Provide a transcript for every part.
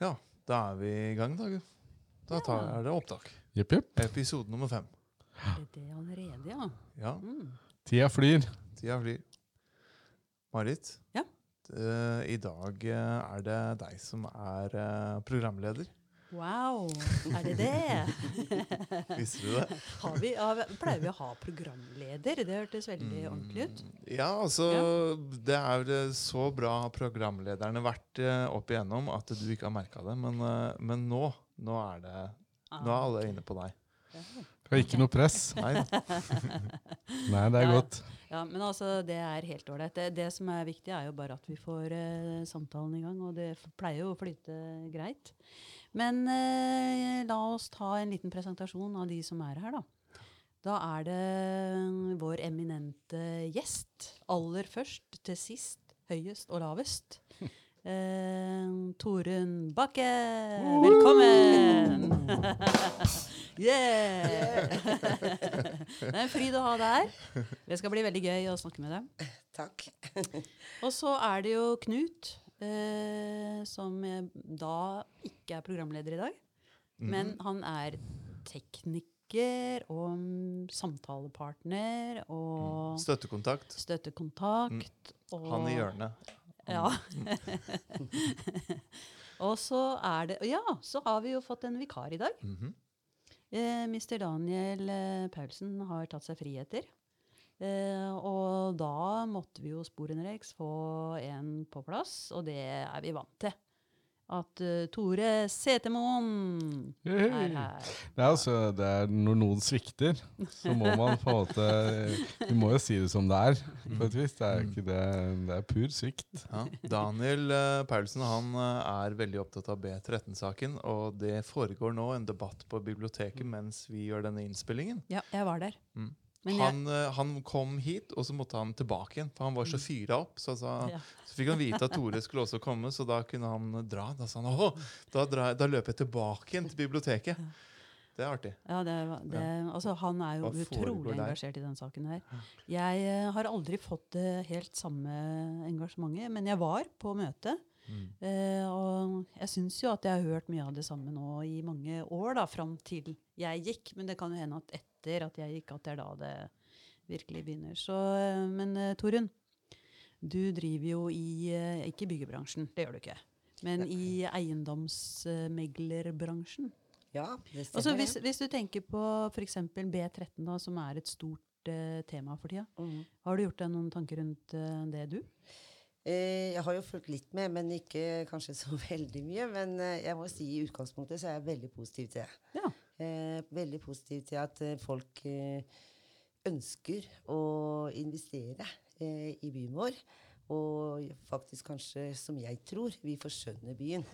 Ja, da er vi i gang, da. Da tar, jeg er det opptak. Jepp, jepp. Episode nummer fem. Er det det allerede, ja? Ja, Mm. Tida flyr. tida flyr. Marit, Ja. eh, i dag eh, er det deg som er eh, programleder. Wow, er det det? Visste du det? Har vi, pleier vi å ha programleder? Det hørtes veldig ordentlig ut. Mm, Ja, altså Det er eh, så bra programlederne vært eh, opp igjennom at du ikke har merka det. Men, eh, men nå, nå er det Nå er alle inne på deg. Ja. er ikke noe press. Nei, Nei, det er Ja. godt. Ja, men altså, det er helt ålreit. Det, det som er viktig, er jo bare at vi får uh, samtalen i gang, og det pleier jo å flyte greit. Men eh, la oss ta en liten presentasjon av de som er her, da. Da er det vår eminente gjest. Aller først til sist, høyest og lavest. Eh, Torunn Bakke, velkommen! yeah! det er en fryd å ha deg her. Det skal bli veldig gøy å snakke med deg. Takk. Og så er det jo Knut, eh, som da ikke er programleder i dag. Men han er tekniker og mm, samtalepartner og Støttekontakt. støttekontakt. Og, Han i hjørnet. Ja. og så er det Ja, så har vi jo fått en vikar i dag. -hmm. Eh, Mr. Daniel eh, Paulsen har tatt seg friheter. Eh, og da måtte vi jo sporenreks få en på plass, og det er vi vant til. At uh, Tore Setermoen er her. Det er altså, det er når noen svikter, så må man på en måte Vi må jo si det som det er, på et vis. Det er ikke det, det er pur svikt. Ja. Daniel uh, Paulsen han eh, er veldig opptatt av B13-saken, og det foregår nå en debatt på biblioteket mens vi gjør denne innspillingen. Ja, jeg var der. Mm. Han, eh, han kom hit, og så måtte han tilbake igjen, for han var så fyra opp. Så, sa- Ja. så fikk han vite at Tore skulle også komme, så da kunne han dra. Da sa han åh, da, da løper jeg tilbake igjen til biblioteket. Det er artig. ja, det, det, altså, han er jo utrolig engasjert i den saken her. Jeg uh, har aldri fått det helt samme engasjementet, men jeg var på møtet. Eh, og jeg syns jo at jeg har hørt mye av det samme nå i mange år, da, fram til jeg gikk. Men det kan jo hende at etter at jeg gikk, at det er da det virkelig begynner. Så, eh, men eh, Torunn, du driver jo i eh, Ikke i byggebransjen, det gjør du ikke. Men i eiendomsmeglerbransjen. Ja, det stemmer. Altså, hvis, hvis du tenker på f.eks. B13, da, som er et stort uh, tema for tida. Mm. Har du gjort deg noen tanker rundt uh, det, du? Eh, jeg har jo fulgt litt med, men ikke kanskje så veldig mye. Men eh, jeg må si i utgangspunktet så er jeg veldig positiv til det. Ja. Eh, veldig positiv til at eh, folk eh, ønsker å investere eh, i byen vår. Og faktisk kanskje, som jeg tror, vi forskjønner byen.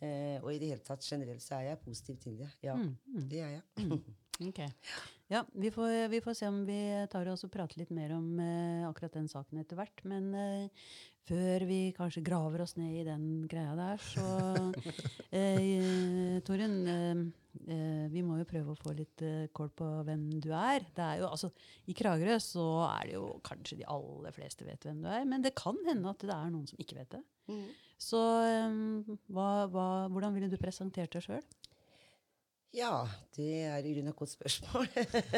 Eh, og i det hele tatt generelt så er jeg positiv til det. Ja, Mm, mm. det er jeg. Ok. Ja, vi får, vi får se om vi tar oss og prater litt mer om akkurat den saken etter hvert. Men før vi kanskje graver oss ned i den greia der, så eh, Torunn, eh, eh, vi må jo prøve å få litt eh, kål på hvem du er. Det er jo, altså, I Kragerø så er det jo kanskje de aller fleste vet hvem du er, men det kan hende at det er noen som ikke vet det. Mm. Så eh, hva, hva, hvordan ville du presentert deg sjøl? Ja, det er i grunnen et godt spørsmål.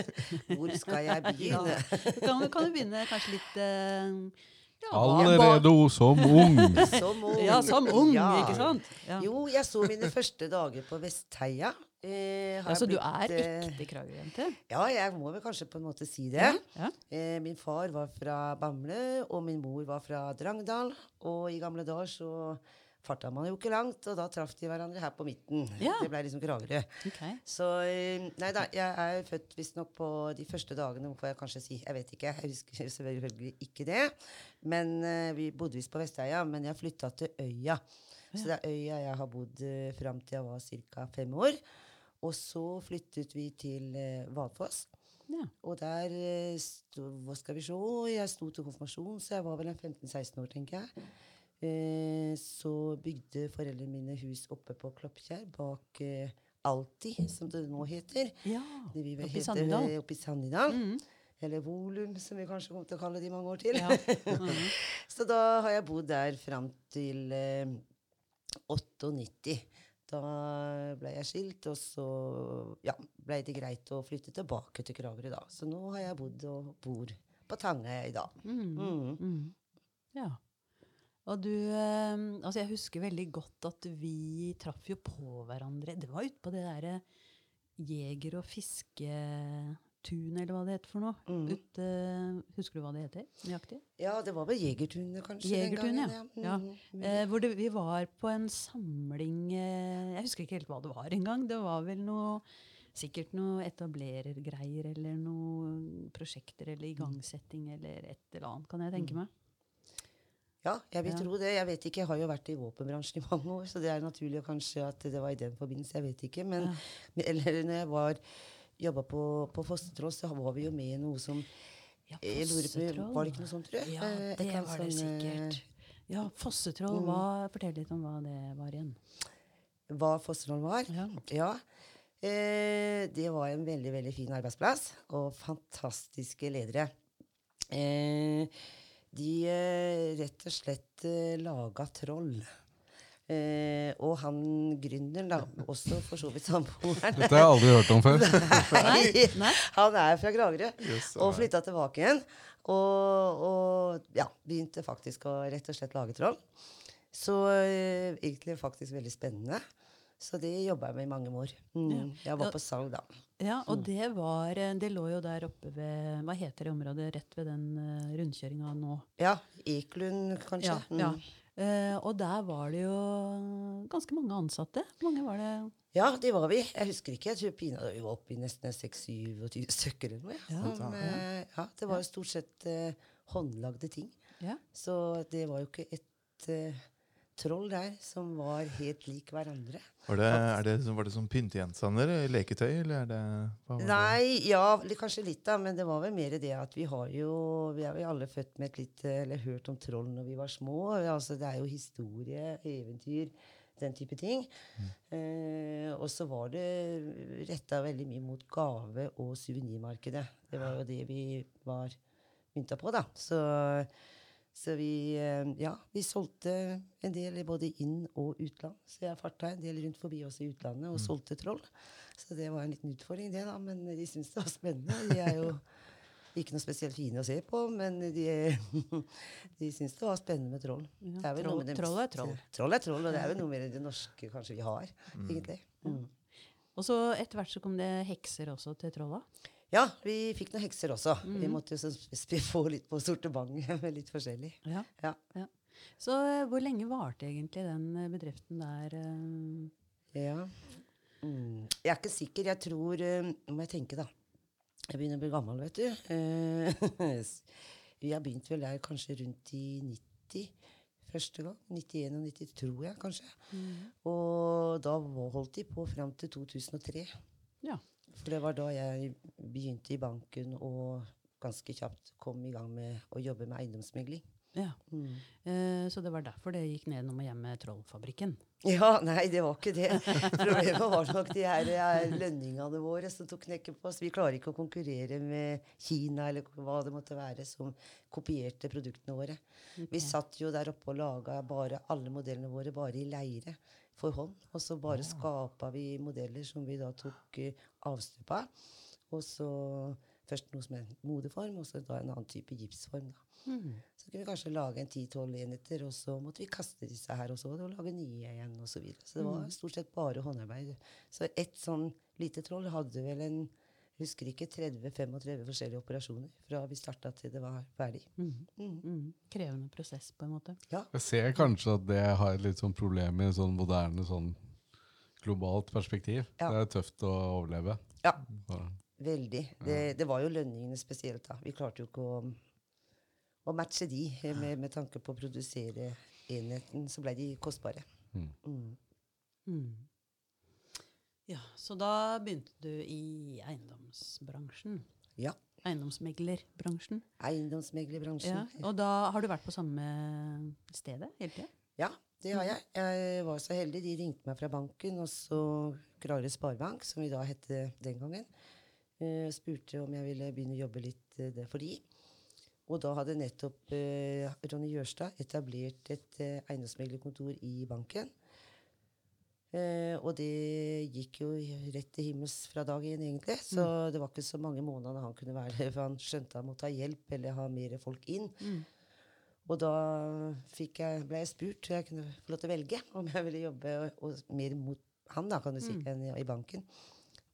Hvor skal jeg begynne? Kan, kan du begynne kanskje litt ja, hva- Allerede som ung. Som ung. Ja, som ung, Ja. ikke sant? Ja. Jo, jeg så mine første dager på Vestheia. Eh, Ja, så du er eh, ekte Kragerø-jente? Ja, jeg må vel kanskje på en måte si det. Ja. Eh, min far var fra Bamble, og min mor var fra Drangdal. Og i gamle dager så farta man jo ikke langt, og da traff de hverandre her på midten. Ja. Det ble liksom Kragerø. Okay. Så eh, Nei da, jeg er født visstnok på de første dagene, får jeg kanskje si. Jeg vet ikke. Jeg husker selvfølgelig ikke det. Men eh, vi bodde visst på Vesteia, men jeg flytta til Øya. Så det er Øya jeg har bodd uh, fram til jeg var ca. fem år. Og så flyttet vi til Valfoss. Ja. Og der eh, Hva skal vi se? Jeg sto til konfirmasjon, så jeg var vel en 15-16 år, tenker jeg. Eh, så bygde foreldrene mine hus oppe på Kloppkjær, bak eh, Alti, som det nå heter. ja. Det vi vel Oppe i eh, Oppe i Sandidal. Mm. Eller Volum, som vi kanskje kommer til å kalle det i mange år til. ja. Mhm. Så da har jeg bodd der fram til eh, 98. da ble jeg skilt, og så ja, ble det greit å flytte tilbake til Kragerø, da. Så nå har jeg bodd og bor på Tangøy i dag. Mm. Mm. Mm. Ja. Og du eh, Altså, jeg husker veldig godt at vi traff jo på hverandre. Det var ute på det derre jeger- og fisketun, eller hva det heter for noe. Mm. Ute, husker du hva det heter nøyaktig? Ja, det var vel Jegertunet, kanskje. Jegertunet, ja. ja. Mm. Ja. Mm. Eh, hvor det, vi var på en samling eh, Jeg husker ikke helt hva det var engang. Det var vel noe Sikkert noe etablerergreier eller noe prosjekter eller igangsetting eller et eller annet, kan jeg tenke meg. Ja, jeg vil Ja. tro det. Jeg vet ikke, jeg har jo vært i våpenbransjen i mange år, så det er naturlig kanskje at det var i den forbindelse. Jeg vet ikke. Men eller når jeg var jobba på, på Fostertroll, så var vi jo med i noe som Ja, jeg lurer på, Fossetroll. Var det ikke noe sånt, tror jeg? Ja, Eh, det eller var det sånn, eh, sikkert. Ja, Fossetroll. Mm. Hva, fortell litt om hva det var igjen. Hva Fossetroll var? Ja. Ja. Eh, det var en veldig, veldig fin arbeidsplass, og fantastiske ledere. Eh, de eh, rett og slett eh, laga troll. Eh, og han gründeren, da, også for så vidt samboeren Dette har jeg aldri hørt om før. Nei, Nei? han er fra Kragerø. Yes, og flytta tilbake igjen. Og, og ja, begynte faktisk å rett og slett lage troll. Så eh, egentlig faktisk veldig spennende. Så det jobba jeg med i mange år. Mm. Jeg var på salg da. Ja, og det var eh, Det lå jo der oppe ved Hva heter det området rett ved den uh, rundkjøringa nå? Ja, Eklund kanskje. Ja, ja. Uh, og der var det jo ganske mange ansatte. Mange var det? Ja, det var vi. Jeg husker ikke. Jeg tror Pina, vi var oppe i nesten 6-27 stykker eller noe. Ja. Ja. Som, uh, ja, det var jo stort sett håndlagde ting. Ja. Så det var jo ikke et troll der som var helt lik hverandre. Var det, er det, som- var det som pyntegjenstander? Leketøy, eller er det det? Nei, ja, kanskje litt, da. Men det var vel mer det at vi har jo Vi er jo alle født med et litt eh, Eller hørt om troll når vi var små. Altså, det er jo historie, eventyr, den type ting. Eh, og så var det retta veldig mye mot gave- og suvenirmarkedet. Det var jo det vi var mynta på, da. Så, så vi eh, Ja, vi solgte en del både inn- og utland. Så jeg farta en del rundt forbi også i utlandet og solgte troll. Så det var en liten utfordring, det, da. Men de syntes det var spennende. De er jo ikke noe spesielt fine å se på, men de, de syns det var spennende med troll. Ja, troll- med troll er troll. Troll er troll, og det er vel noe mer enn det norske kanskje vi har, egentlig. Mm. Og så etter hvert så kom det hekser også til trolla. Ja, vi fikk noen hekser også. Vi Mhm. måtte jo få litt på sortimentet med litt forskjellig. Ja. Ja. Så eh, hvor lenge varte egentlig den eh, bedriften der? eh? Ja. Mm. Jeg er ikke sikker. Jeg tror Nå må jeg tenke, da. Jeg begynner å bli gammel, vet du. jeg vi har begynt vel der kanskje rundt i 90 første gang. 91 og 90, tror jeg kanskje. Og da holdt de på fram til 2003. Ja. For det var da jeg begynte i banken og ganske kjapt kom i gang med å jobbe med eiendomsmegling. ja. Mm. Eh, så det var derfor det gikk ned og hjem med Trollfabrikken. Ja, nei, det var ikke det. Problemet var nok de her eh, lønningene våre som tok knekken på oss. Vi klarer ikke å konkurrere med Kina eller hva det måtte være som kopierte produktene våre. Vi satt jo der oppe og laga bare alle modellene våre bare i leire for hånd. Og så bare skapa vi modeller som vi da tok uh, avstøp av. Og så først noe som er modeform, og så da en annen type gipsform. da. Så kunne vi kanskje lage en 10-12 enheter, og så måtte vi kaste disse her også, og lage nye igjen, og Så, videre. så det var stort sett bare håndarbeid. Så ett sånn lite troll hadde vel en husker ikke 30-35 forskjellige operasjoner fra vi starta til det var ferdig. Mhm. Mm. Mm. Krevende prosess, på en måte. Ja. Jeg ser kanskje at det har et litt sånn problem i sånn moderne, sånn globalt perspektiv. Ja. Det er tøft å overleve. ja. Veldig. Det, det var jo lønningene spesielt, da. Vi klarte jo ikke å, å matche de med, med tanke på å produsere enheten. Så ble de kostbare. mm. Ja, så da begynte du i eiendomsbransjen. Ja. Eiendomsmeglerbransjen. Eiendomsmeglerbransjen. Ja, og da har du vært på samme stedet hele tida? Ja, det har jeg. Jeg var så heldig. De ringte meg fra banken, og så Krare Sparebank, som vi da het den gangen. eh, spurte om jeg ville begynne å jobbe litt eh, der for de. Og da hadde nettopp eh, Ronny Jørstad etablert et eiendomsmeglerkontor i banken. Eh, og det gikk jo rett til himmels fra dag én, egentlig. Så det var ikke så mange måneder han kunne være der, for han skjønte han måtte ha hjelp eller ha mer folk inn. Mm. Og da jeg, ble jeg spurt om jeg kunne få lov til å velge om jeg ville jobbe og, og mer mot han da, kan du si, enn i, banken.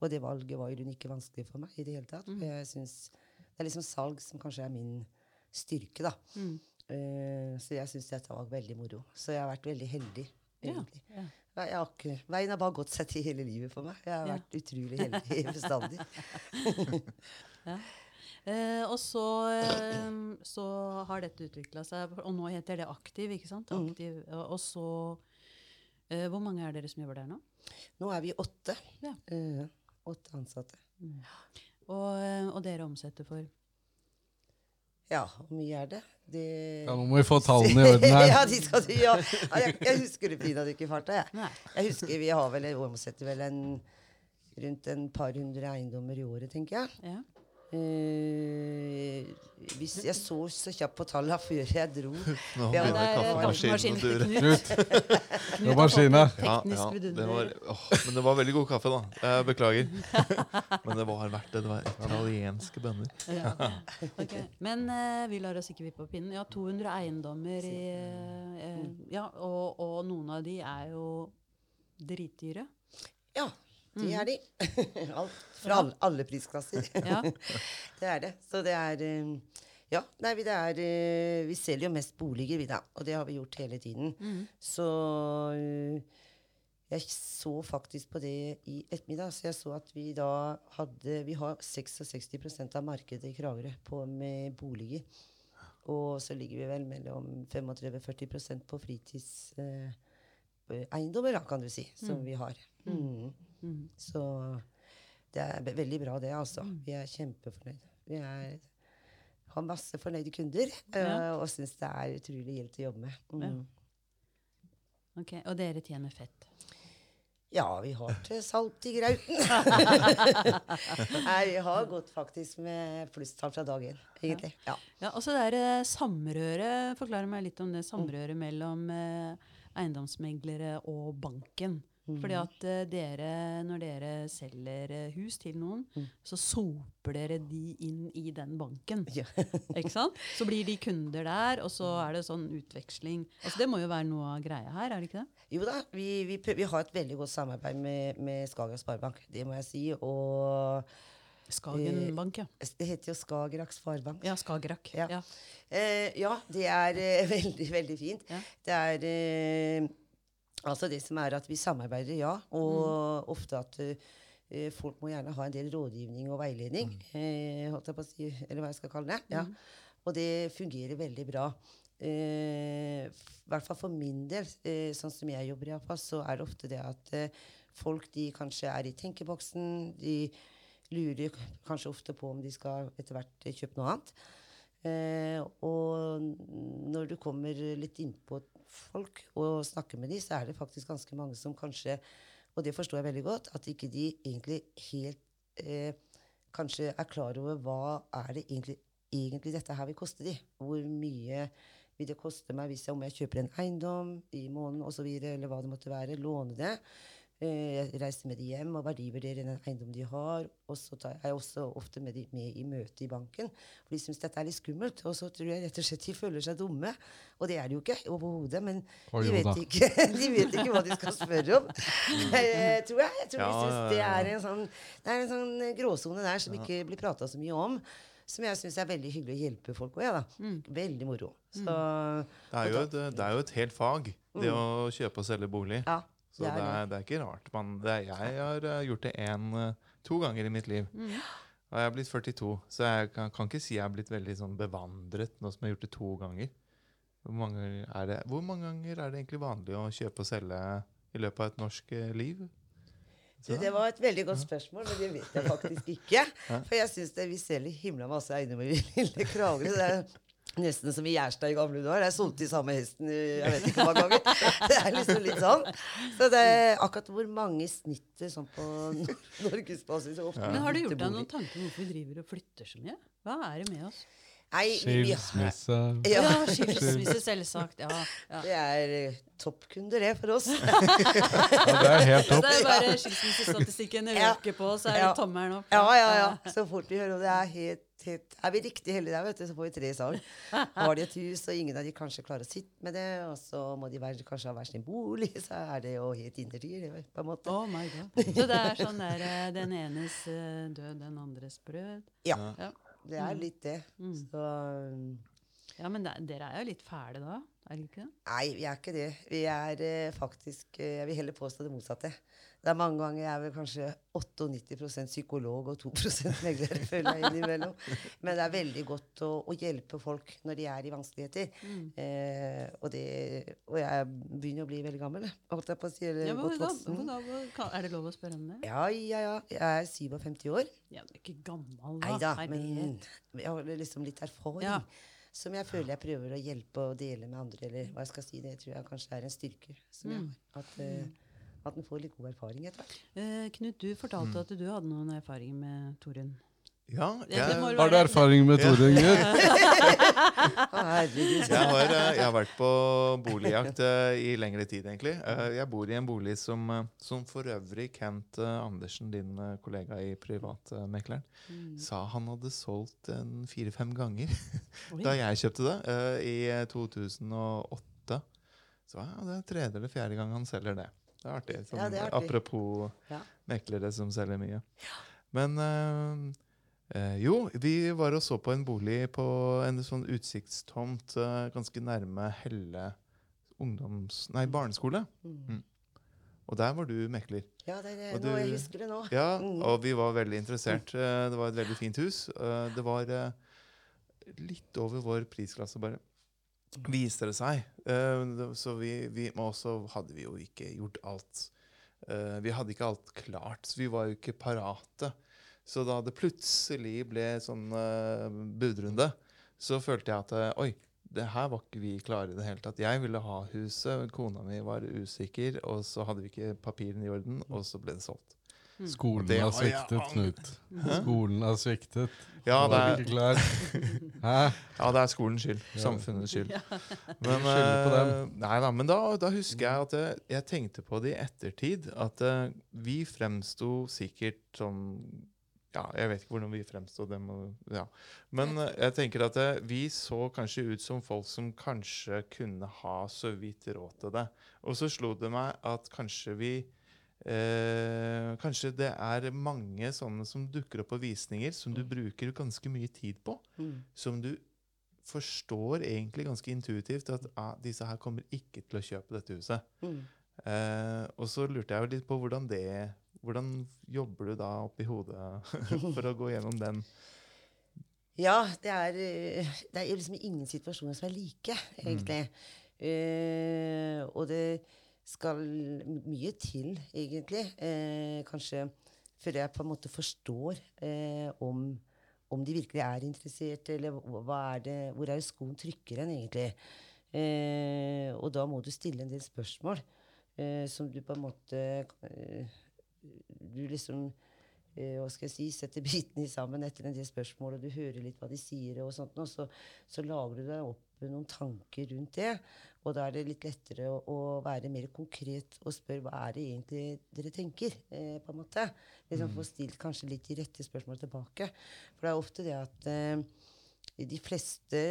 Og det valget var i grunnen ikke vanskelig for meg i det hele tatt. For jeg synes, Det er liksom salg som kanskje er min styrke, da. Mm. Eh, så jeg syns dette var veldig moro. Så jeg har vært veldig heldig, Ja, ja. Jeg har ikke, veien har bare gått seg til hele livet for meg. Jeg har Ja. vært utrolig heldig bestandig. Eh, og så, eh, så har dette utvikla seg, og nå heter det Aktiv, ikke sant? Mm. Aktiv, og, og så eh, Hvor mange er dere som jobber der nå? Nå er vi åtte. Ja. Eh, åtte ansatte. Og, eh, og dere omsetter for Ja, hvor mye er det? Det Ja, nå må vi få tallene i orden her. ja, de skal du, ja. ja jeg, jeg husker det pinadø ikke i farta. Jeg. Jeg husker vi har vel omsetter vel en, rundt en par hundre eiendommer i året, tenker jeg. Ja. Eh, hvis jeg så så kjapt på tallene før jeg dro Nå Ja, begynner det er kaffemaskinen å dure. Knut. Knut, maskina. Ja, ja, det var, åh, men det var veldig god kaffe, da. Jeg beklager. Men det var verdt det. Det var italienske bønner. Ja. okay. Men uh, vi lar oss ikke vippe opp pinnen. Ja, 200 eiendommer i eh, Ja, og, og noen av de er jo dritdyre. Ja, de Mhm. er de. Alt, fra alle, alle prisklasser. Ja. det er det. Så det er eh, Ja, nei, vi, det er, eh, vi selger jo mest boliger, vi da. Og det har vi gjort hele tiden. Mm. Så eh, jeg så faktisk på det i ettermiddag. Så jeg så at vi da hadde Vi har 66% av markedet i Kragerø på med boliger. Og så ligger vi vel mellom 35-40% på fritidseiendommer, eh, eiendommer da, kan du si, som vi har. Mm. Mhm. Så det er veldig bra, det, altså. Vi er kjempefornøyde. Vi er, har masse fornøyde kunder Ja. eh, og syns det er utrolig gildt å jobbe med. Mm. Ja. Ok, Og dere tjener fett. Ja, vi har til salt i grauten. Nei, vi har gått faktisk med plusstall fra dag én, egentlig. Ja. Ja, og så det der eh, samrøret, Forklar meg litt om det samrøret mellom eh, eiendomsmeglere og banken. Fordi at eh, dere, når dere selger eh, hus til noen, så soper dere de inn i den banken. Ja. Ikke sant? Så blir de kunder der, og så er det sånn utveksling. Altså Det må jo være noe av greia her, er det ikke det? Jo da, vi, vi, vi har et veldig godt samarbeid med, med Skagerrak Sparebank. Det må jeg si. Og Skagen bank, ja. det heter jo Skagerrak Sparebank. Ja, Skagerrak. Ja. Ja. Eh, ja, det er eh, veldig, veldig fint. Ja. Det er eh, altså det som er at vi samarbeider, ja. Og ofte at uh, folk må gjerne ha en del rådgivning og veiledning. Eh, på å si, eller hva jeg skal kalle det. Ja. Og det fungerer veldig bra. Eh, I hvert fall for min del, sånn som jeg jobber, i fall, så er det ofte det at folk de kanskje er i tenkeboksen. De lurer kanskje ofte på om de skal etter hvert kjøpe noe annet. Eh, og når du kommer litt innpå folk og snakker med dem, så er det faktisk ganske mange som kanskje Og det forstår jeg veldig godt, at ikke de egentlig helt eh, kanskje er klar over hva er det egentlig, egentlig dette her vil koste de. Hvor mye vil det koste meg hvis jeg, om jeg kjøper en eiendom i måneden osv., eller hva det måtte være, låne det. Eh, Jeg reiser med de hjem og verdivurderer den eiendommen de har. Og så tar jeg også ofte med de med i møte i banken. For de syns dette er litt skummelt. Og så tror jeg rett og slett de føler seg dumme. Og det er de jo ikke overhodet. Men Å, de vet, ikke, de vet ikke hva de skal spørre om. Eh, tror jeg. Jeg tror de Ja, syns ja, det er en sånn, det er en sånn gråsone der som ikke blir prata så mye om. Som jeg syns er veldig hyggelig å hjelpe folk med. mm. Veldig moro. Så Det er, jo et, det er jo et helt fag, det å kjøpe og selge bolig. ja. Så det er, det er ikke rart. Man, det er, jeg har eh, gjort det en, eh, to ganger i mitt liv. Og jeg er blitt 42, så jeg kan, kan ikke si jeg er blitt veldig sånn bevandret nå som jeg har gjort det to ganger. Hvor mange, det, hvor mange ganger er det egentlig vanlig å kjøpe og selge i løpet av et norsk eh, liv? Du, det var et veldig godt spørsmål, men det vet jeg faktisk ikke. For jeg syns vi selger himla masse eiendommer i lille Kragerø. Nesten som i Gjerstad i gamle dager. Jeg solgte de samme hesten jeg vet ikke hvor mange ganger. Det er liksom litt sånn. Så det er akkurat hvor mange snitter snittet sånn på norgesbasis ja. Men har du gjort deg noen tanker om hvorfor vi driver og flytter så mye? Hva er det med oss? Nei, Skilsmisse. Ja, ja, skilsmisse, selvsagt. Ja, ja. det er eh, toppkunder, det, for oss. Ja, det er helt topp. Det er bare skilsmissestatistikken Ja. øker på, så er det Ja. tommelen opp. Ja, ja, ja. Så fort vi hører om det, er helt Er vi riktig heldige der, vet du, så får vi tre salg. Har de et hus, og ingen av de kanskje klarer å sitte med det, og så må de være, kanskje ha hver sin bolig, så er det jo helt innertier, på en måte. Oh my god. Så det er sånn der eh, den enes eh, død, den andres brød. Ja, Ja, det er litt det. Mm. Så um, ja men det, dere er jo litt fæle da, er det ikke det? Nei, vi er ikke det. Vi er eh, faktisk eh, Jeg vil heller påstå det motsatte. Det er mange ganger jeg er vel kanskje 98% psykolog og 2 megler, føler jeg innimellom. Men det er veldig godt å, å hjelpe folk når de er i vanskeligheter. Mm. Eh, og, det, og jeg begynner å bli veldig gammel, holdt jeg på å si. Eller Ja, godt voksen. er det lov å spørre om det? Ja, ja, ja. Jeg er 57 år. Ja, du er ikke gammel Nei da. da, men jeg har liksom litt erfaring. Ja. Som jeg føler jeg prøver å hjelpe og dele med andre. Eller hva jeg skal si, det tror jeg kanskje er en styrke som jeg Mm. har. At, uh, at en får litt god erfaring etter hvert. Uh, Knut, du fortalte Mm. at du hadde noen erfaringer med Torunn. Ja, jeg, Har du erfaring med Ja. torunger? Jeg, har, jeg har vært på boligjakt eh, i lengre tid, egentlig. Eh, Jeg bor i en bolig som, eh, som for øvrig Kent Andersen, din kollega i Privatmekleren, Mm. sa han hadde solgt en fire-fem ganger da jeg kjøpte det eh, i eh, 2008. Så ja, det er tredje eller fjerde gang han selger det. Det er artig. Sånn, Ja, det er artig. Apropos Ja. meklere som selger mye. Men eh, jo, vi var og så på en bolig på en sånn utsiktstomt eh, ganske nærme Helle ungdoms... Nei, barneskole. Mm. Og der var du mekler. Ja, det er det. Og Nå, jeg husker det nå. Ja, Mm. og vi var veldig interessert. Eh, Det var et veldig fint hus. Eh, Det var eh, litt over vår prisklasse, bare. Viste det seg. Eh, Så vi, vi Men også hadde vi jo ikke gjort alt. Eh, Vi hadde ikke alt klart, så vi var jo ikke parate. Så da det plutselig ble sånn uh, budrunde, så følte jeg at eh, oi, det her var ikke vi klare i det hele tatt. Jeg ville ha huset, kona mi var usikker, og så hadde vi ikke papirene i orden, og så ble det solgt. Skolen Det har sviktet. Knut. Skolen har sviktet. Ja, det er, ikke klar. Hæ? Ja, det er skolens skyld. Samfunnets skyld. Men, på dem. eh, nei da, men da, da husker jeg at jeg, jeg tenkte på det i ettertid. At uh, vi fremsto sikkert sånn Ja, jeg vet ikke hvordan vi fremsto. Ja. Men eh, jeg tenker at eh, vi så kanskje ut som folk som kanskje kunne ha så vidt råd til det. Og så slo det meg at kanskje vi Eh, kanskje det er mange sånne som dukker opp på visninger, som du bruker ganske mye tid på Mm. som du forstår egentlig ganske intuitivt at ah, disse her kommer ikke til å kjøpe dette huset. Mm. Eh, og så lurte jeg jo litt på hvordan det Hvordan jobber du da oppi hodet for å gå gjennom den? Ja, det er, eh, det er liksom ingen situasjoner som er like, egentlig. Eh, og det skal mye til, egentlig. Uh, kanskje før jeg på en måte forstår uh, om, om de virkelig er interessert, eller er det, hvor er det skoen trykker hen, egentlig. Og da må du stille en del spørsmål som du på en måte Du liksom eh, hva skal jeg si, setter bitene sammen etter en del spørsmål, og du hører litt hva de sier, og sånt, og så, så lager du deg opp noen tanker rundt det. Og da er det litt lettere å, å være mer konkret og spørre hva er det egentlig dere tenker. Eh, på en måte. Liksom Få stilt kanskje litt de rette spørsmålene tilbake. For det er ofte det at eh, de fleste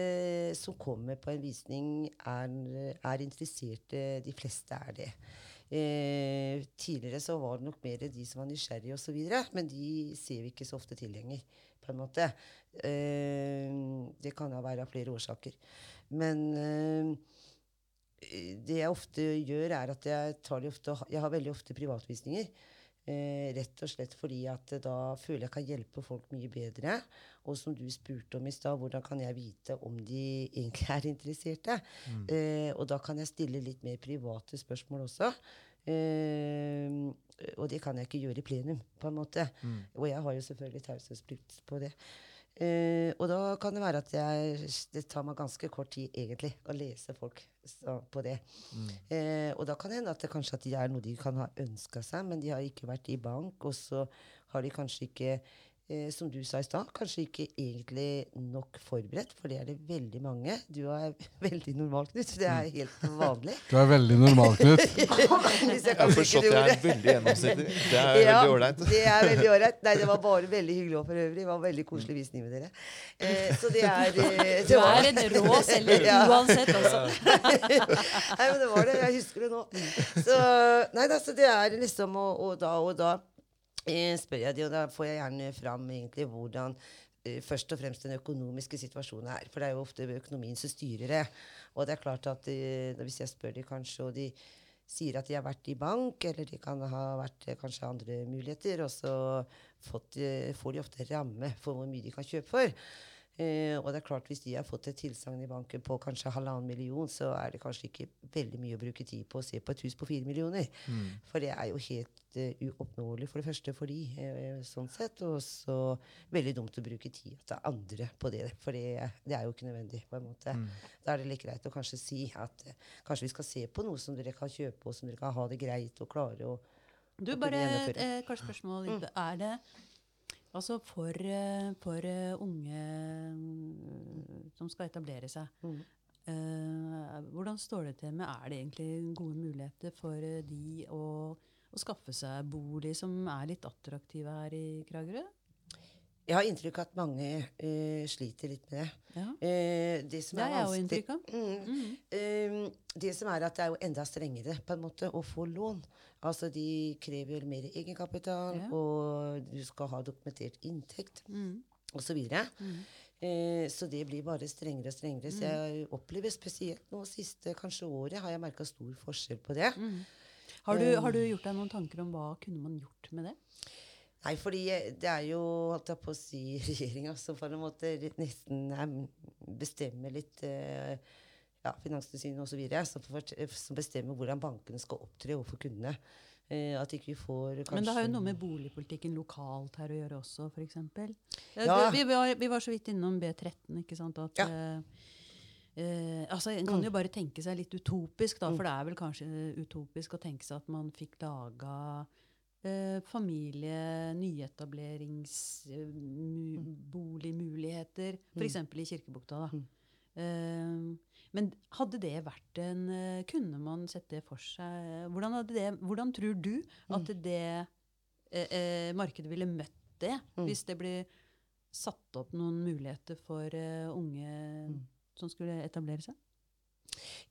som kommer på en visning, er, er interesserte. De fleste er det. Eh, tidligere så var det nok mer de som var nysgjerrige osv., men de ser vi ikke så ofte til lenger. på en måte. Eh, det kan da være av flere årsaker. Men eh, det jeg ofte gjør, er at jeg ofte Jeg har veldig ofte privatvisninger. Eh, rett og slett fordi at eh, da føler jeg kan hjelpe folk mye bedre. Og som du spurte om i stad, hvordan kan jeg vite om de egentlig er interesserte? Eh, og da kan jeg stille litt mer private spørsmål også. Eh, og det kan jeg ikke gjøre i plenum, på en måte. Og jeg har jo selvfølgelig taushetsplikt på det. Eh, og da kan det være at jeg, det tar meg ganske kort tid egentlig å lese folk så, på det. Eh, og da kan det hende at det kanskje at de er noe de kan ha ønska seg, men de har ikke vært i bank, og så har de kanskje ikke eh, som du sa i stad, kanskje ikke egentlig nok forberedt, for det er det veldig mange. Du er veldig normal, Knut. Det er helt vanlig. Du er veldig normal, Knut. Hvis jeg har forstått det jeg er veldig gjennomsnittlig. Det er Ja, veldig ålreit. Det er veldig ålreit. Nei, det var bare veldig hyggelig òg for øvrig. Det var veldig koselig visning med dere. Eh, så det er eh, Du det var- er en rå selger Ja. uansett, altså. Nei, men det var det. Jeg husker det nå. Så, nei, da, så det er liksom og, og da og da spør jeg de, og da får jeg gjerne fram egentlig hvordan eh, først og fremst den økonomiske situasjonen er. For det er jo ofte økonomien som styrer det. Og det er klart at eh, hvis jeg spør de kanskje, og de sier at de har vært i bank, eller de kan ha vært eh, kanskje andre muligheter, og så fått, eh, får de ofte ramme for hvor mye de kan kjøpe for. Eh, og det er klart Hvis de har fått et tilsagn i banken på kanskje halvannen million, så er det kanskje ikke veldig mye å bruke tid på å se på et hus på fire millioner. For det er jo helt uh, uoppnåelig for det første for de, eh, sånn sett. Og så veldig dumt å bruke tid til andre på det. For det, det er jo ikke nødvendig. på en måte. Da er det litt greit å kanskje si at eh, kanskje vi skal se på noe som dere kan kjøpe, og som dere kan ha det greit og klare. å Du, bare et eh, kanskje spørsmål Mm. Er det Altså for, eh, for eh, unge mm, som skal etablere seg, Mm. eh, hvordan står det til med Er det egentlig gode muligheter for de å, å skaffe seg bolig som er litt attraktive her i Kragerø? Jeg har inntrykk av at mange uh, sliter litt med det. Ja. Uh, det som er jeg jo inntrykk av. Mm. mm. uh, det som er at det er jo enda strengere på en måte å få lån. Altså De krever mer egenkapital, Ja. og du skal ha dokumentert inntekt mm. osv. Mhm. Eh, så det blir bare strengere og strengere. Så Mm. jeg opplever spesielt nå siste kanskje året har jeg merka stor forskjell på det. Mhm. Har, du, har du gjort deg noen tanker om hva kunne man gjort med det? Nei, fordi eh, det er jo holdt jeg på å si, regjeringa som på en måte nesten er, bestemmer litt eh, ja, Finanstilsynet osv. Som, får- som bestemmer hvordan bankene skal opptre overfor kundene. Eh, at ikke vi får kanskje Men det har jo noe med boligpolitikken lokalt her å gjøre også, f.eks. Ja, vi, var, vi var så vidt innom B13, ikke sant. At, Ja. eh, eh, altså, En kan jo bare tenke seg litt utopisk, da, Mm. for det er vel kanskje utopisk å tenke seg at man fikk laga eh, familie, nyetableringsboligmuligheter, eh, boligmuligheter, f.eks. i Kirkebukta. da. Mm. Eh, men hadde det vært en eh, Kunne man sett det for seg? Hvordan, hadde det, hvordan tror du at det eh, eh, markedet ville møtt det, Mm. hvis det ble satt opp noen muligheter for unge Mm. som skulle etablere seg?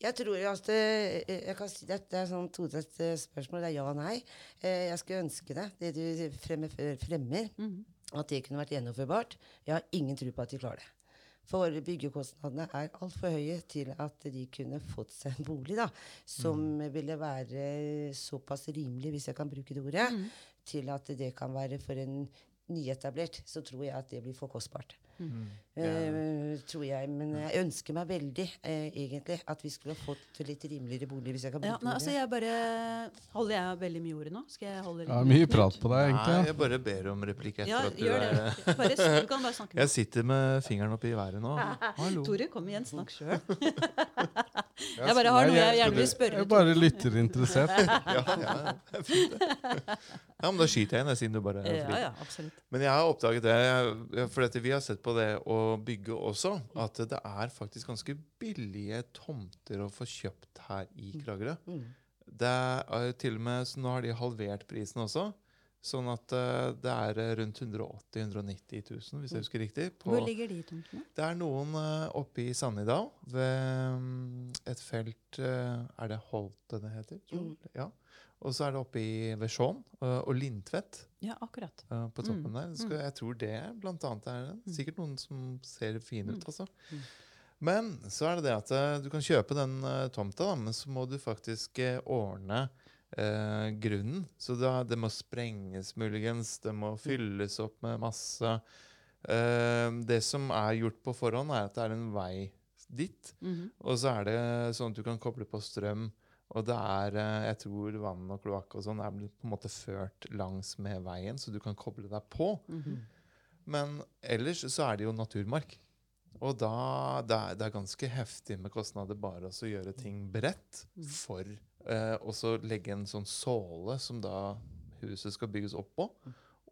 Jeg tror at det, jeg kan si, det, det er sånn todelt eh, spørsmål. Det er ja og nei. Eh, Jeg skulle ønske det, det du fremmer, Mhm. at det kunne vært gjennomførbart. Jeg har ingen tro på at de klarer det. For byggekostnadene er altfor høye til at de kunne fått seg en bolig da, som ville være såpass rimelig, hvis jeg kan bruke det ordet, mm. til at det kan være for en nyetablert, så tror jeg at det blir for kostbart. Mm. Uh, tror jeg, Men jeg ønsker meg veldig uh, egentlig at vi skulle ha fått litt rimeligere bolig. hvis jeg kan bruke Ja, nei, altså jeg bare Holder jeg veldig mye ordet nå? Skal jeg holde litt Ja, mye prat på deg, Nei, jeg bare ber om replikk etter Ja, at du gjør er. Bare, du kan bare snakke Jeg sitter med fingeren oppi i været nå. Hallo. Tore, kom igjen, snakk sjøl. Ja, Jeg bare har noe jeg gjerne vil spørre Jeg bare lytter interessert. Ja, ja, det er fint, det. Ja, men da skyter jeg inn, siden du bare er flirer. ja, absolutt. Men jeg har oppdaget det, for dette, vi har sett på det å bygge også, at det er faktisk ganske billige tomter å få kjøpt her i Kragerø. Mm. Det er til og med, så Nå har de halvert prisen også. Sånn at uh, det er eh, rundt 180 000-190 000, hvis jeg husker riktig. På, Hvor ligger de tomtene? det er noen uh, oppe i Sannidal, ved um, et felt uh, Er det Holte det heter? Mm. Ja. Og så er det oppe i Vesjon og Lindtvedt Ja, akkurat. på toppen Mm, der. Så jeg tror det blant annet er det. sikkert noen som ser fine ut, Mm. altså. Mm. Men så er det det at du kan kjøpe den tomta, da, men så må du faktisk ordne eh, grunnen. Så da, det må sprenges muligens, det må fylles opp med masse. Eh, det som er gjort på forhånd, er at det er en vei dit. Mhm. Og så er det sånn at du kan koble på strøm. Og det er, eh, jeg tror vann og kloakk og sånn er på en måte ført langs med veien, så du kan koble deg på. Mhm. Men ellers så er det jo naturmark. Og da det er det ganske heftig med kostnader bare å gjøre ting bredt Mm. for eh, og så legge en sånn såle som da huset skal bygges opp på.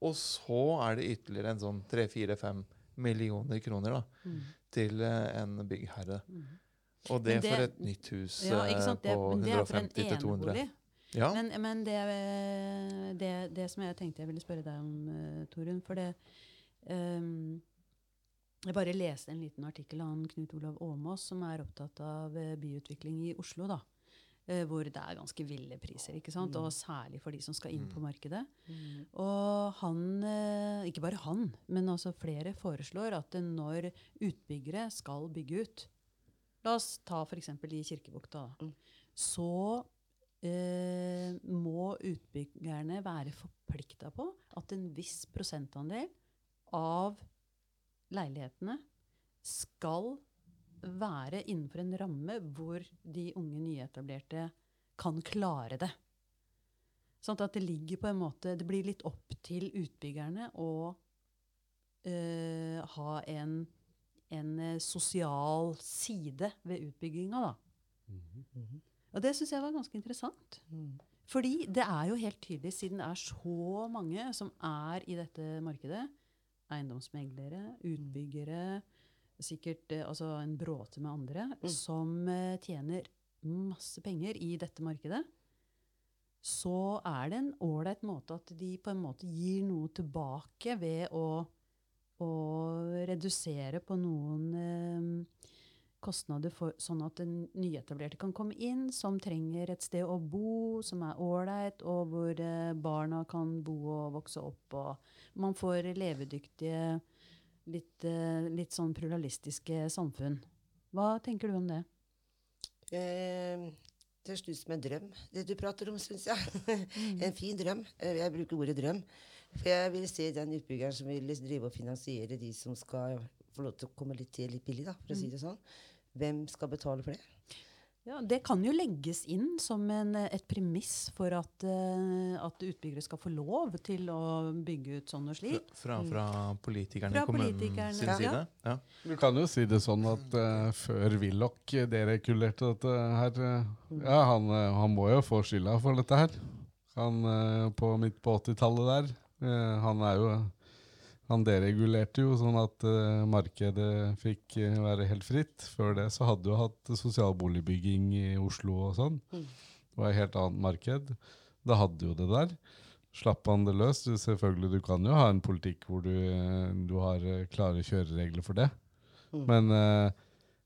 Og så er det ytterligere en sånn 3-4-5 millioner kroner da, Mm. til eh, en byggherre. Mm. Og det, det- for et nytt hus Ja, ikke eh, sant? Det, på men det er for en 150 til 200. Ja. Men, men det, det, det som jeg tenkte jeg ville spørre deg om, Torunn For det um, Jeg bare leste en liten artikkel av Knut Olav Åmås, som er opptatt av eh, byutvikling i Oslo. da. Eh, hvor det er ganske ville priser, ikke sant? og særlig for de som skal inn på markedet. Mm. Og han, eh, ikke bare han, men altså flere foreslår at når utbyggere skal bygge ut La oss ta f.eks. i Kirkebukta. Mm. Så eh, må utbyggerne være forplikta på at en viss prosentandel av leilighetene skal være innenfor en ramme hvor de unge nyetablerte kan klare det. Sånn at det ligger på en måte Det blir litt opp til utbyggerne å øh, ha en, en eh, sosial side ved utbygginga, da. Mhm. Og det syns jeg var ganske interessant. Mm. Fordi det er jo helt tydelig, siden det er så mange som er i dette markedet, eiendomsmeglere, utbyggere, sikkert eh, altså en bråte med andre, Mm. som eh, tjener masse penger i dette markedet, så er det en ålreit måte at de på en måte gir noe tilbake ved å, å redusere på noen eh, kostnader for, sånn at den nyetablerte kan komme inn, som trenger et sted å bo, som er ålreit, og hvor eh, barna kan bo og vokse opp. Og man får levedyktige, litt, eh, litt sånn pluralistiske samfunn. Hva tenker du om det? Eh, det høres ut som en drøm, det du prater om, syns jeg. en fin drøm. Eh, Jeg bruker ordet drøm. For jeg vil se den utbyggeren som vil drive og finansiere de som skal få lov til å komme litt til litt billig, da, for å si det sånn. Hvem skal betale for det? Ja, Det kan jo legges inn som en, eh, et premiss for at, eh, at utbyggere skal få lov til å bygge ut sånn og slik. Fra, fra politikerne Fra i kommunen politikerne, sin ja. side? Ja. Du kan jo si det sånn at uh, før Willoch deregulerte dette her uh, Ja, han, eh, han må jo få skylda for dette her. Han uh, på midt på 80-tallet der. eh, han er jo Han deregulerte jo sånn at uh, markedet fikk uh, være helt fritt. Før det så hadde du hatt sosialboligbygging i Oslo og sånn. Mm. Det var et helt annet marked. Da hadde jo det der. Slapp han det løs? Du, selvfølgelig, du kan jo ha en politikk hvor du, eh, du har klare kjøreregler for det. Mm. Men eh,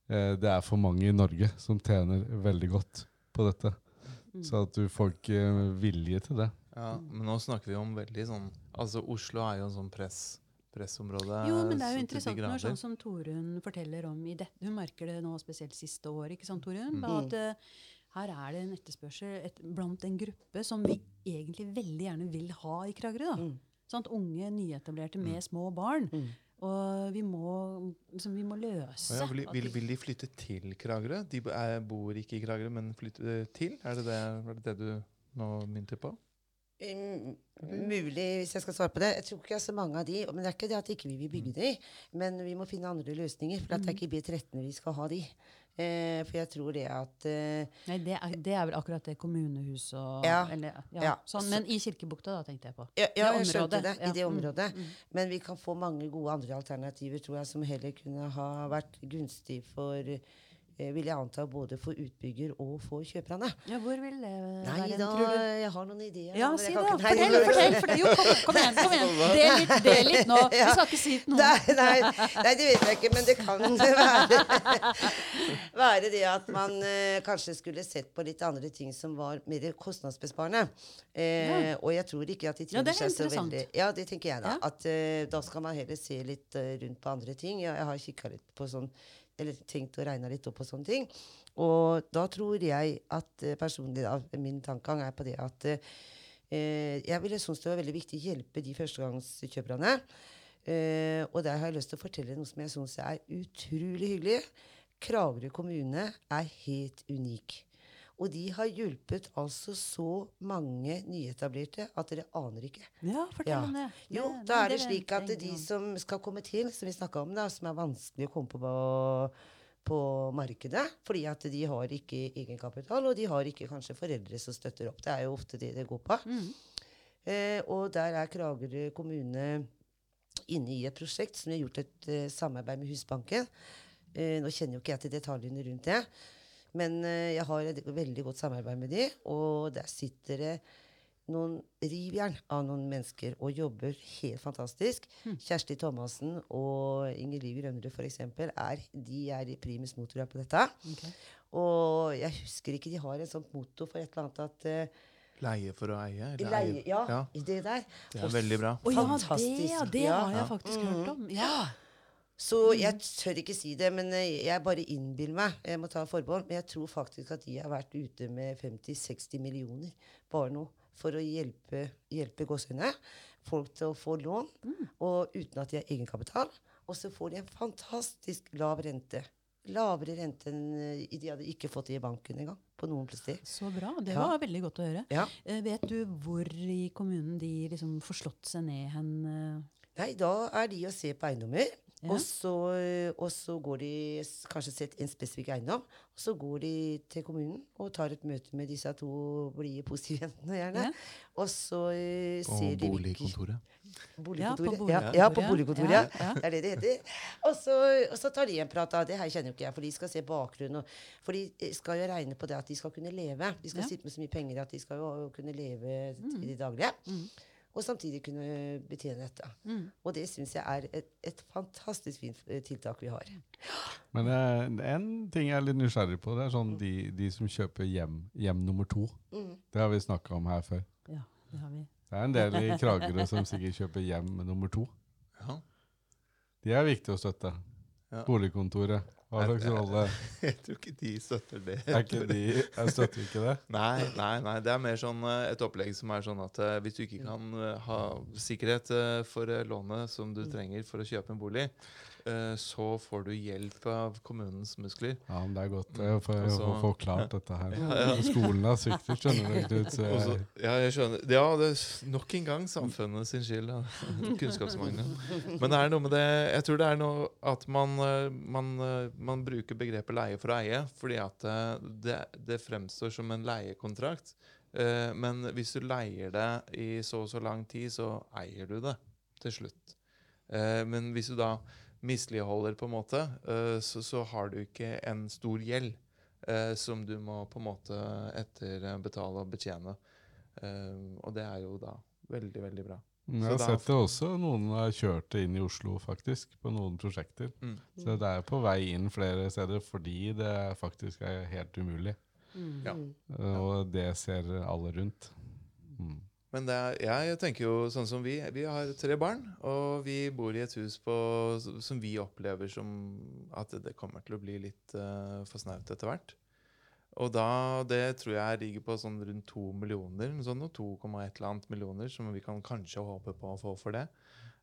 eh, det er for mange i Norge som tjener veldig godt på dette. Mm. Så at du får ikke vilje til det. Ja, men nå snakker vi om veldig sånn Altså, Oslo er jo en sånn press, pressområde. Jo, men det er jo interessant når sånn som Torunn forteller om i dette. Hun merker det nå spesielt siste år, ikke sant, Torunn? Mm. At uh, her er det en etterspørsel et, blant en gruppe som vi egentlig veldig gjerne vil ha i Kragerø. da. Mm. Sånn, Unge, nyetablerte med små barn. Mm. Og vi må, liksom, vi må løse ja, vil, vil, vil de flytte til Kragerø? De bor ikke i Kragerø, men flytte til? Er det det, er det det du nå mynter på? Mm, mulig, hvis jeg skal svare på det. Jeg tror ikke jeg har så mange av de. Men det er ikke det at ikke vi vil bygge de, men vi må finne andre løsninger. For at det er ikke B13 vi skal ha de. Eh, for jeg tror det at eh, Nei, det er, det er vel akkurat det kommunehuset og Ja. eller, ja, Ja. Sånn, Men i Kirkebukta, da, tenkte jeg på. Ja, ja jeg skjønte det. I det Mm, området. mm. Men vi kan få mange gode andre alternativer, tror jeg, som heller kunne ha vært gunstig for vil jeg anta både for utbygger og for kjøperne. Ja, hvor vil det Nei være, da, tror jeg har noen ideer. Ja, si det. ikke- Nei, Fortell, fortell! fortell. Jo, kom, kom igjen. kom igjen. Del litt, del litt nå. Du skal ikke si noe. Nei, nei, nei, det vet jeg ikke, men det kan være, være det at man eh, kanskje skulle sett på litt andre ting som var mer kostnadsbesparende. Eh, Og jeg tror ikke at de trenger ja, seg så veldig Ja, det tenker jeg da. At eh, da skal man heller se litt eh, rundt på andre ting. Jeg, jeg har kikka litt på sånn eller tenkt å regne litt opp på sånne ting. Og da tror jeg at eh, personlig da, min tankegang er på det at eh, jeg ville synes det var veldig viktig å hjelpe de førstegangskjøperne. Eh, og der har jeg lyst til å fortelle noe som jeg syns er utrolig hyggelig. Kragerø kommune er helt unik. Og de har hjulpet altså så mange nyetablerte at dere aner ikke. Ja, fortell Ja. om det. Jo, Det- da er det vet slik at de som skal komme til, som vi snakka om, da, som er vanskelig å komme på på, markedet, fordi at de har ikke egenkapital, og de har ikke kanskje foreldre som støtter opp. Det er jo ofte det det går på. Mm. Eh, og der er Kragerø kommune inne i et prosjekt som vi har gjort et eh, samarbeid med Husbanken. Eh, nå kjenner jo ikke jeg til detaljene rundt det, men eh, jeg har et veldig godt samarbeid med de, og der sitter det noen rivjern av noen mennesker og jobber helt fantastisk. Kjersti Thomassen og Inger Liv Grønnerud eksempel, er, de er i primus motor på dette. Okay. Og jeg husker ikke, de har et sånt motto for et eller annet at uh, Leie for å eie? eller leie, ja, ja, det der. det er veldig bra. Oh, ja, det, Fantastisk. ja, det har jeg faktisk faktisk hørt om. Ja. Så jeg tør ikke si det, men eh, jeg bare innbiller meg. Jeg må ta forbehold. Men jeg tror faktisk at de har vært ute med 50-60 millioner bare nå for å hjelpe, hjelpe gåsehudene. Folk til å få lån, og uten at de har egenkapital. Og så får de en fantastisk lav rente. Lavere rente enn eh, de hadde ikke fått i banken engang. På noen plasser. Så bra. Det Ja. var veldig godt å høre. Ja. Uh, vet du hvor i kommunen de liksom får slått seg ned hen? Uh? Nei, da er de å se på eiendommer. Ja. Og, så, og så går de kanskje sett en spesifikk eiendom. Og så går de til kommunen og tar et møte med disse to blide, positive jentene, gjerne. Ja. Og så eh, På ser de boligkontoret. Boligkontoret. Ja, på ja, på boligkontoret, boligkontoret. ja. Ja, Ja. Det er det det heter. Og så, og så tar de en prat. da. Det her kjenner jo ikke jeg, for de skal se bakgrunnen. og- For de eh, skal jo regne på det at de skal kunne leve. De skal Ja. sitte med så mye penger at de skal jo kunne leve i det daglige. Og samtidig kunne betjene dette. Mm. Og det syns jeg er et, et fantastisk fint eh, tiltak vi har. Men en ting jeg er litt nysgjerrig på, det er sånn de, de som kjøper hjem, hjem nummer to. Mm. Det har vi snakka om her før. Ja, det har vi. Det er en del i Kragerø som sikkert kjøper hjem nummer to. Ja. De er viktige å støtte. Ja. Boligkontoret. Hva slags rolle Jeg tror ikke de støtter det. er ikke de Jeg støtter ikke det. Nei, nei, nei, det er mer sånn eh, et opplegg som er sånn at eh, hvis du ikke kan eh, ha sikkerhet for lånet som du trenger for å kjøpe en bolig, så får du hjelp av kommunens muskler. Ja, men det er godt eh, for å få klart dette her. Ja, ja. Skolen har sviktet, skjønner du. Knut. ja, jeg skjønner. Ja, det er nok en gang samfunnet sin skyld. Kunnskapsmangelen. Kunnskapsmangel. Men det er noe med det Jeg tror det er noe at man, eh, man, eh, man bruker begrepet leie for å eie, fordi at eh, det, det fremstår som en leiekontrakt. Eh, Men hvis du leier det i så og så lang tid, så eier du det til slutt. Eh, Men hvis du da misligholder, på en måte, eh, så, så har du ikke en stor gjeld eh, som du må på en måte etterbetale og betjene. Eh, og det er jo da veldig, veldig bra. Jeg har sett det også. Noen har kjørt det inn i Oslo, faktisk, på noen prosjekter. Mm. Så det er på vei inn flere steder fordi det faktisk er helt umulig. Mm. Ja. Eh, Og det ser alle rundt. Mm. Men er, jeg tenker jo sånn som vi. Vi har tre barn, og vi bor i et hus på, som vi opplever som at det kommer til å bli litt uh, for snaut etter hvert. Og da, det tror jeg ligger på sånn rundt to millioner, sånn noe 2,1 eller annet millioner, som vi kan kanskje håpe på å få for det.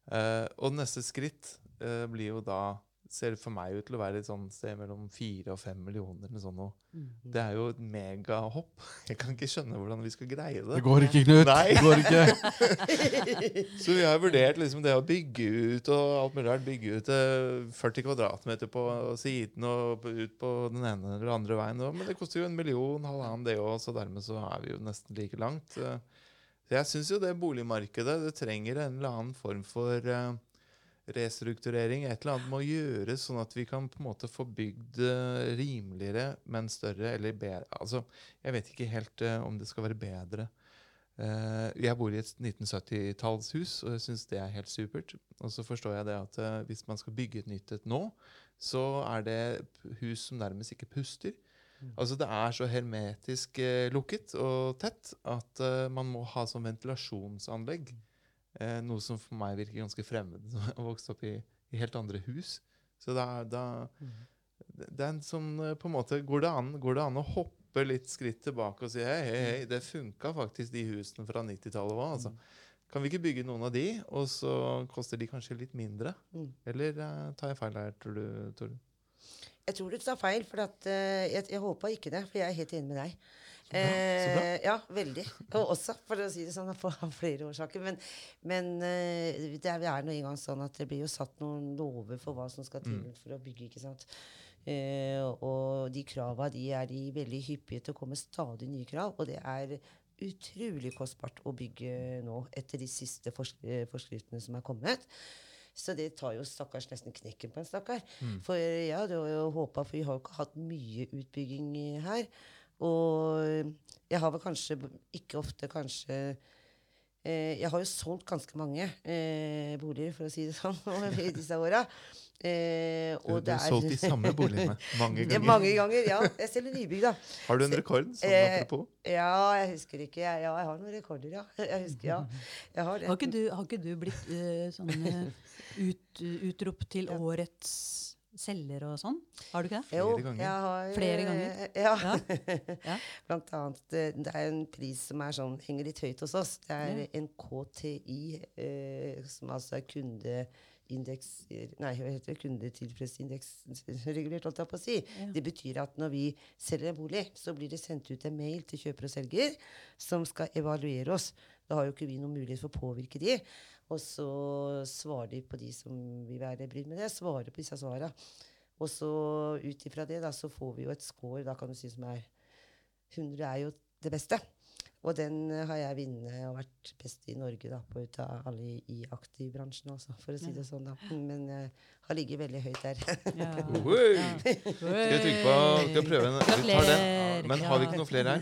Uh, og neste skritt uh, blir jo da, ser for meg ut til å være et sånn sted mellom fire og fem millioner. eller sånn. Mm. Det er jo et megahopp. Jeg kan ikke skjønne hvordan vi skal greie det. Det går ikke, Knut! Nei. Det går ikke. Så vi har vurdert liksom det å bygge ut og alt mulig rart. Bygge ut eh, 40 kvadratmeter på siden og ut på den ene eller andre veien. Men det koster jo en million, halvannen det òg, så dermed så er vi jo nesten like langt. Eh, Så jeg syns jo det boligmarkedet det trenger en eller annen form for eh, restrukturering. Et eller annet må gjøres, sånn at vi kan på en måte få bygd eh, rimeligere, men større eller bedre. Altså, jeg vet ikke helt uh, om det skal være bedre. Uh, jeg bor i et 1970-tallshus, og jeg syns det er helt supert. Og så forstår jeg det at uh, hvis man skal bygge et nytt et nå, så er det hus som nærmest ikke puster. Altså Det er så hermetisk lukket og tett at man må ha sånn ventilasjonsanlegg. Eh, noe som for meg virker ganske fremmed, som har vokst opp i, i helt andre hus. Så da, da det det er en sånn eh, på en måte, går det, an, går det an å hoppe litt skritt tilbake og si hei, hei, hei, det funka faktisk de husene fra 90-tallet òg. Altså. Kan vi ikke bygge noen av de, og så koster de kanskje litt mindre? Mm. Eller eh, tar jeg feil her, tror du, Torunn? Jeg tror du tar feil, for at, uh, jeg, jeg håpa ikke det. For jeg er helt enig med deg. Bra. Eh, ja, veldig. Og også, for å si det sånn, av flere årsaker. Men, men eh, det er, er nå engang sånn at det blir jo satt noen lover for hva som skal til Mm. for å bygge. ikke sant? Eh, og de krava de er de veldig hyppige til å komme stadig nye krav. Og det er utrolig kostbart å bygge nå, etter de siste forsk eh, forskriftene som er kommet. Så det tar jo stakkars nesten knekken på en stakkar. For jeg hadde jo håpa, for vi har jo ikke hatt mye utbygging her. Og jeg har vel kanskje ikke ofte kanskje eh, Jeg har jo solgt ganske mange eh, boliger, for å si det sånn, i disse åra. Eh, Du, og du har solgt de samme boligene mange Ja, ganger. mange ganger, ja. Jeg selger nybygg, da. Har du en rekord? Sånn Eh, apropos? Ja, jeg husker ikke. Jeg, ja, jeg har noen rekorder, ja. Jeg husker, ja. Jeg har det. Har ikke du, har ikke du blitt uh, sånn eh, ut, utropt til Ja. årets selger og sånn? Har du ikke det? Jo, Flere ganger. jeg har, Flere ganger? eh, Ja. Ja. Blant annet, eh, det er en pris som er sånn, henger litt høyt hos oss. Det er Ja. en KTI, eh, som altså er kundeindeks Nei, hva heter det? Kundetilfredsindeks-regulert, holdt jeg på å si. Ja. Det betyr at når vi selger en bolig, så blir det sendt ut en mail til kjøper og selger som skal evaluere oss. Da har jo ikke vi noen mulighet for å påvirke de. Og så svarer de på de som vil være brydd med det. Svarer på disse svarene. Og så ut ifra det da, så får vi jo et score da kan du si som er 100 er jo det beste. Og den eh, har jeg vunnet og vært best i Norge da, på ut av alle i, i aktivbransjen, altså, for å si det sånn. da. Men jeg har ligget veldig høyt der. Ja. Oi! Ja. Skal vi trykke på Skal jeg prøve en Vi tar den. Men har vi ikke noe flere her?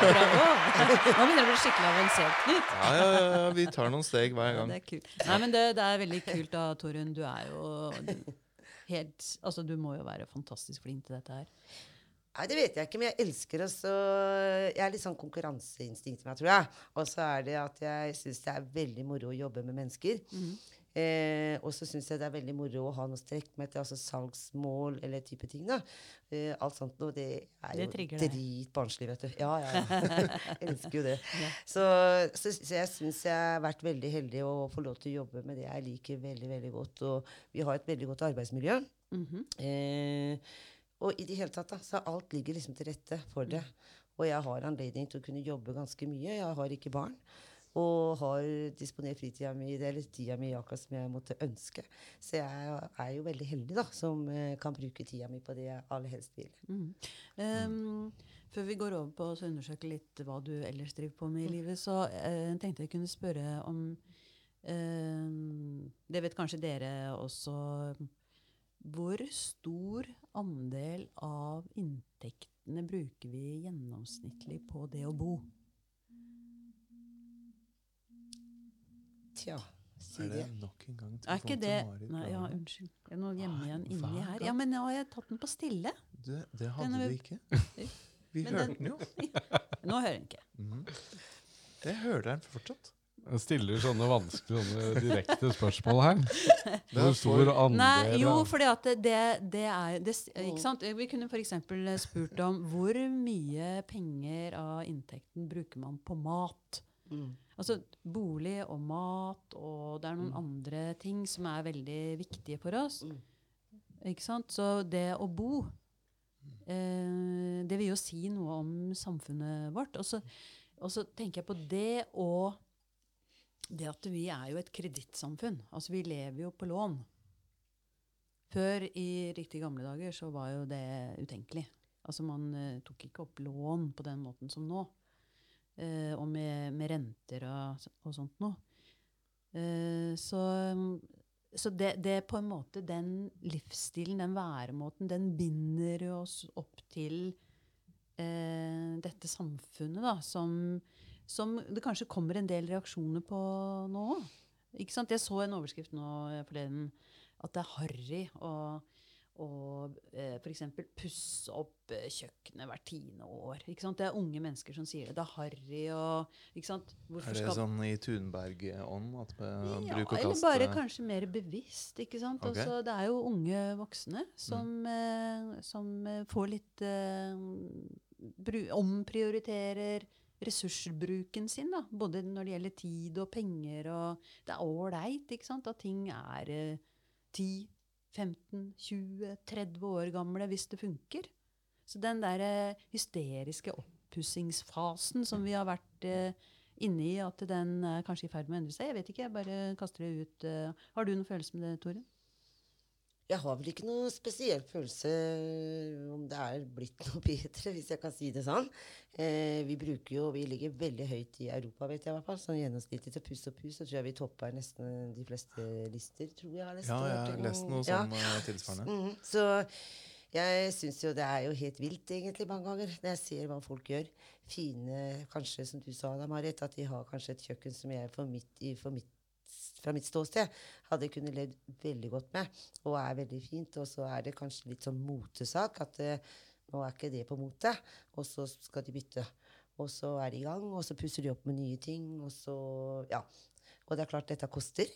Bravo! Nå begynner det å bli skikkelig avansert, Knut. Ja, ja, ja, ja, vi tar noen steg hver Ja, gang. det er kult. Nei, men det, det er veldig kult da, Torunn. Du er jo helt Altså, du må jo være fantastisk flink til dette her. Nei, Det vet jeg ikke, men jeg elsker også Jeg er litt sånn konkurranseinstinkt med meg, tror jeg. Og så er det at jeg syns det er veldig moro å jobbe med mennesker. Mm. Eh, og så syns jeg det er veldig moro å ha noe strekk med til, altså salgsmål eller type ting. da. Eh, alt sånt noe. Det er Det jo dritbarnslig, vet du. Ja, ja. Jeg elsker jo det. Ja. Så, så, så jeg syns jeg har vært veldig heldig å få lov til å jobbe med det jeg liker veldig, veldig godt. Og vi har et veldig godt arbeidsmiljø. Mhm. Eh, og i det hele tatt, da, så alt ligger liksom til rette for det. Og jeg har anledning til å kunne jobbe ganske mye. Jeg har ikke barn. Og har disponert fritida mi, eller tida mi akkurat som jeg måtte ønske. Så jeg er jo veldig heldig, da, som eh, kan bruke tida mi på det jeg aller helst vil. Mm. Um, før vi går over på å undersøke litt hva du ellers driver på med i livet, så uh, tenkte jeg kunne spørre om uh, Det vet kanskje dere også. Hvor stor andel av inntektene bruker vi gjennomsnittlig på det å bo? Tja, si Er det nok en gang Er ikke det til Marit Nei, ja, unnskyld. Det er noe hjemme igjen inni her. Ja, men nå har jeg tatt den på stille. Det, det hadde vi ikke. Vi hørte den- den jo. Nå hører den ikke. Mhm. Jeg hører den fortsatt. Jeg stiller sånne vanskelige, sånne direkte spørsmål her. Det Hvor er stor andel Nei, jo, for fordi at det, det er det, Ikke sant? Vi kunne f.eks. spurt om hvor mye penger av inntekten bruker man på mat? Mm. Altså bolig og mat, og det er noen andre ting som er veldig viktige for oss. Mm. Ikke sant? Så det å bo, eh, det vil jo si noe om samfunnet vårt. Og så, og så tenker jeg på det og det at vi er jo et kredittsamfunn. Altså vi lever jo på lån. Før, i riktig gamle dager, så var jo det utenkelig. Altså man uh, tok ikke opp lån på den måten som nå. Uh, og med, med renter og, og sånt noe. Uh, så så det, det på en måte den livsstilen, den væremåten, den binder jo oss opp til dette samfunnet, da, som, som det kanskje kommer en del reaksjoner på nå. òg. Jeg så en overskrift nå eh, forleden at det er harry å og eh, f.eks. pusse opp eh, kjøkkenet hvert tiende år. Ikke sant? Det er unge mennesker som sier det. Det er harry og ikke sant? Er det sånn i Thunberg-ånd? At vi ja, bruker kast eller bare kanskje mer bevisst. ikke sant? Okay. Også, det er jo unge voksne som, mm. som eh, får litt eh, Omprioriterer ressursbruken sin, da. Både når det gjelder tid og penger. og Det er ålreit at ting er eh, 10, 15, 20, 30 år gamle hvis det funker. Så den der eh, hysteriske oppussingsfasen som vi har vært eh, inne i, at den er kanskje i ferd med å endre seg. Jeg vet ikke, jeg bare kaster det ut. eh. har du noen følelse med det, Tore? Jeg har vel ikke noe spesiell følelse om det er blitt noe bedre, hvis jeg kan si det sånn. Eh, vi bruker jo, vi ligger veldig høyt i Europa, vet jeg i hvert fall. Sånn gjennomsnittlig til puss og pus, så tror jeg vi topper nesten de fleste lister, tror jeg. har lest. Ja, jeg har lest noe Ja. sånn eh, tilsvarende. Mm, Så jeg syns jo det er jo helt vilt, egentlig, mange ganger, når jeg ser hva folk gjør. Fine, kanskje, som du sa da, Marit, at de har kanskje et kjøkken som jeg for mitt, i- for mitt, fra mitt ståsted hadde kunnet levd veldig godt med, og er veldig fint. Og så er det kanskje litt sånn motesak at eh, nå er ikke det på mote, og så skal de bytte. Og så er de i gang, og så pusser de opp med nye ting, og så Ja. Og det er klart, dette koster.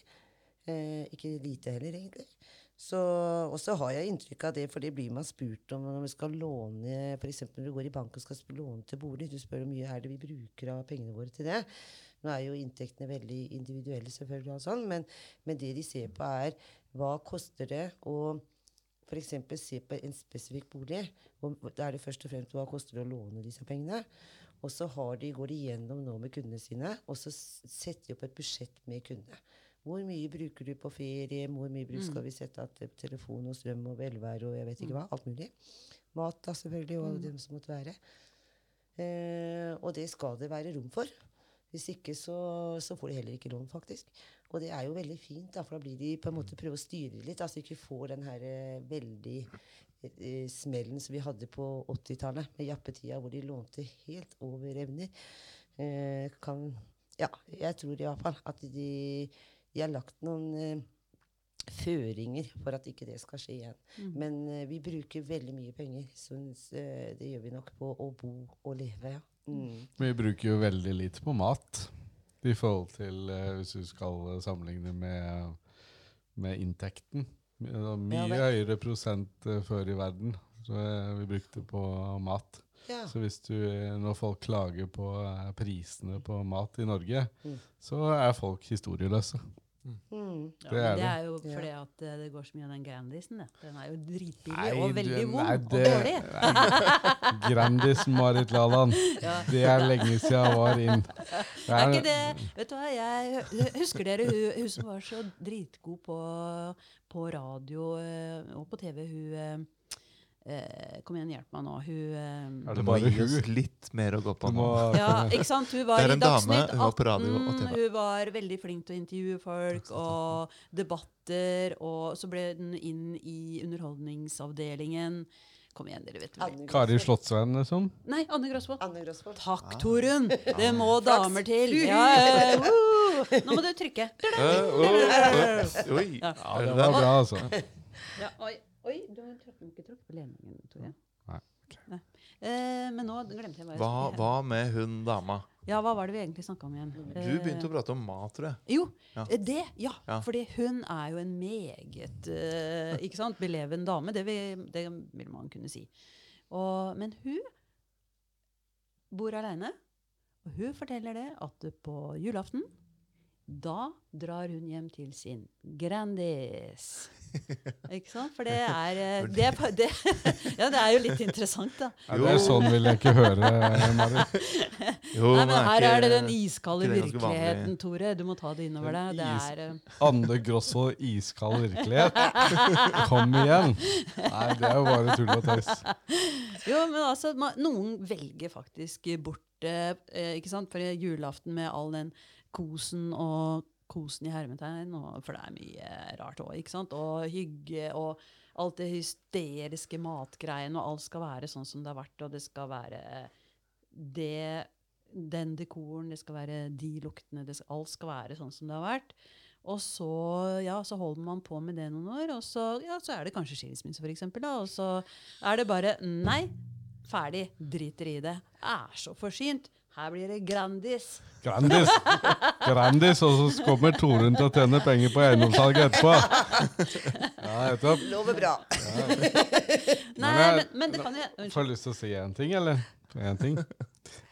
Eh, ikke lite heller, egentlig. Og så har jeg inntrykk av det, for det blir man spurt om når vi skal låne F.eks. når du går i bank og skal låne til bolig. Du spør hvor mye er det vi bruker av pengene våre til det. Nå er jo inntektene veldig individuelle, selvfølgelig, og sånn, men, men det de ser på, er hva koster det å f.eks. se på en spesifikk bolig. Og da er det først og fremst hva koster det å låne disse pengene. Og så har de, går de gjennom nå med kundene sine, og så setter de opp et budsjett med kundene. Hvor mye bruker du på ferie? Hvor mye bruk skal vi sette av til telefon og strøm og velvære og jeg vet ikke hva? Alt mulig. Mat, da, selvfølgelig, og det som måtte være. Eh, og det skal det være rom for. Hvis ikke så, så får de heller ikke lån, faktisk. Og det er jo veldig fint, da, for da blir de på en måte prøve å styre litt, altså ikke får den her eh, veldig eh, smellen som vi hadde på 80-tallet, med jappetida, hvor de lånte helt over evner. Eh, kan, ja, jeg tror i hvert fall at de, de har lagt noen eh, føringer for at ikke det skal skje igjen. Men eh, vi bruker veldig mye penger. Så eh, det gjør vi nok på å bo og leve, ja. Mm. Vi bruker jo veldig lite på mat i forhold til uh, hvis du skal sammenligne med, med inntekten. Mye Ja, høyere prosent uh, før i verden så uh, vi brukte på mat. Ja. Så hvis du, når folk klager på prisene på mat i Norge, Mm. så er folk historieløse. Mm. Ja, Det er det det. er jo Ja. fordi at eh, det går så mye av den Grandisen. det. Den er jo dritbillig Nei, og veldig du- vond nei, og det- dårlig. Grandis Marit Laland. Det er lenge siden jeg var inn. Det Er ikke det Vet du hva, jeg husker dere hun, hun som var så dritgod på, på radio eh, og på TV, hun eh, eh, Kom igjen, hjelp meg nå. Hun eh, Er Du det må bare gi oss hun? litt mer å gå på nå. Ja, ikke sant? Hun var Det er i en dame, Dagsnytt hun var på radio og 18. TV. Hun var veldig flink til å intervjue folk og debatter. Og så ble den inn i Underholdningsavdelingen. Kom igjen, dere vet vel. Anne Kari Grosvold. Slottsveien, liksom? Nei, Anne Grosvold. Anne Grosvold. Takk, Torunn! Det må damer til. Ja, eh, woo! Nå må du trykke. Å, Oi! Ja. Det var bra, altså. Ja, oi, oi, du har tråkket- ikke tråkket på ledningen, Tore. Nei, Nei. Eh, men nå glemte jeg jeg Hva, hva med hun dama? Ja, hva var det vi egentlig snakka om igjen? Du begynte å prate om mat, tror jeg. Jo, Ja. eh, det. Ja. Ja. Fordi hun er jo en meget uh, ikke sant, beleven dame. Det vil, det vil man kunne si. Og, men hun bor aleine, og hun forteller det at på julaften da drar hun hjem til sin Grandis. Ikke sant? For det er, eh, det, er det, Ja, det er jo litt interessant, da. Ja, det er sånn vil jeg ikke høre, Marit. Jo, Nei, men her er det den iskalde virkeligheten, Tore. Du må ta det innover deg. Det er eh, Anne Grosvold, iskald virkelighet. Kom igjen. Nei, det er jo bare tull og tøys. Jo, men altså, noen velger faktisk bort eh, ikke sant? For julaften med all den kosen og kosen i hermetegn, for det er mye rart òg? Og hygge og alt det hysteriske matgreiene, og alt skal være sånn som det har vært, og det skal være det den dekoren, det skal være de luktene, skal, alt skal være sånn som det har vært. Og så, ja, så holder man på med det noen år, og så, ja, så er det kanskje skilsmisse, eksempel, og så er det bare Nei, ferdig. Driter i det. Er så forsynt. Her blir det Grandis. Grandis. Grandis, og så kommer Torunn til å tjene penger på eiendomssalget etterpå. Ja, nettopp. Lover bra. Nei, jeg- men, men det kan jeg Får Unnskyld. jeg lyst til å si en ting, eller? En ting.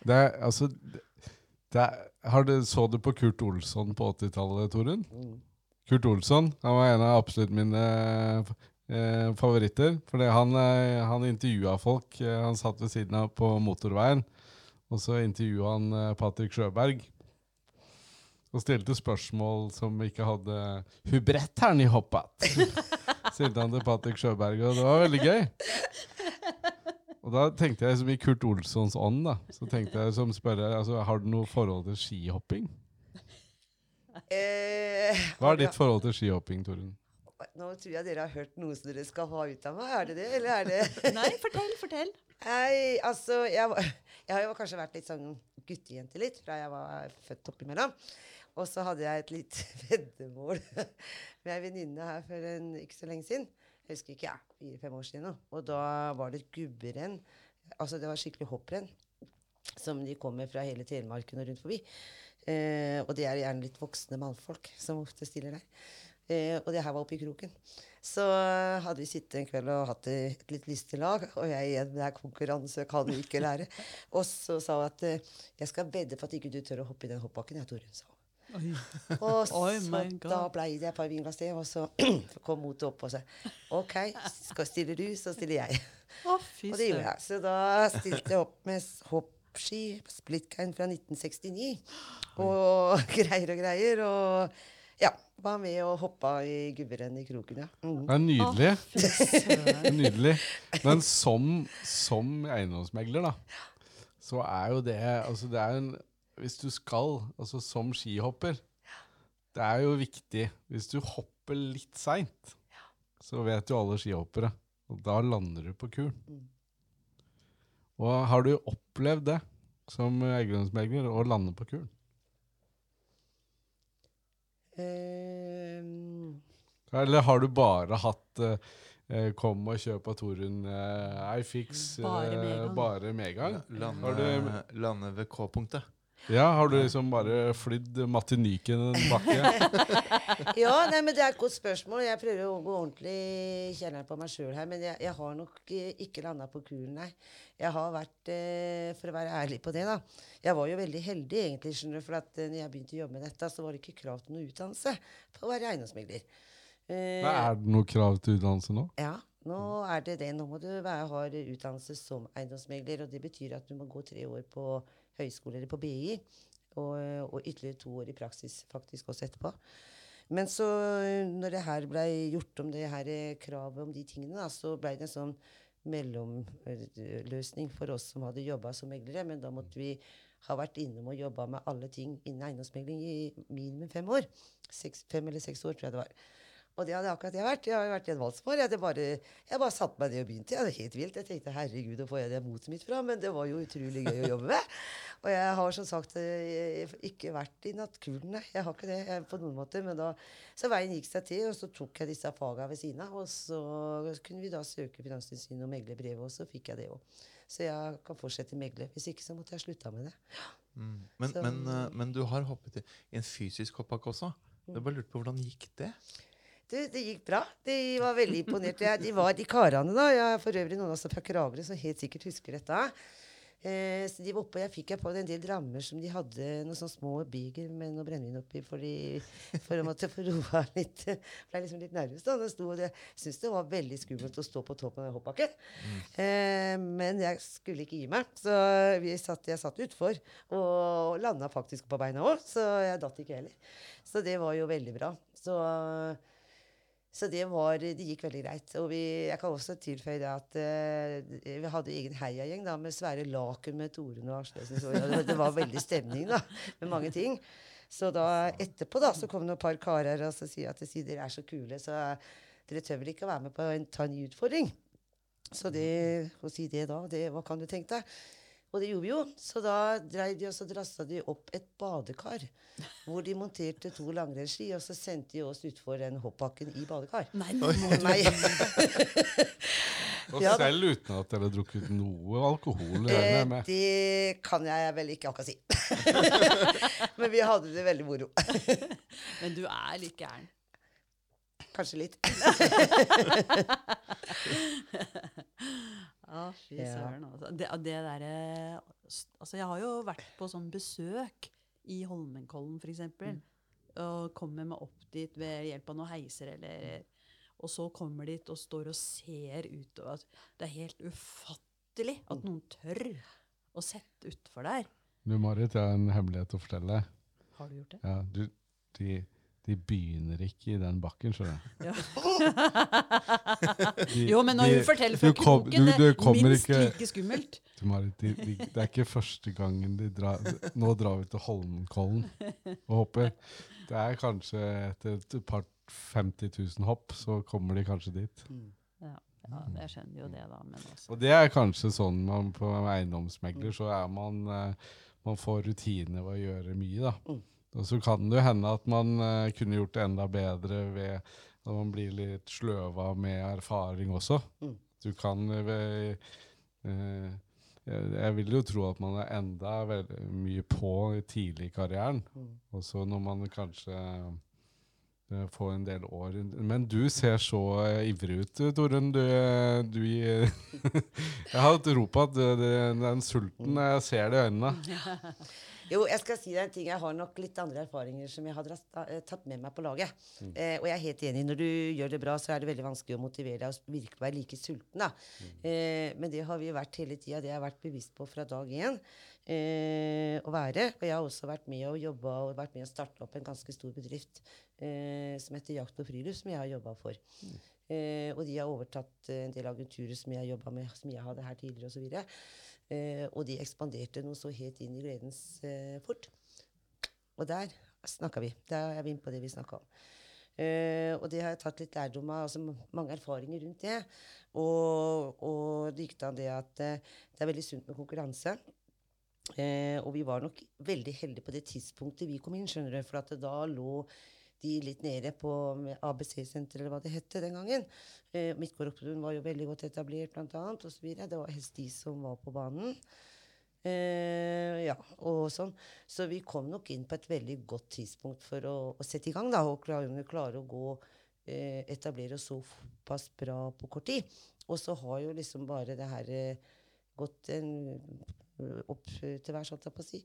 Det er, altså, det er, har du, så du på Kurt Olsson på 80-tallet, Torunn? Mm. Kurt Olsson han var en av absolutt mine eh, favoritter. Fordi han, eh, han intervjua folk. Eh, han satt ved siden av på motorveien. Og så intervjua han eh, Patrick Sjøberg. Og stilte spørsmål som ikke hadde hubretteren i hoppet. ni stilte han til Patrick Sjøberg, og det var veldig gøy. Og da tenkte jeg som i Kurt Olssons ånd, da. Så tenkte jeg som spørre, altså, har du noe forhold til skihopping? Eh, Hva er ditt forhold til skihopping, Torunn? Nå tror jeg dere har hørt noe som dere skal ha ut av meg. Er det det, eller er det Nei, fortell, fortell. Nei, altså jeg, var, jeg har jo kanskje vært litt sånn guttejente litt fra jeg var født oppimellom. Og så hadde jeg et lite veddemål med ei venninne her for en, ikke så lenge siden. Jeg husker ikke, ja, fire-fem år siden nå. Og da var det et gubberenn. Altså det var skikkelig hopprenn. Som de kommer fra hele Telemarken og rundt forbi. Eh, og det er gjerne litt voksne mannfolk som ofte stiller der. Eh, og det her var oppe i kroken. Så hadde vi sittet en kveld og hatt et litt lag. Og jeg igjen, det er konkurranse, kan du ikke lære. Og så sa hun at eh, jeg skal vedde på at ikke du tør å hoppe i den hoppbakken. Jeg, Torunn, sa hun. Og så oh da blei det et par vinglass til, og så kom motet opp og sa OK, skal stiller du, så stiller jeg. Oh, Og det gjorde jeg. Så da stilte jeg opp med hoppski, splitkein fra 1969, og greier og greier. Og ja, var med og hoppa i gubberenn i kroken, ja. Mm. Det er nydelig. Oh. Nydelig. Men som, som eiendomsmegler, da, så er jo det Altså, det er en Hvis du skal, altså som skihopper Det er jo viktig Hvis du hopper litt seint, så vet jo alle skihoppere. Og da lander du på kulen. Mm. Og har du opplevd det som eiendomsmegler, å lande på kulen? Ehm, Eller har du bare hatt eh, eh, Kom og kjøp av Torunn uh, iFix Bare eh, bare medgang? Lande, Lande, lande ved K-punktet. Ja, har du liksom bare flydd Matiniken en bakke? ja, nei, men det er et godt spørsmål. Jeg prøver å gå ordentlig i på meg sjøl her, men jeg, jeg har nok eh, ikke landa på kulen, nei. Jeg har vært, eh, for å være ærlig på det, da Jeg var jo veldig heldig, egentlig, skjønner du, for at eh, når jeg begynte å jobbe med dette, så var det ikke krav til noe utdannelse for å være eiendomsmegler. Er det noe krav til utdannelse nå? Ja, nå er det det. Nå må du være, ha utdannelse som eiendomsmegler, og det betyr at du må gå tre år på høyskole på BI, og, og ytterligere to år i praksis faktisk også etterpå. Men så, når det her ble gjort om det her kravet om de tingene, da, så ble det en sånn mellomløsning for oss som hadde jobba som meglere. Men da måtte vi ha vært innom og jobba med alle ting innen eiendomsmegling i minimum fem år. Seks, fem eller seks år, tror jeg det var. Og det hadde akkurat jeg vært. Jeg har vært i en valgsmål. Jeg, hadde bare, jeg bare satte meg ned og begynte. Jeg, var helt vilt. Jeg tenkte herregud, hvor får jeg det motet mitt fra? Men det var jo utrolig gøy å jobbe med. Og jeg har som sagt eh, ikke vært i nattkulen. Jeg har ikke det jeg, på noen måte. Men da, så veien gikk seg til, og så tok jeg disse fagene ved siden av. Og så kunne vi da søke Finanstilsynet og megle brevet, og så fikk jeg det òg. Så jeg kan fortsette megle. Hvis ikke så måtte jeg slutta med det. Mm. Men, Så- men, eh, men du har hoppet i i en fysisk hoppbakke også. Jeg bare lurte på hvordan gikk det? Du, det gikk bra. De var veldig imponerte. Ja, de var de karene, da. Jeg er for øvrig noen også fra Kragerø som helt sikkert husker dette. Eh, så de var oppe, og Jeg fikk jeg på en del rammer som de hadde noen sånne små beager med noe brennevin oppi for, de, for å måtte få roa litt. Ble liksom litt nervøs da. jeg sto, og Jeg syntes det var veldig skummelt å stå på toppen av hoppbakken. Eh, men jeg skulle ikke gi meg, så satt, jeg satt utfor. Og landa faktisk på beina òg, så jeg datt ikke heller. Så det var jo veldig bra. Så så det, var, det gikk veldig greit. Og vi, jeg kan også tilføye at uh, vi hadde egen heiagjeng da, med svære Laken med Toren og Arslesen. Det, det var veldig stemning da, med mange ting. Så da etterpå da, så kom det et par karer og så sier at sier dere er så kule, så dere tør vel ikke å være med på en, ta en ny utfordring. Så det, å si det da, det, hva kan du tenke deg? Og det gjorde vi jo. Så da dreiv de og så drassa de opp et badekar. Hvor de monterte to langrennsski, og så sendte de oss utfor den hoppbakken i badekar. Nei, nei. Og Ja selv uten at dere har drukket noe alkohol? Eh, det kan jeg vel ikke akkurat si. Men vi hadde det veldig moro. Men du er litt gæren. Kanskje litt. Ja, fy Ja. søren. Altså. Det, det derre Altså, jeg har jo vært på sånn besøk i Holmenkollen, f.eks. eksempel Og kommer meg opp dit ved hjelp av noen heiser, eller Og så kommer dit og står og ser utover. at Det er helt ufattelig at noen tør å sette utfor der. Du, Marit, jeg har en hemmelighet å fortelle. Har du gjort det? Ja, du, de, de begynner ikke i den bakken, skjønner du. Ja. Jo, men når de- hun forteller du fra kom- kroken, du- det er minst ikke- like skummelt. Du, Marit, de, de, det er ikke første gangen de drar Nå drar vi til Holmenkollen og hopper. Det er kanskje etter et par 50 000 hopp, så kommer de kanskje dit. Ja, ja, jeg skjønner jo det, da. Men også. Og det er kanskje sånn man på eiendomsmegler, så er man eh, Man får rutine ved å gjøre mye, da. Mm. Og så kan det jo hende at man uh, kunne gjort det enda bedre ved at man blir litt sløva med erfaring også. Mm. Du kan eh, ved eh, jeg, jeg vil jo tro at man er enda mye på tidlig i karrieren. Mm. Og så når man kanskje uh, får en del år Men du ser så ivrig ut, Torunn. Du, du Jeg har tro på at den sulten Jeg ser det i øynene. Jo, jeg skal si deg en ting. Jeg har nok litt andre erfaringer som jeg har eh, tatt med meg på laget. Eh, og jeg er helt enig. Når du gjør det bra, så er det veldig vanskelig å motivere deg og virkelig være like sulten. da. Eh, men det har vi vært hele tida. Det har jeg vært bevisst på fra dag én. Eh, å være. Og jeg har også vært med og jobba og vært med å starte opp en ganske stor bedrift eh, som heter Jakt og friluft, som jeg har jobba for. Eh, og de har overtatt en del agenturer som jeg jobba med, som jeg hadde her tidligere osv. Eh, og de ekspanderte noe så helt inn i gledens eh, fort. Og der snakka vi. Der er vi inne på det vi snakka om. Eh, og det har jeg tatt litt lærdom av. altså Mange erfaringer rundt det. Og, og det gikk da det at eh, det er veldig sunt med konkurranse. Eh, og vi var nok veldig heldige på det tidspunktet vi kom inn, skjønner du. For at da lå de litt nede på ABC-senteret, eller hva det hette den gangen. Eh, Midtgårdopptun var jo veldig godt etablert, blant annet, videre. Det var helst de som var på banen. Eh, ja, og sånn. Så vi kom nok inn på et veldig godt tidspunkt for å, å sette i gang, da, og klare, klare å gå eh, etablere oss såpass bra på kort tid. Og så har jo liksom bare det her eh, gått en, opp til værs, holdt jeg på å si.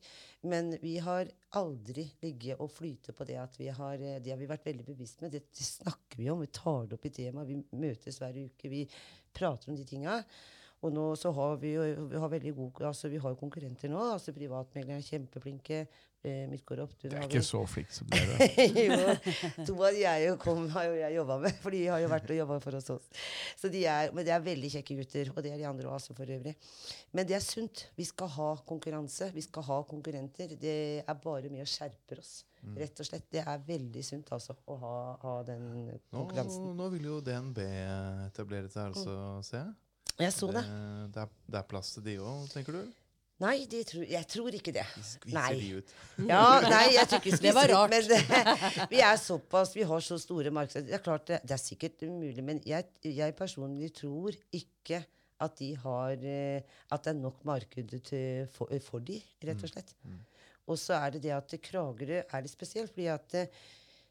Men vi har aldri ligget og flyte på det at vi har eh, Det har vi vært veldig bevisst med. Det, det snakker vi om. Vi tar det opp i temaet. Vi møtes hver uke. Vi prater om de tinga. Og nå så har vi jo vi har veldig god, altså vi har konkurrenter nå. altså Privatmeglere er kjempeflinke. Eh, Opp. Du er ikke så flink som dere. jo, de jeg kom, har jo jeg jobba med, for de har jo vært og jobba for oss. også. Så de er, men det er veldig kjekke gutter, og det er de andre også for øvrig. Men det er sunt. Vi skal ha konkurranse. Vi skal ha konkurrenter. Det er bare med og skjerper oss. Rett og slett. Det er veldig sunt altså, å ha, ha den konkurransen. nå vil jo DNB etablere seg, altså, ser jeg. Jeg så det. Det er, det er plass til de òg, tenker du? Nei, de tror, jeg tror ikke det. De skviser Nei. de ut. Ja, nei, jeg tror ikke Det var rart. ut. Men det, vi er såpass, vi har så store markeder. Det er klart, det, det er sikkert umulig, men jeg, jeg personlig tror ikke at de har eh, At det er nok marked til, for, for de, rett og slett. Og så er det det at Kragerø er litt spesielt, fordi at eh,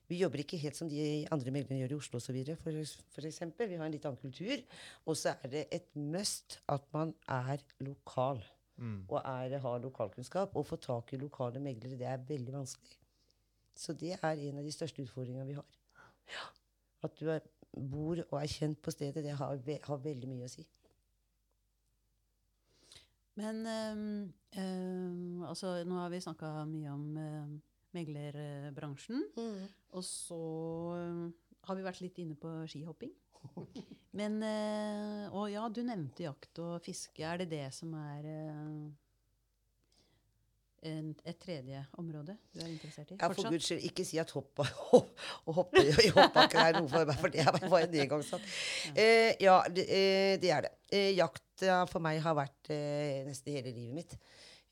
vi jobber ikke helt som de andre meglerne gjør i Oslo osv. For, for eksempel. Vi har en litt annen kultur. Og så er det et must at man er lokal Mm. og er, har lokalkunnskap. Å få tak i lokale meglere, det er veldig vanskelig. Så det er en av de største utfordringene vi har. Ja. At du er, bor og er kjent på stedet, det har, har veldig mye å si. Men ehm, ehm, altså, nå har vi snakka mye om uh, meglerbransjen. Og så har vi vært litt inne på skihopping. Men eh, Og ja, du nevnte jakt og fiske. Er det det som er eh, et tredje område du er interessert i? Ja, for guds skyld, ikke si at hopp, og hoppe i hoppbakken er noe for meg, for det er bare en engangssak. Eh, ja, det, eh, det er det. Eh, jakt for meg har vært eh, nesten hele livet mitt.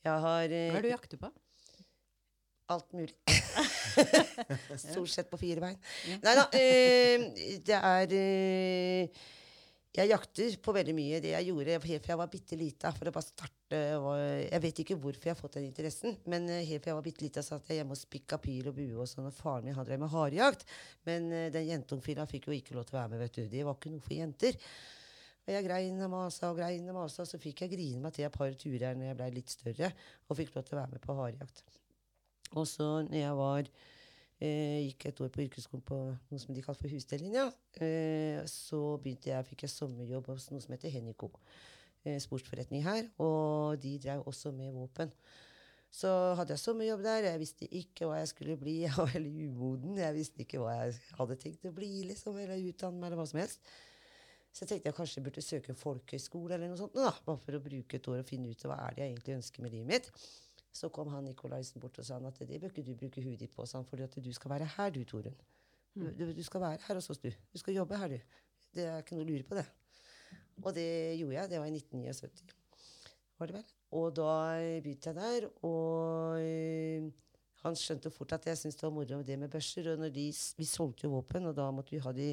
Jeg har Hva er det du jakter på? Alt mulig. Stort sett på fire bein. Nei da. Eh, det er eh, Jeg jakter på veldig mye. Det jeg gjorde helt fra jeg var bitte lita, for å bare starte var, Jeg vet ikke hvorfor jeg har fått den interessen, men eh, helt fra jeg var bitte lita, satt jeg hjemme og spikka pil og bue og sånn, og faren min han drev med harejakt. Men eh, den jentungfila fikk jo ikke lov til å være med, vet du. Det var ikke noe for jenter. Og jeg grein og masa og grein og masa, og så fikk jeg grine meg til et par turer når jeg blei litt større, og fikk lov til å være med på harejakt. Og så når jeg var eh, gikk et år på yrkesskolen på noe som de kalte for husdelinja, eh, så begynte jeg, fikk jeg sommerjobb hos noe som heter Henico. Eh, sportsforretning her. Og de drev også med våpen. Så hadde jeg sommerjobb der. Jeg visste ikke hva jeg skulle bli. Jeg var veldig umoden. Jeg visste ikke hva jeg hadde tenkt å bli, liksom, eller utdanne meg, eller hva som helst. Så jeg tenkte jeg kanskje burde søke folkehøyskole eller noe sånt, da, bare for å bruke et år og finne ut hva er det jeg egentlig ønsker med livet mitt. Så kom han Nikolaisen bort og sa at det bør ikke du bruke huet ditt på, sa han, fordi at du skal være her, du, Torunn. Du, du, du skal være her hos oss, du. Du skal jobbe her, du. Det er ikke noe å lure på, det. Og det gjorde jeg. Det var i 1979. Var det vel? Og da begynte jeg der, og øh, han skjønte fort at jeg syntes det var moro det med børser. Og de, vi solgte jo våpen, og da måtte vi ha de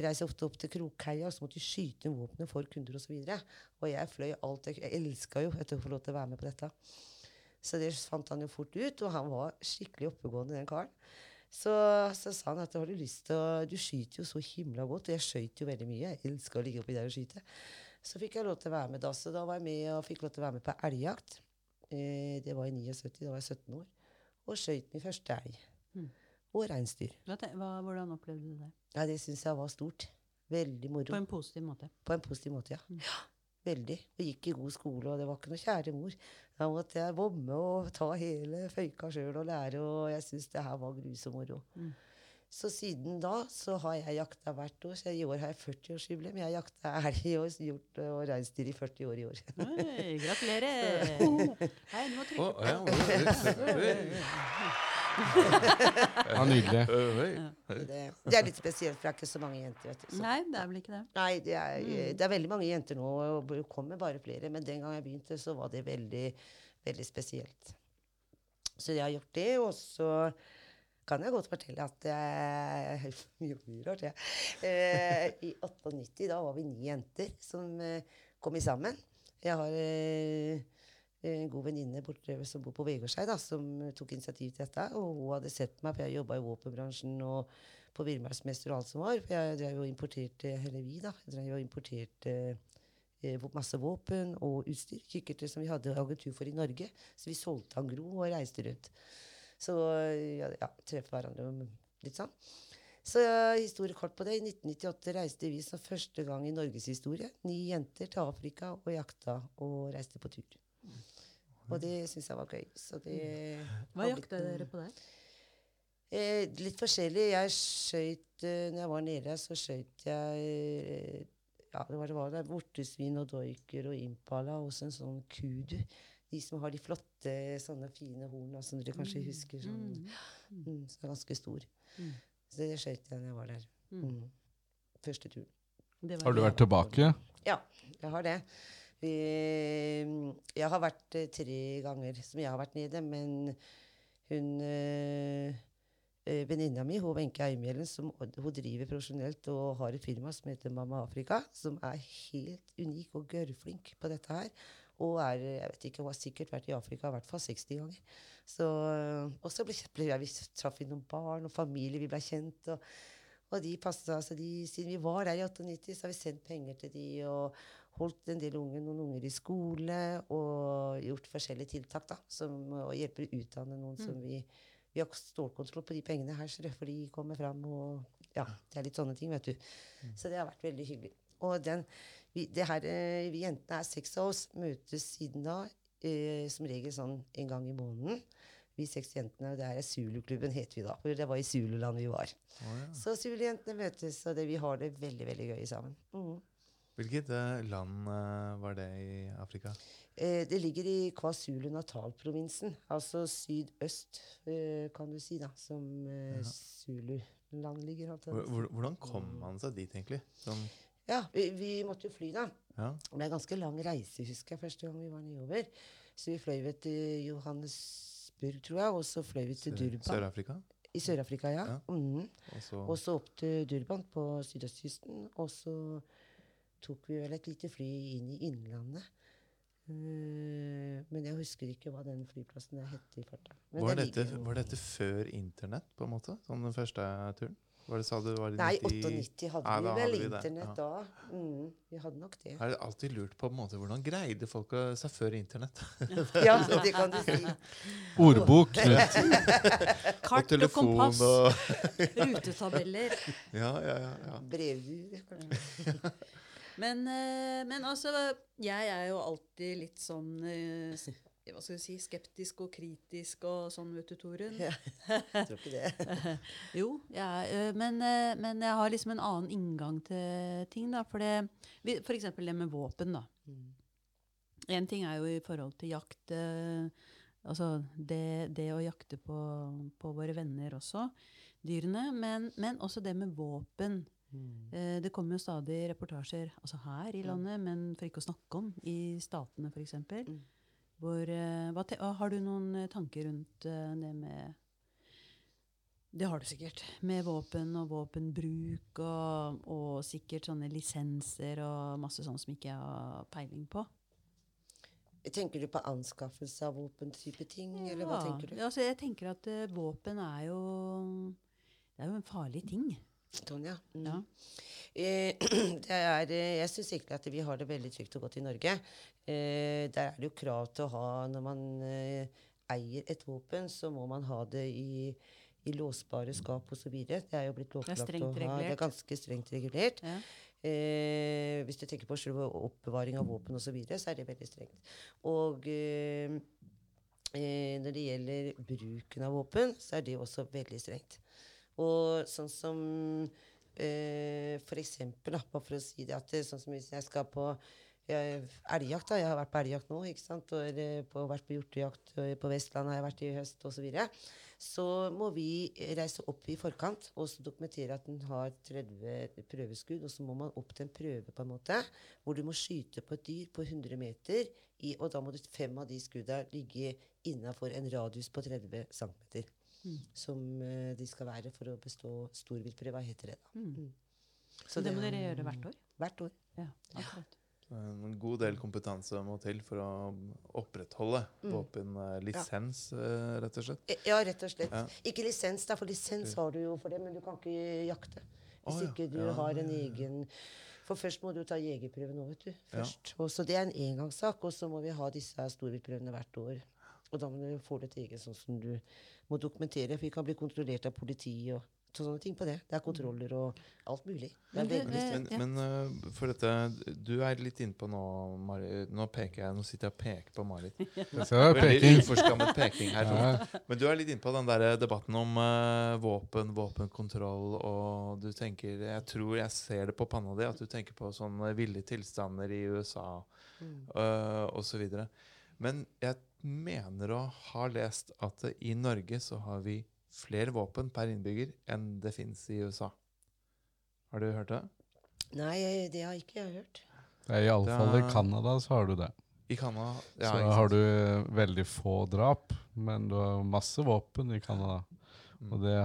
reise ofte opp til Krokheia, og så måtte vi skyte våpenet for kunder osv. Og, så og jeg fløy alt jeg, jeg elska jo etter å få lov til å være med på dette. Så det fant han jo fort ut, og han var skikkelig oppegående, den karen. Så, så sa han at har du lyst til å Du skyter jo så himla godt. Og jeg skøyt jo veldig mye. Jeg elska å ligge oppi der og skyte. Så fikk jeg lov til å være med da. Så da var jeg med og fikk lov til å være med på elgjakt. Eh, det var i 79, da var jeg 17 år. Og skøyt min første elg. Mm. Og reinsdyr. Hvordan opplevde du det? Ja, det syns jeg var stort. Veldig moro. På en positiv måte. På en positiv måte, ja. Mm. ja. Veldig. Og gikk i god skole, og det var ikke noe kjære mor. Da måtte jeg bomme og ta hele føyka sjøl og lære, og jeg syns det her var grusom moro. Mm. Så siden da så har jeg jakta hvert år. Så i år har jeg 40-årsjubileum. Jeg har jakta elg i år, gjort og reinsdyr i 40 år i år. Oi, gratulerer! Hei, nå må trykke på. ja, Ja, nydelig. oi. Det, det er litt spesielt, for det er ikke så mange jenter. vet du. Så. Nei, det er vel ikke det. Nei, det er, det er veldig mange jenter nå, og det kommer bare flere. Men den gang jeg begynte, så var det veldig, veldig spesielt. Så jeg har gjort det, og så kan jeg godt fortelle at jeg Mye rart, jeg. Eh, I 98 da var vi ni jenter som eh, kom i sammen. Jeg har eh, en god venninne som bor på Vegårshei, som tok initiativ til dette. Og hun hadde sett meg, for jeg jobba i våpenbransjen og på Villmarksmester og alt som var. For jeg drev og importerte eller vi da, jeg drev og importerte eh, masse våpen og utstyr. Kikkerter som vi hadde agentur for i Norge. Så vi solgte angro og reiste rundt. Så ja, ja treffe hverandre litt sånn. Så historie kort på det. I 1998 reiste vi som første gang i norgeshistorie. Ni jenter til Afrika og jakta og reiste på tur. Og det syns jeg var gøy. Så det Hva jakta dere på der? Eh, litt forskjellig. Jeg skøyt eh, Når jeg var nede, så skøyt jeg eh, ja, det var det var der, Vortesvin og doiker og impala og også en sånn kudu. De som har de flotte, sånne fine horna som dere kanskje husker. Sånn, Mm. mm, som er ganske stor. Mm. Så det skøyt jeg når jeg var der. Mm. Mm. Første turen. Har du vært tilbake? Ja, jeg har det. Vi, jeg har vært eh, tre ganger som jeg har vært nede, men hun eh, eh, Venninna mi, hun Wenche Eimhjellen, hun driver profesjonelt og har et firma som heter Mamma Afrika, som er helt unik og gørrflink på dette her. Og er, jeg vet ikke, hun har sikkert vært i Afrika i hvert fall 60 ganger. Så, og så ble, ble vi traff vi noen barn og familie, vi ble kjent. og og de passet, altså de, siden vi var der i 98, så har vi sendt penger til de og holdt en del unge, noen unger i skole og gjort forskjellige tiltak da, som og hjelper å utdanne noen som vi Vi har stålkontroll på de pengene her, for de kommer fram. og ja, Det er litt sånne ting, vet du. Så det har vært veldig hyggelig. Og den, vi, det her, eh, vi jentene er seks av oss, møtes siden da, eh, som regel sånn en gang i måneden. Vi seks jentene, og det er Zulu-klubben heter vi da, for det var i Zululand vi var. Oh, ja. Så Zulu-jentene møtes, og det, vi har det veldig veldig gøy sammen. Mhm. Hvilket eh, land eh, var det i Afrika? Eh, det ligger i KwaZulu-Natal-provinsen, altså sydøst, kan du si, da, som eh, Zulu-land ligger. Hvordan kom man seg dit, egentlig? Sånn, Ja, vi, vi måtte jo fly, da. ja. Det ble en ganske lang reise, husker jeg, første gang vi var nedover. Så vi fløy vi til Johannesburg, tror jeg, og så fløy vi til Durban. Sør-Afrika? I Sør-Afrika, ja. Ja. Mm. Og så opp til Durban på sydøstkysten. Og så tok vi vel et lite fly inn i Innlandet. Eh, men jeg husker ikke hva den flyplassen der het i farta. Var det dette, var dette før internett, på en måte? Sånn den første turen? Var det, sa du, var det Nei, 90 98 hadde vi vel hadde vi det, internett ja. da. Mm, vi hadde nok det. Jeg har alltid lurt på, på en måte, hvordan greide folk seg før internett? Ja, det kan du si. Ordbok. Kart og telefon kompass, og rutetabeller. Ja, ja, ja. ja. Brevduer, kanskje. Men, eh, men altså, jeg er jo alltid litt sånn eh, hva skal du si, skeptisk og kritisk og sånn, vet du, Torunn. Ja. Jeg tror ikke det. Jo, er, øh, men, men jeg har liksom en annen inngang til ting. da, For, det, eksempel det med våpen. da. Mm. En ting er jo i forhold til jakt Altså det, det å jakte på, på våre venner også, dyrene. Men, men også det med våpen. Mm. Eh, det kommer jo stadig reportasjer altså her i landet, men for ikke å snakke om i statene f.eks. Mm. Hvor, eh, har du noen eh, tanker rundt det med Det har du sikkert. Med våpen og våpenbruk og, og sikkert sånne lisenser og masse sånn som ikke jeg har peiling på. Tenker du på anskaffelse av våpen-type ting, eller hva tenker du? Altså jeg tenker at våpen er jo Det er jo en farlig ting. Sånn, ja. Mm. Ja. Eh, det er, eh, jeg syns egentlig at vi har det veldig trygt og godt i Norge. Eh, der er det jo krav til å ha Når man eier et våpen, så må man ha det i, i låsbare skap osv. Det er jo blitt lovpålagt å ha. Det er ganske strengt regulert. Ja. Eh, hvis du tenker på selve oppbevaring av våpen osv., så, videre, så er det veldig strengt. Og eh, når det gjelder bruken av våpen, så er det også veldig strengt. Og sånn som eh, for eksempel, da, for å si det, at det, sånn som hvis jeg skal på eh, elgjakt, da, jeg har vært på elgjakt nå, ikke sant, og eh, på, vært på hjortejakt på Vestlandet har jeg vært i høst osv., så, videre, så må vi reise opp i forkant og dokumentere at den har 30 prøveskudd, og så må man opp til en prøve, på en måte, hvor du må skyte på et dyr på 100 meter, i, og da må du fem av de skuddene ligge innafor en radius på 30 cm. Som eh, de skal være for å bestå storviltprøva, heter det da. Mm. Mm. Så det må dere gjøre hvert år? Hvert år. Ja, akkurat. En god del kompetanse må til for å opprettholde Mm. våpenlisens, ja. rett og slett. Eh, Ja, rett og slett. Ja. Ikke lisens, da, for lisens har du jo for det, men du kan ikke jakte. Hvis oh, ja. ikke du Ja, har en ja, ja. egen For først må du ta jegerprøven òg, vet du. Ja. Først. Og så Det er en engangssak, og så må vi ha disse storviltprøvene hvert år. Og da må du få det til egen sånn som du må dokumentere. For vi kan bli kontrollert av politi og sånne ting på det. Det er kontroller og alt mulig. Men er det- det- Men, men eh, for dette Du er litt innpå nå, Mari. Nå peker jeg, nå sitter jeg og peker på Marit. Så er det Veldig peking. uforskammet peking her. Ja. Sånn. Men du er litt innpå den der debatten om uh, våpen, våpenkontroll, og du tenker Jeg tror jeg ser det på panna di, at du tenker på sånne ville tilstander i USA Mm. uh, osv. Men jeg mener å ha lest at i Norge så har vi flere våpen per innbygger enn det fins i USA. Har du hørt det? Nei, det har ikke jeg hørt. Iallfall I Canada så har du det. I Canada ja, så har du veldig få drap, men du har masse våpen i Canada. Mm. Og, det,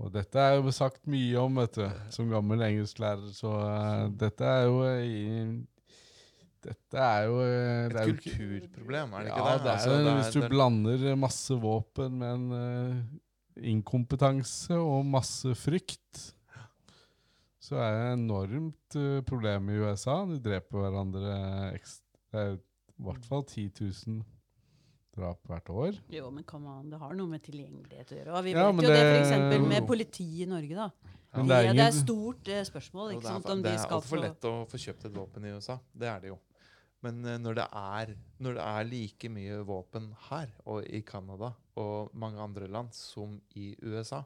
og dette er jo sagt mye om, vet du, som gammel engelsklærer. Så uh, dette er jo i Dette er jo eh, Et er kulturproblem, er det ja, ikke det? det er, Altså, det er- hvis du det er- blander masse våpen med en uh, inkompetanse og masse frykt, så er det et enormt uh, problem i USA. De dreper hverandre Det er i hvert fall 10 000 drap hvert år. Jo, men on, det har noe med tilgjengelighet å gjøre. Og vi Ja, vet jo det, det- for eksempel med politiet i Norge, da. Ja, det, det er et stort eh, spørsmål, ikke det er, sant, om det de er altfor lett å få kjøpt et våpen i USA. Det er det jo. Men eh, når det er, når det er like mye våpen her og i Canada og mange andre land som i USA,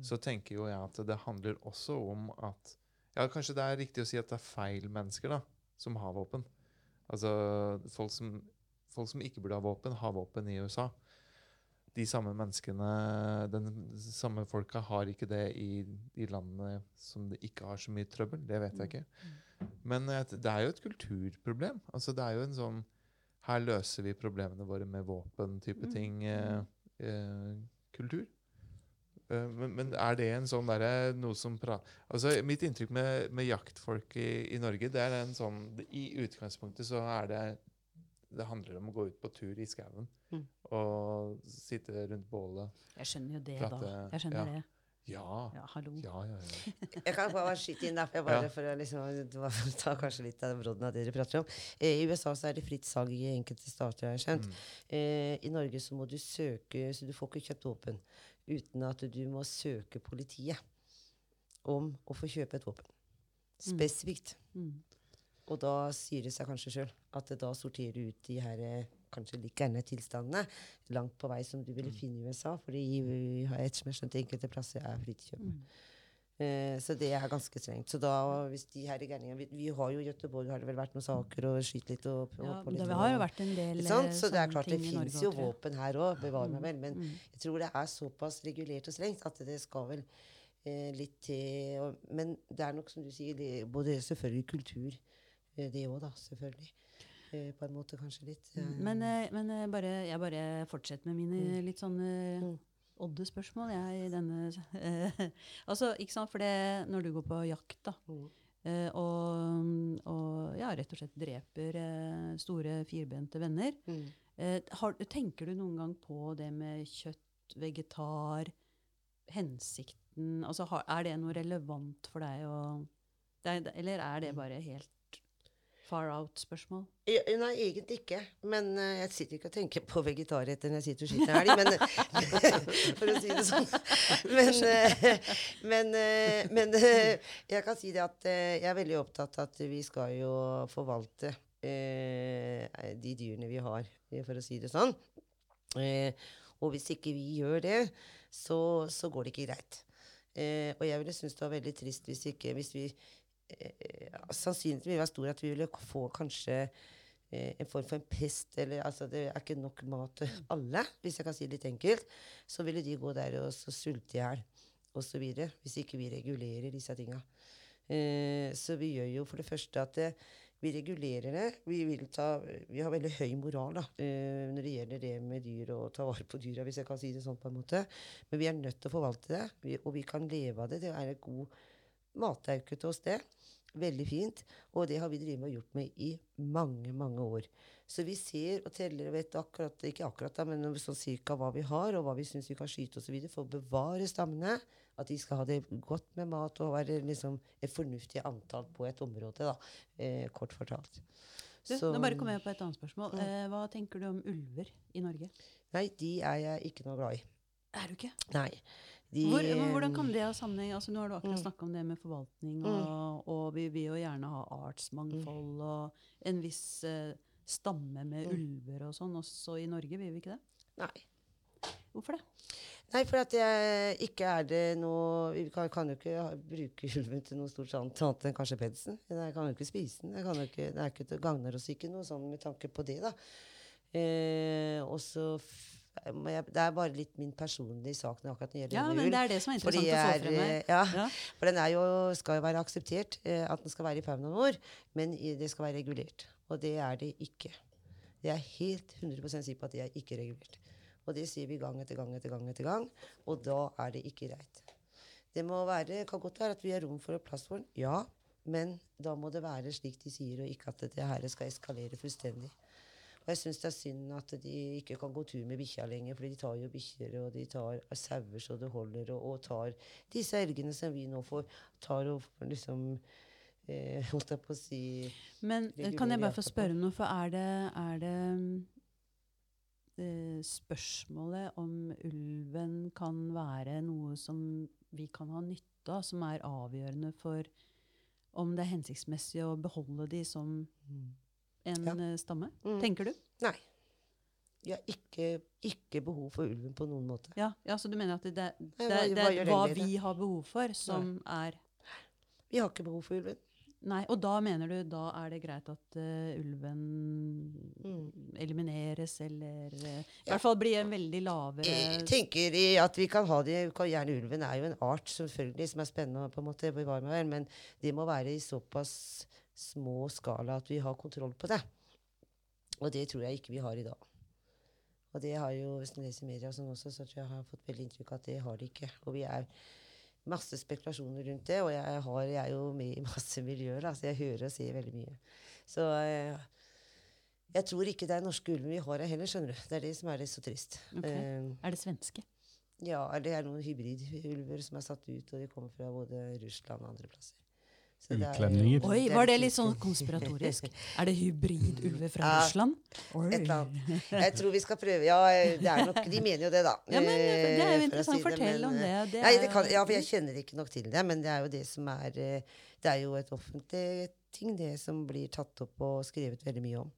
så tenker jo jeg at det handler også om at Ja, kanskje det er riktig å si at det er feil mennesker da, som har våpen. Altså folk som, folk som ikke burde ha våpen, har våpen i USA. De samme menneskene, den samme folka, har ikke det i de landene som det ikke har så mye trøbbel. Det vet jeg ikke. Men det er jo et kulturproblem. Altså det er jo en sånn Her løser vi problemene våre med våpen-type Mm. ting. Eh, eh, kultur. Eh, men, men er det en sånn derre noe som pra... Altså Mitt inntrykk med, med jaktfolk i, i Norge, det er en sånn I utgangspunktet så er det Det handler om å gå ut på tur i skauen Mm. og sitte rundt bålet. Jeg skjønner jo det, Prate- da. Jeg skjønner ja. det. Ja. Ja, hallo. Ja, ja, ja. Jeg kan bare skyte inn der, for, bare, Ja. for å liksom, det var- ta kanskje litt av brodden av det dere prater om. Eh, I USA så er det fritt salg i enkelte stater, har jeg skjønt. Mm. Eh, I Norge så må du søke, så du får ikke kjøpt våpen uten at du må søke politiet om å få kjøpe et våpen. Spesifikt. Mm. Og da sier det seg kanskje sjøl at det da sorterer ut de her eh, kanskje like gjerne tilstandene langt på vei som du ville finne i USA. For vi har ettersom jeg skjønte enkelte plasser er fritidskjøp. kjøp. Mm. Eh, så det er ganske strengt. Så da, hvis de her gærningene vi, vi har jo i Göteborg har det vel vært noen saker og skyte litt og, og Ja, hoppe det har jo vært en del eh, Så det er klart det fins jo jeg. våpen her òg, bevare meg vel. Men Mm. jeg tror det er såpass regulert og strengt at det skal vel eh, litt til. Og, men det er nok, som du sier, det, både selvfølgelig kultur, eh, det òg, da. Selvfølgelig. Eh, på en måte kanskje litt. eh, Men, eh, men bare, jeg bare fortsetter med mine litt sånne Mm. Odde-spørsmål. Jeg, i denne, altså, ikke sant? For det, når du går på jakt, da, Mm. og, og ja, rett og slett dreper store firbente venner mm. har, Tenker du noen gang på det med kjøtt, vegetar, hensikten altså, har, Er det noe relevant for deg? å- det er, eller er det bare helt far out-spørsmål? Nei, egentlig ikke. Men uh, jeg sitter ikke og tenker på vegetarretter når jeg sitter og skyter elg, men For å si det sånn. Men, uh, men, uh, men jeg kan si det at jeg er veldig opptatt av at vi skal jo forvalte de dyrene vi har, for å si det sånn. Og hvis ikke vi gjør det, så, så går det ikke greit. Og jeg ville synes det var veldig trist hvis ikke hvis vi Sannsynligheten vil være stor at vi ville få kanskje eh, en form for en pest, eller altså det er ikke nok mat til alle, hvis jeg kan si det litt enkelt. Så ville de gå der og sulte i hjel, osv. Hvis ikke vi regulerer disse tinga. Eh, så vi gjør jo for det første at det, vi regulerer det. Vi, vil ta, vi har veldig høy moral da, eh, når det gjelder det med dyr og ta vare på dyra, hvis jeg kan si det sånn på en måte. Men vi er nødt til å forvalte det, vi, og vi kan leve av det. Det er en god matauke til oss, det. Veldig fint. Og det har vi drevet med og gjort med i mange, mange år. Så vi ser og teller og vet akkurat, ikke akkurat da, men sånn cirka hva vi har, og hva vi syns vi kan skyte osv. for å bevare stammene. At de skal ha det godt med mat og være liksom et fornuftig antall på et område, da. Eh, kort fortalt. Du, Så- nå bare kommer jeg på et annet spørsmål. Eh, hva tenker du om ulver i Norge? Nei, de er jeg ikke noe glad i. Er du ikke? Nei. De, Hvor, hvordan kan det ha sammenheng? Altså, nå har du akkurat Mm. snakka om det med forvaltning, og, og vi vil jo gjerne ha artsmangfold og en viss uh, stamme med ulver og sånn, også i Norge, vil vi ikke det? Nei. Hvorfor det? Nei, for at jeg ikke er det noe Vi kan, kan jo ikke bruke ulven til noe stort annet, annet enn kanskje pelsen. Jeg kan jo ikke spise den. Kan ikke, det er ikke gagner oss ikke noe sånn med tanke på det, da. Eh, og så Det er bare litt min personlige sak når akkurat når det gjelder Ja, men det er det som er interessant interessant å få frem her. er, ja, Ja. For den er jo, skal jo være akseptert, eh, at den skal være i fauna vår, men det skal være regulert. Og det er det ikke. Jeg er helt 100 sikker på at det er ikke regulert. Og det sier vi gang etter gang etter gang, etter gang, og da er det ikke greit. Det må være, kan godt være at vi har rom for plass for den, ja, men da må det være slik de sier, og ikke at det her skal eskalere fullstendig. Og jeg syns det er synd at de ikke kan gå tur med bikkja lenger, for de tar jo bikkjer og de tar sauer så det holder, og, og tar disse elgene som vi nå får, tar og liksom eh, Holdt jeg på å si Men kan jeg bare få spørre om noe, for er det, er det mm, eh, spørsmålet om ulven kan være noe som vi kan ha nytte av, som er avgjørende for om det er hensiktsmessig å beholde de som en Ja. eh, stamme? Mm. Tenker du? Nei. Vi har ikke, ikke behov for ulven på noen måte. Ja, ja, så du mener at det, det, det, det hva- er hva vi har behov for, som er Vi har ikke behov for ulven. Nei, og da mener du da er det greit at uh, ulven Mm. elimineres, eller uh, i Ja. hvert fall blir en veldig lavere Jeg tenker i at vi kan ha det Gjerne ulven er jo en art selvfølgelig som er spennende på en måte bevare men de må være i såpass små skala at vi har kontroll på det. Og det tror jeg ikke vi har i dag. Og det har jo, hvis du leser media og sånn også, så tror jeg har fått veldig inntrykk av at det har de ikke. Og vi er masse spekulasjoner rundt det, og jeg, har, jeg er jo med i masse miljøer, da, så jeg hører og ser veldig mye. Så eh, jeg tror ikke det er norske ulven vi har her heller, skjønner du. Det er det som er det så trist. Okay. Eh, Er det svenske? ja, det er noen hybridulver som er satt ut, og de kommer fra både Russland og andre plasser. Så det er- Oi, var det litt sånn konspiratorisk? Er det hybridulver fra Ja, Russland? Oi. Et eller annet. Jeg tror vi skal prøve Ja, det er nok, de mener jo det, da. Ja, men det er jo eh, interessant. si det, Fortell men, om det. eh, det Nei, er det kan, ja, for jeg kjenner ikke nok til det, men det er jo det som er eh, Det er jo et offentlig ting, det som blir tatt opp og skrevet veldig mye om.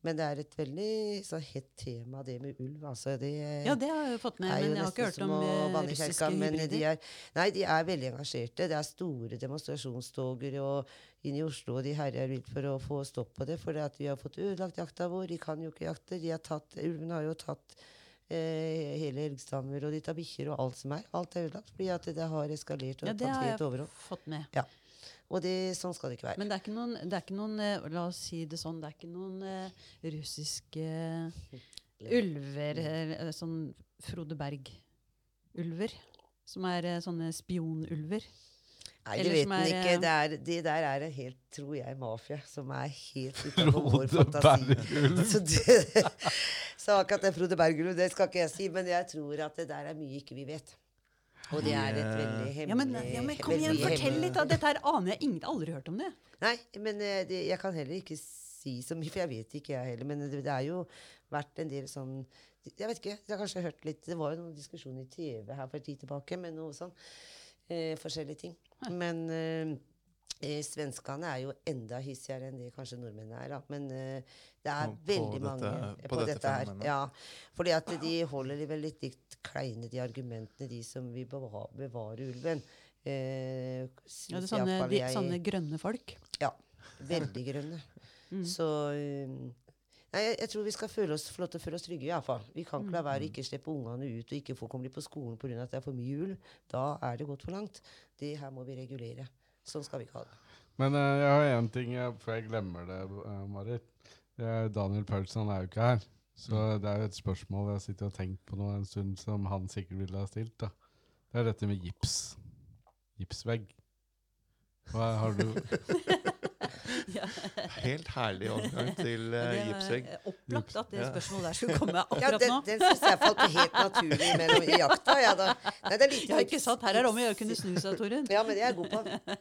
Men det er et veldig så hett tema, det med ulv. Altså, det Ja, det har jeg jo fått med, men jeg har ikke hørt om eh, russiske hybrider. de er, nei, de er veldig engasjerte. Det er store demonstrasjonstoger og inn i Oslo, og de herjer vilt for å få stopp på det. For vi har fått ødelagt jakta vår. De kan jo ikke jakte. De har tatt, ulven har jo tatt eh, hele elgstammer, og de tar bikkjer og alt som er. Alt er ødelagt fordi at det har eskalert og Ja, det har jeg helt overhånd. fått med. Og det, sånn skal det ikke være. Men det er ikke noen, det er ikke noen eh, La oss si det sånn, det er ikke noen uh, russiske ulver, uh, sånn Frode Berg-ulver, som er uh, sånne spionulver. Nei, det vet er, ikke. Det, er, det der er en helt, tror jeg, mafia som er helt utenfor vår fantasi. Berg-ulv. Så, det, så akkurat det Frode Bergerud, det skal ikke jeg si, men jeg tror at det der er mye ikke vi vet. Og det er et veldig hemmelig Ja, men, ja, men kom igjen, fortell litt! da. Dette her aner jeg ingen, aldri hørt om det. Nei, men eh, det, jeg kan heller ikke si så mye, for jeg vet ikke, jeg heller. Men det, det er jo vært en del sånn Jeg vet ikke, jeg har kanskje hørt litt Det var jo noen diskusjoner i TV her for en tid tilbake med noe sånn eh, forskjellige ting. Men eh, eh, svenskene er jo enda hissigere enn det kanskje nordmennene er. Da. Men eh, det er veldig dette- mange på på, dette dette, her. Ja, fordi at de holder vel litt, litt kleine, de argumentene, de som vil beva- bevare ulven. Eh, Ja, det er sånne, de, jeg- sånne grønne folk. ja. Veldig grønne. Mm. Så um, Nei, jeg, jeg tror vi skal føle oss, få lov til å føle oss trygge, iallfall. Vi kan ikke la være å ikke slippe ungene ut og ikke få komme dem på skolen pga. at det er for mye ulv. Da er det gått for langt. Det her må vi regulere. Sånn skal vi ikke ha det. Men uh, jeg har én ting jeg, før jeg glemmer det, uh, Marit. Daniel Paulsen er jo ikke her. Så Mm. det er jo et spørsmål jeg sitter og tenkt på nå en stund, som han sikkert ville ha stilt. da. Det er dette med gips. Gipsvegg. Hva har du Ja. Helt herlig overgang til Ja, uh, det er opplagt at det Ja. spørsmålet der skulle komme akkurat nå. nå. den syns jeg falt helt naturlig mellom i jakta. Ja, da. Nei, det er litt, Jeg har ikke satt her er det om å gjøre å kunne snu seg, Torunn. Ja, men det er jeg god på.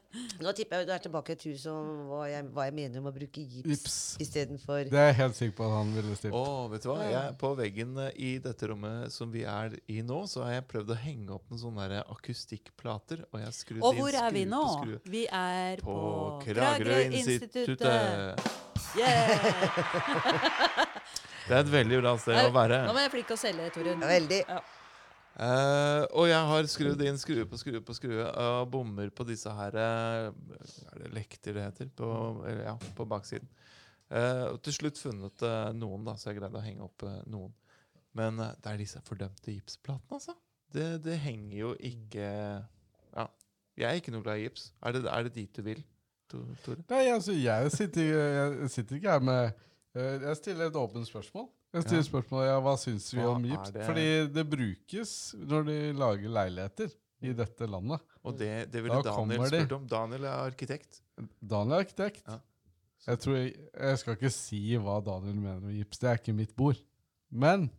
Nå tipper jeg du er tilbake i et hus om hva jeg, hva jeg mener om å bruke gips istedenfor Det er jeg helt sikker på at han ville stilt. Oh, vet du hva? Jeg, på veggen eh, i dette rommet som vi er i nå, så har jeg prøvd å henge opp noen sånne akustikkplater. Og jeg har skrudd Og inn hvor er vi nå? Vi er På på Kragerø-instituttet. Yeah! Det er et veldig bra sted å være. Nå må jeg flinke å selge, Torunn. Veldig. Ja. Uh, og jeg har skrudd inn skrue på skrue på skrue og bommer på disse her eh, Er det lekter det heter? På, eller, ja, på baksiden. Uh, og til slutt funnet uh, noen, da, så jeg greide å henge opp eh, noen. Men eh, det er disse fordømte gipsplatene, altså. Det, det henger jo ikke Ja. Jeg er ikke noe glad i gips. Er det, er det dit du vil, Tore? Nei, altså, jeg sitter, jeg sitter ikke her med eh, Jeg stiller et åpent spørsmål. Jeg stiller Ja. spørsmål, ja, hva syns vi Hva om gips? det- Fordi det brukes når de lager leiligheter i dette landet. Og det, det ville Da Daniel spurt om. Daniel er arkitekt. Daniel er arkitekt. Ja. Jeg, tror jeg, jeg skal ikke si hva Daniel mener om gips. Det er ikke mitt bord. Men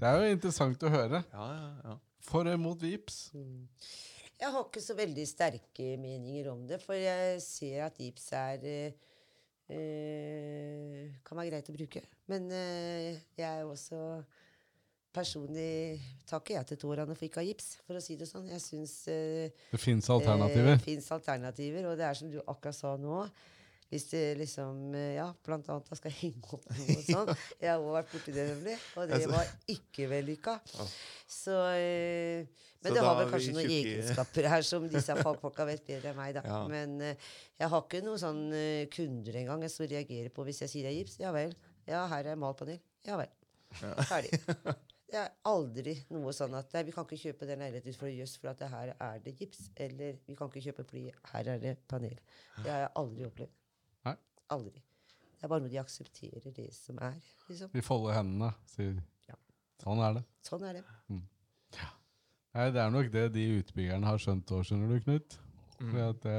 det er jo interessant å høre. Ja, ja, ja. For og imot gips. Mm. Jeg har ikke så veldig sterke meninger om det, for jeg ser at gips er eh, eh, Kan være greit å bruke. Men eh, jeg er også Personlig takker jeg til tårene for ikke å ha gips, for å si det sånn. Jeg syns eh, Det fins alternativer. det fins alternativer, og det er som du akkurat sa nå. Hvis det liksom eh, Ja, blant annet da skal jeg henge opp noe og sånn. Jeg har også vært borti det, nemlig. Og det var ikke vellykka. Så eh, Men Så det har vel kanskje noen egenskaper her som disse fagfolka vet bedre enn meg, da. Ja. Men eh, jeg har ikke noen sånn kunder engang jeg som reagerer på hvis jeg sier det er gips. Ja vel. Ja, her er malpanel. Ja vel. Ferdig. Det er aldri noe sånn at nei, vi kan ikke kjøpe den leiligheten for jøss, for at det her er det gips. Eller vi kan ikke kjøpe fly, her er det panel. Det har jeg aldri opplevd. Aldri. Det er bare noe de aksepterer det som er. liksom. De folder hendene, sier Ja. Sånn er det. Sånn er det. Nei, Det er nok det de utbyggerne har skjønt òg, skjønner du, Knut. Mm. At det,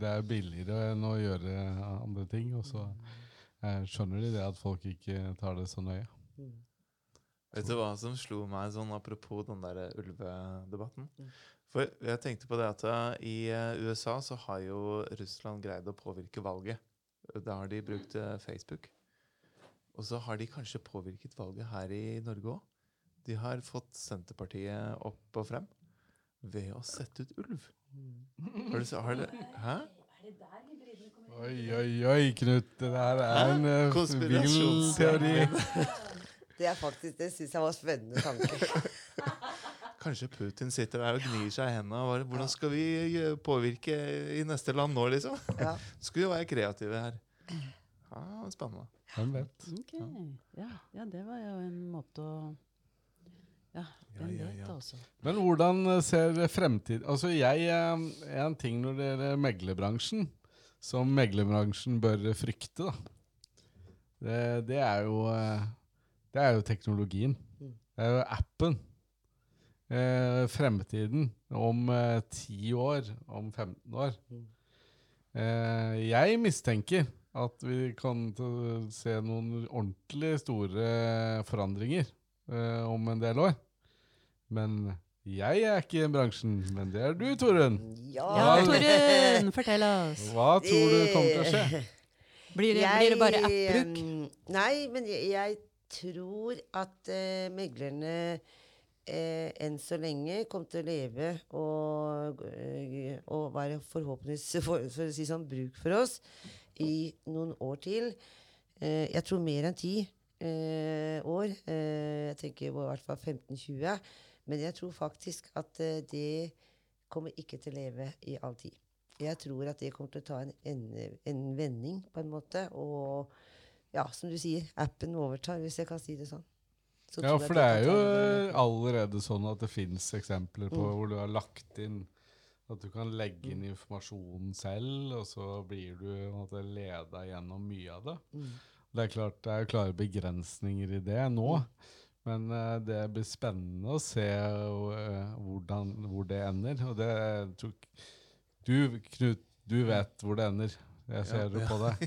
det er billigere enn å gjøre andre ting. Og så eh, skjønner de det at folk ikke tar det så nøye. Mm. Vet du hva som slo meg sånn apropos den der ulvedebatten? Mm. For jeg tenkte på det at eh, i eh, USA så har jo Russland greid å påvirke valget. Da har de brukt eh, Facebook. Og så har de kanskje påvirket valget her i Norge òg. De har fått Senterpartiet opp og frem ved å sette ut ulv. Har du, så, har det, hæ? Oi, oi, oi, Knut. Det der er en uh, vill teori. Det er faktisk, det syns jeg var spennende tanke. Kanskje Putin sitter der og gnir seg i hendene. Hvordan skal vi påvirke i neste land nå, liksom? Ja. Skulle jo være kreative her. Ja, Spennende. Hvem vet? Okay. ja, ja, det var jo en måte å Ja, ja, ja, ja. Men hvordan eh, ser fremtid Altså, jeg eh, En ting når det gjelder meglerbransjen, som meglerbransjen bør frykte, da. Det, det er jo eh, Det er jo teknologien. Mm. Det er jo appen. Eh, fremtiden om eh, 10 år, om 15 år. Mm. Eh, jeg mistenker at vi kan se noen ordentlig store forandringer eh, om en del år. Men jeg er ikke i bransjen, men det er du, Torunn. Ja, Ja. Torunn, fortell oss. Hva tror du kommer til å skje? Blir det, blir det bare app-bruk? eh, Nei, men jeg, jeg tror at uh, meglerne eh, enn så lenge kommer til å leve og, eh, og være forhåpentligvis, for, for å si sånn, bruk for oss i noen år til. Eh, jeg tror mer enn ti eh, år. Eh, jeg tenker i hvert fall 15-20. Men jeg tror faktisk at eh, det kommer ikke til å leve i all tid. Jeg tror at det kommer til å ta en, en, en vending, på en måte. Og ja, som du sier, appen overtar, hvis jeg kan si det sånn. Ja, for det er jo allerede sånn at det fins eksempler på Mm. hvor du har lagt inn At du kan legge inn informasjonen selv, og så blir du måte, leda gjennom mye av det. Mm. Det er klart det er klare begrensninger i det nå. Men uh, det blir spennende å se uh, hvordan, hvor det ender. Og det tok Du, Knut, du vet hvor det ender. Jeg ser Ja, det ja. på deg.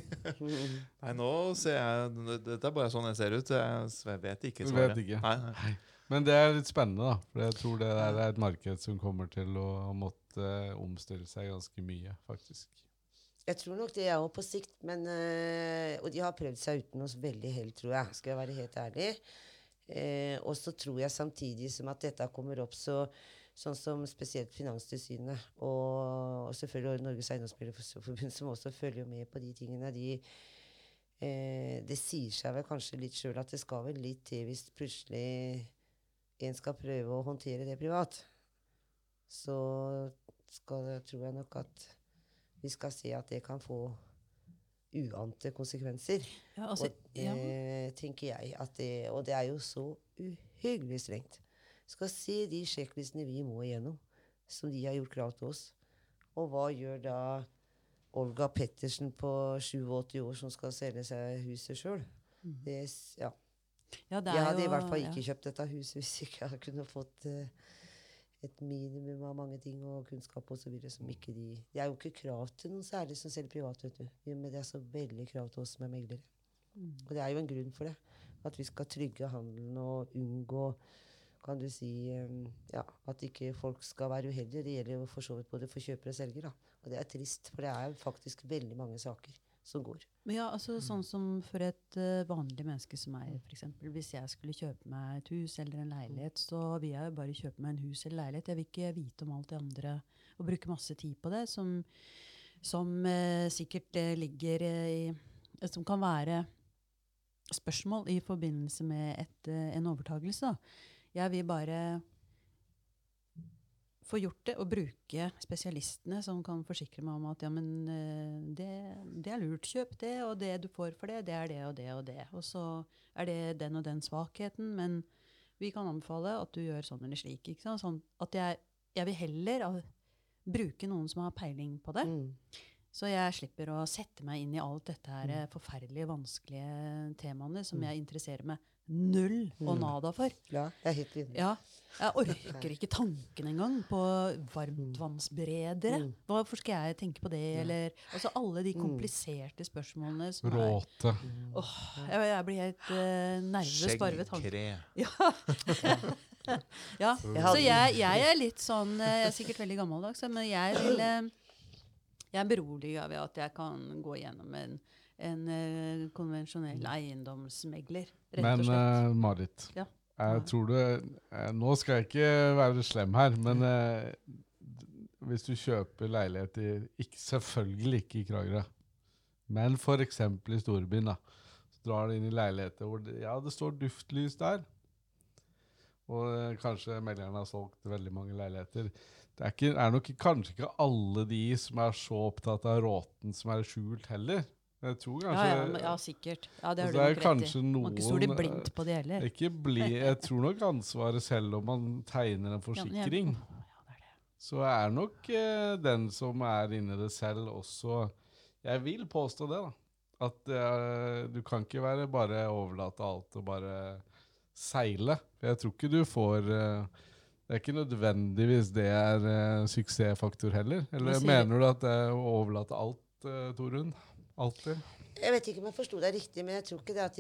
Nei, nå ser jeg Dette er bare sånn jeg ser ut. Jeg vet ikke Du svaret. vet ikke. Nei, nei. Men det er litt spennende, da. For jeg tror det er et marked som kommer til å måtte omstille seg ganske mye, faktisk. Jeg tror nok det er jo på sikt, men øh, Og de har prøvd seg uten oss veldig hell, tror jeg. Skal jeg være helt ærlig. Eh, og så tror jeg samtidig som at dette kommer opp, så sånn som spesielt Finanstilsynet og, og selvfølgelig Norges Eiendomsmeglerforbund, som også følger med på de tingene, de eh, Det sier seg vel kanskje litt sjøl at det skal vel litt til hvis plutselig en skal prøve å håndtere det privat. Så skal, tror jeg nok at vi skal se at det kan få uante konsekvenser. Ja, altså, og ja. eh, tenker jeg at det, Og det er jo så uhyggelig strengt. Skal se de sjekklistene vi må igjennom, som de har gjort krav til oss. Og hva gjør da Olga Pettersen på 87 år som skal selge seg huset sjøl? Mhm. Ja. ja, Jeg hadde hadde i hvert fall ja. ikke kjøpt dette huset hvis ikke jeg kunne fått uh, et minimum av mange ting og kunnskap osv. som ikke de Det er jo ikke krav til noen særlig som selger privat, vet du. Men det er så veldig krav til oss som er meglere. Mm. Og det er jo en grunn for det. At vi skal trygge handelen og unngå kan du si, ja, at ikke folk skal være uheldige. Det gjelder jo for så vidt både for kjøper og selger. da. Og det er trist, for det er faktisk veldig mange saker som går. Men ja, altså Sånn som for et eh, vanlig menneske som meg, for eksempel, Hvis jeg skulle kjøpe meg et hus eller en leilighet, så vil jeg jo bare kjøpe meg en hus eller leilighet. Jeg vil ikke vite om alt det andre og bruke masse tid på det, som, som eh, sikkert eh, ligger i Som kan være spørsmål i forbindelse med et, en overtagelse. da. Jeg vil bare få gjort det og bruke spesialistene som kan forsikre meg om at ja, men eh, det, det er lurt, kjøp det, og det du får for det, det er det og det og det. Og så er det den og den svakheten, men vi kan anbefale at du gjør sånn eller slik. Ikke sant? Sånn at jeg, jeg vil heller bruke noen som har peiling på det, Mm. så jeg slipper å sette meg inn i alt dette her mm. forferdelige, vanskelige temaene som jeg interesserer meg null og Mm. nada for. Ja, jeg er helt enig. Ja, jeg orker ikke tanken engang på varmtvannsberedere. Mm. Hvorfor skal jeg tenke på det? Eller, altså alle de kompliserte spørsmålene som er Råte. Åh, jeg, jeg blir helt uh, nervøs bare ved tanken. Skjeggkre. Ja. ja. Så jeg, jeg er litt sånn eh, Jeg er sikkert veldig gammeldags, men jeg vil eh, Jeg er beroliga ved at jeg kan gå gjennom en, en eh, konvensjonell eiendomsmegler. Rett Men og slett. eh, Marit, Ja. jeg tror du eh, Nå skal jeg ikke være slem her, men eh, hvis du kjøper leilighet i ikke, Selvfølgelig ikke i Kragerø. Men f.eks. i storbyen, da. Så drar du inn i leiligheter hvor det, ja, det står duftlys der. Og kanskje megleren har solgt veldig mange leiligheter. Det er, ikke, er nok kanskje ikke alle de som er så opptatt av råten som er skjult heller. Jeg tror kanskje ja, ja, ja, sikkert. Ja, det Altså, har du det er nok rett i. Noen, Man ikke stole blindt på det heller. ikke bli, Jeg tror nok ansvaret selv om man tegner en forsikring. Ja, det er det. Så er nok eh, den som er inni det selv, også Jeg vil påstå det, da. At eh, du kan ikke være bare overlate alt og bare seile. For jeg tror ikke du får eh, Det er ikke nødvendigvis det er uh, suksessfaktor heller. Eller mener du at det er å overlate alt, uh, Torunn? Alltid? Jeg vet ikke om jeg forsto deg riktig, men jeg tror ikke det at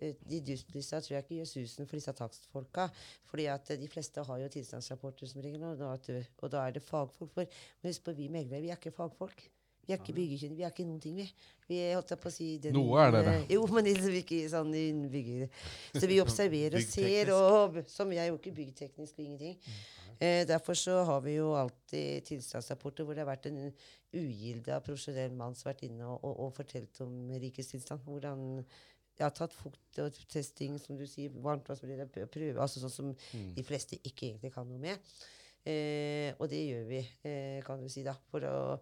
de, de dustlista tror jeg ikke gjør susen for disse takstfolka. Fordi at de fleste har jo tilstandsrapporter som ringer da, og da er det fagfolk. For, men husk på, vi meglere, vi er ikke fagfolk. Vi er ikke byggekyndige, vi er ikke noen ting, vi. Vi holdt på å si den- Noe er dere. Jo, men liksom ikke sånn innen. Så vi observerer og ser, og som jeg er jo ikke byggteknisk og ingenting. Eh, derfor så har vi jo alltid tilstandsrapporter hvor det har vært en ugilda profesjonell mann som har vært inne og, og, og fortalt om rikets tilstand. Hvordan jeg har tatt fukt og testing, som du sier, varmtvannsprøve, prøve, altså sånn som de fleste ikke egentlig kan noe med. Eh, og det gjør vi, eh, kan du si, da. For å,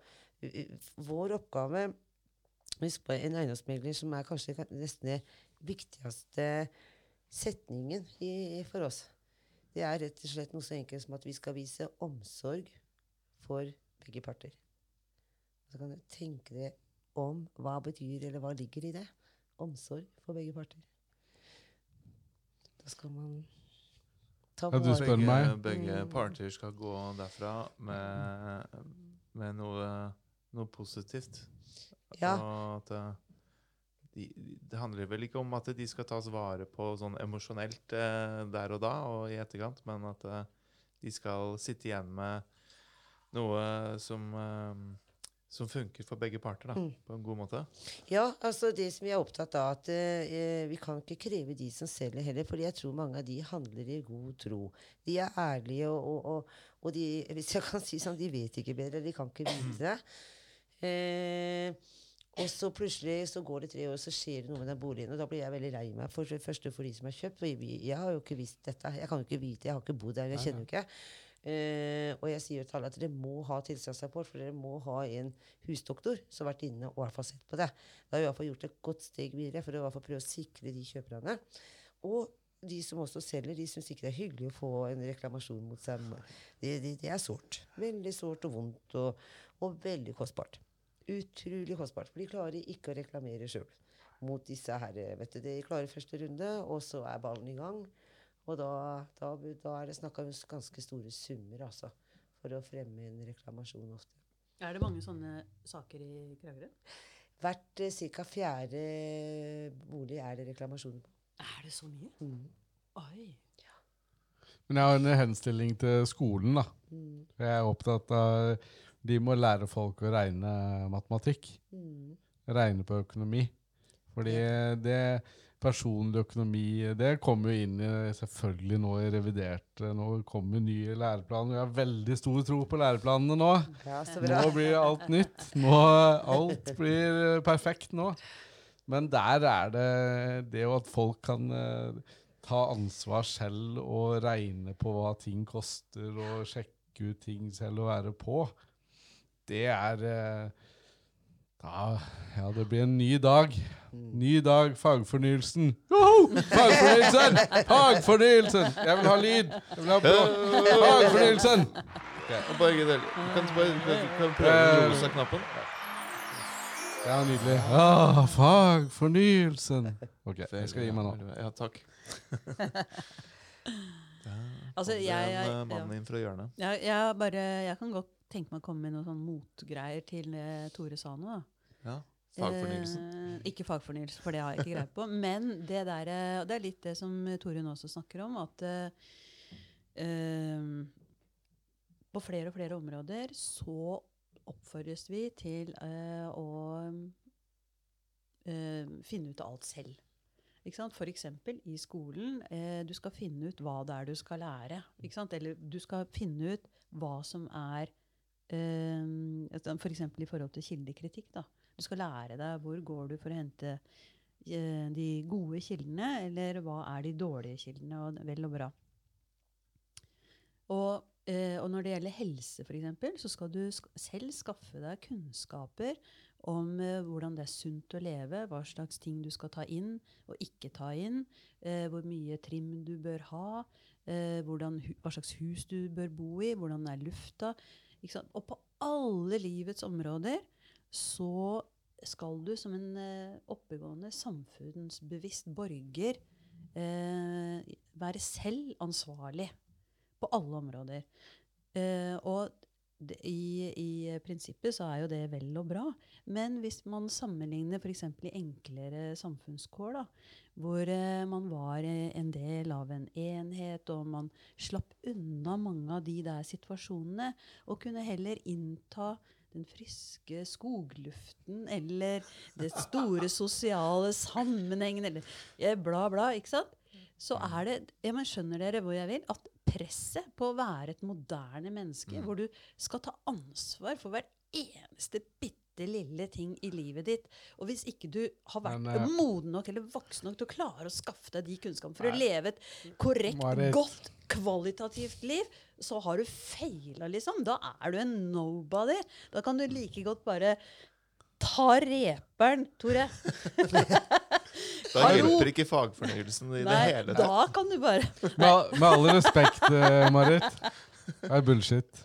vår oppgave Husk på en eiendomsmegler som er kanskje nesten det viktigste setningen i, for oss. Det er rett og slett noe så enkelt som at vi skal vise omsorg for begge parter. Så kan du tenke deg om hva betyr, eller hva ligger i det. Omsorg for begge parter. Da skal man ta Ja, du spør begge, meg. begge Mm. parter skal gå derfra med, med noe, noe positivt. Ja. At eh, de, det handler vel ikke om at de skal tas vare på sånn emosjonelt eh, der og da og i etterkant, men at eh, de skal sitte igjen med noe som, eh, som funker for begge parter, da, Mm. på en god måte. Ja, altså det som vi er opptatt av, at eh, vi kan ikke kreve de som selger heller, fordi jeg tror mange av de handler i god tro. De er ærlige, og, og, og, og de, hvis jeg kan si sånn, de vet ikke bedre, de kan ikke vite det. Eh, og så plutselig så går det tre år, så skjer det noe med den boligen, og da blir jeg veldig lei meg. For det første for de som har kjøpt, jeg har jo ikke visst dette. Jeg kan jo ikke vite, jeg har ikke bodd der, jeg kjenner jo ikke. Eh, og jeg sier jo til alle at dere må ha tilstandsrapport, for dere må ha en husdoktor som har vært inne og i hvert fall sett på det. Da har vi i hvert fall gjort et godt steg videre for å i hvert fall prøve å sikre de kjøperne. Og de som også selger, de syns ikke det er hyggelig å få en reklamasjon mot seg. Det, det, det er sårt. Veldig sårt og vondt, og, og veldig kostbart. Utrolig kostbart. For de klarer ikke å reklamere sjøl mot disse her. vet du. De klarer første runde, og så er ballen i gang. Og da, da, da er det snakka om ganske store summer, altså. For å fremme en reklamasjon ofte. Er det mange sånne saker i Kragerø? Hvert eh, ca. fjerde bolig er det reklamasjoner på. Er det så mye? Mm. Oi. Men jeg har en henstilling til skolen. da. Mm. Jeg er opptatt av De må lære folk å regne matematikk. Mm. Regne på økonomi. Fordi det personlig økonomi det kommer jo inn i selvfølgelig nå i revidert. Nå kommer nye læreplaner. Vi har veldig stor tro på læreplanene nå. Ja, så bra. Nå blir alt nytt. Nå, alt blir perfekt nå. Men der er det det at folk kan eh, ta ansvar selv og regne på hva ting koster, og sjekke ut ting selv og være på. Det er eh, da, Ja, det blir en ny dag. Ny dag, fagfornyelsen. Joho! Fagfornyelsen! Fagfornyelsen! Jeg vil ha lyd! Jeg vil ha blå. Fagfornyelsen! Og begge deler. Kan, bare, du kan, du kan prøve den rosa knappen. Ja, nydelig. Ah, fagfornyelsen. Ok, jeg skal gi meg nå. Ja, takk. Altså, jeg, det jeg- en jeg- eh, inn fra hjørnet. Jeg, jeg, bare, jeg kan godt tenke meg å komme med noen sånn motgreier til det Tore sa nå. Ja. Fagfornyelsen. Eh, ikke fagfornyelse, for det har jeg ikke greie på. Men det, der, eh, og det er litt det som Torunn også snakker om, at eh, eh, på flere og flere områder så oppfordres vi til eh, å eh, finne ut av alt selv. F.eks. For eksempel i skolen. Eh, du skal finne ut hva det er du skal lære. Ikke sant? Eller du skal finne ut hva som er eh, F.eks. i forhold til kildekritikk. da. Du skal lære deg hvor går du for å hente eh, de gode kildene, eller hva er de dårlige kildene, og vel og bra. Og, eh, og når det gjelder helse, f.eks., så skal du selv skaffe deg kunnskaper om eh, hvordan det er sunt å leve, hva slags ting du skal ta inn og ikke ta inn, hvor mye trim du bør ha, hvordan, hva slags hus du bør bo i, hvordan er lufta. Og på alle livets områder så skal du som en eh, oppegående, samfunnsbevisst borger eh, være selv ansvarlig på alle områder. Eh, og i, I prinsippet så er jo det vel og bra. Men hvis man sammenligner f.eks. i enklere samfunnskår, da, hvor eh, man var eh, en del av en enhet, og man slapp unna mange av de der situasjonene, og kunne heller innta den friske skogluften eller det store sosiale sammenhengen eller eh, bla, bla. ikke sant? Så er det ja, men Skjønner dere hvor jeg vil? At presset på å være et moderne menneske, hvor du skal ta ansvar for hver eneste bitte lille ting i livet ditt. Og hvis ikke du har vært Men, eh, moden nok eller voksen nok til å klare å skaffe deg de kunnskapene for å leve et korrekt, Marit. godt, kvalitativt liv, så har du feila, liksom. Da er du en nobody. Da kan du like godt bare ta reperen, Tore. Da hjelper ikke fagfornyelsen i det hele tatt. da kan du bare Med, all- med all respekt, eh, Marit. Det er bullshit.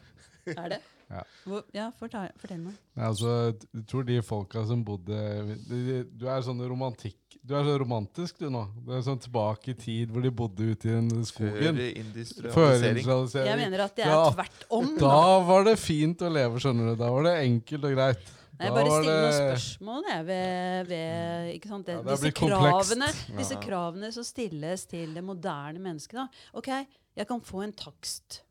Er det? Ja. Hvor, ja, fortell, fortell meg. Nei, altså, jeg tror de folka som bodde de, de, Du er sånn romantikk Du er så romantisk, du nå. Du er sånn tilbake i tid hvor de bodde ute i den Før skogen. industrialisering. Førindustrialisering. Jeg mener at det er Ja, tvert om. Da Da. var det fint å leve, skjønner du. Da var det enkelt og greit. Nei, jeg bare stiller noen spørsmål jeg, ved, ved ikke sant? Det, Ja, det disse, kravene, disse kravene som stilles til det moderne mennesket. Da. Ok, jeg kan få en takst.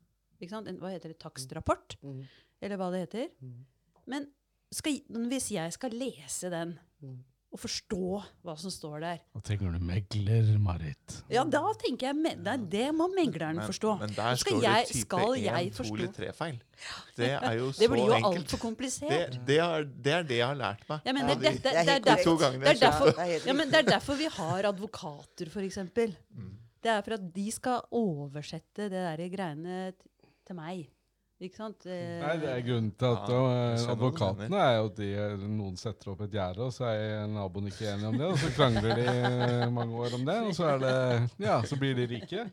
Ikke sant? En, hva heter det? Takstrapport? Mm. Eller hva det heter. Mm. Men skal, hvis jeg skal lese den Mm. og forstå hva som står der Da trenger du megler, Marit. Ja, da tenker jeg det, det må megleren Men, forstå. men der Skal står jeg- det type 1, 2 eller 3-feil. Det er jo så enkelt. Det blir jo altfor komplisert. Det, det, er, det er det jeg har lært meg. Det, er derfor, er er ja, det er vi har advokater, f.eks. Mm. Det er for at de skal oversette det der greiene til meg. Ikke sant? Eh, Nei, det er Grunnen til at Ja, eh, advokatene er jo at de, eh, noen setter opp et gjerde, og så er naboen ikke enig om det, og så krangler de eh, mange år om det, og så, er det, ja, så blir de rike.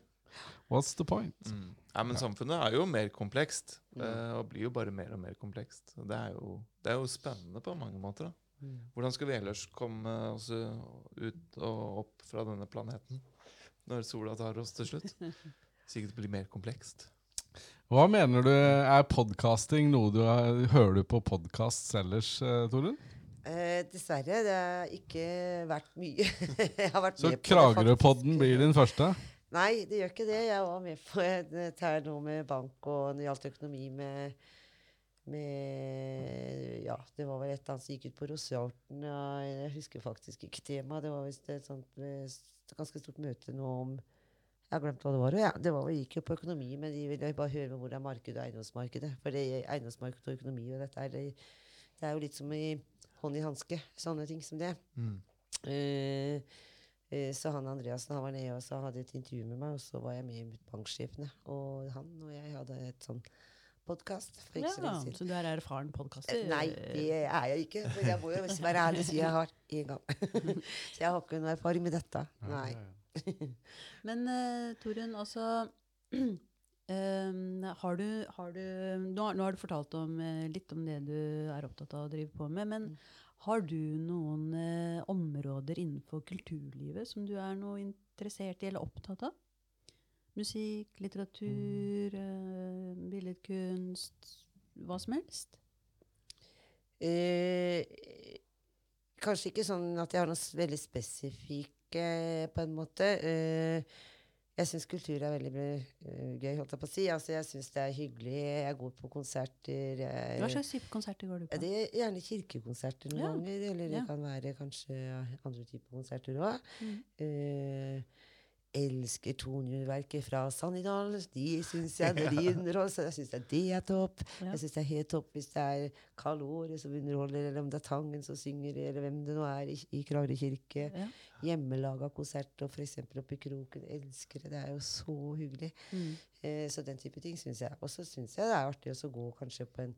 What's the point? Mm. Ja, men samfunnet er jo mer komplekst, mm. og blir jo bare mer og mer komplekst. Det er jo, det er jo spennende på mange måter. da. Mm. Hvordan skal vi ellers komme oss ut og opp fra denne planeten når sola tar oss til slutt? Sikkert blir mer komplekst. Hva mener du, er podcasting noe du har, hører du på podkast ellers, eh, Torunn? Eh, dessverre. Det har ikke vært mye. jeg har vært Så Kragerø-podden blir din første? Nei, det gjør ikke det. Jeg var med på et her nå med bank og når det gjaldt økonomi med, med Ja, det var vel et eller annet som gikk ut på Rosarten. Ja, jeg husker faktisk ikke temaet. Det var visst et sånt eh, ganske stort møte nå om Jeg har glemt hva det var. Ja, det var, gikk jo på økonomi, men de ville bare høre hvor er markedet og eiendomsmarkedet. For det, eiendomsmarkedet og økonomi og dette er, det, det er jo litt som i hånd i hanske, sånne ting som det. Mm. Uh, uh, så han Andreassen han var nede og så hadde et intervju med meg, og så var jeg med i Banksjefene. Og han og jeg hadde et sånn podkast Ja, så ja, så du er erfaren podkaster? Eh, Nei, det er jeg ikke. Men jeg må jo være ærlig og si jeg har én gang. så jeg har ikke noe erfaring med dette. Nei. Men uh, Torunn, altså em, har du, har du nå, har- nå har du fortalt om, eh, litt om det du er opptatt av å drive på med. Men har du noen uh, områder innenfor kulturlivet som du er noe interessert i eller opptatt av? Musikk, litteratur, uh, billedkunst, hva som helst? Eh, kanskje ikke sånn at jeg har noe veldig spesifikk, på en måte. Eh, jeg syns kultur er veldig eh, gøy, holdt jeg på å si. Altså, jeg syns det er hyggelig. Jeg går på konserter. Jeg, Hva slags type konserter går du på? Det er gjerne kirkekonserter noen Ja. ganger, eller det Ja. kan være kanskje andre typer konserter òg. Mm. Elsker tonjurverket fra Sannidal. De syns jeg det de underholder, jeg syns det er topp. Ja. Jeg syns det er helt topp hvis det er Karl Åre som underholder, eller om det er Tangen som synger, eller hvem det nå er i, i Kragerø kirke. Ja. Hjemmelaga konsert og f.eks. oppe i Kroken. Elsker det. Det er jo så hyggelig. Mm. Eh, så den type ting syns jeg. Og så syns jeg det er artig å gå kanskje på en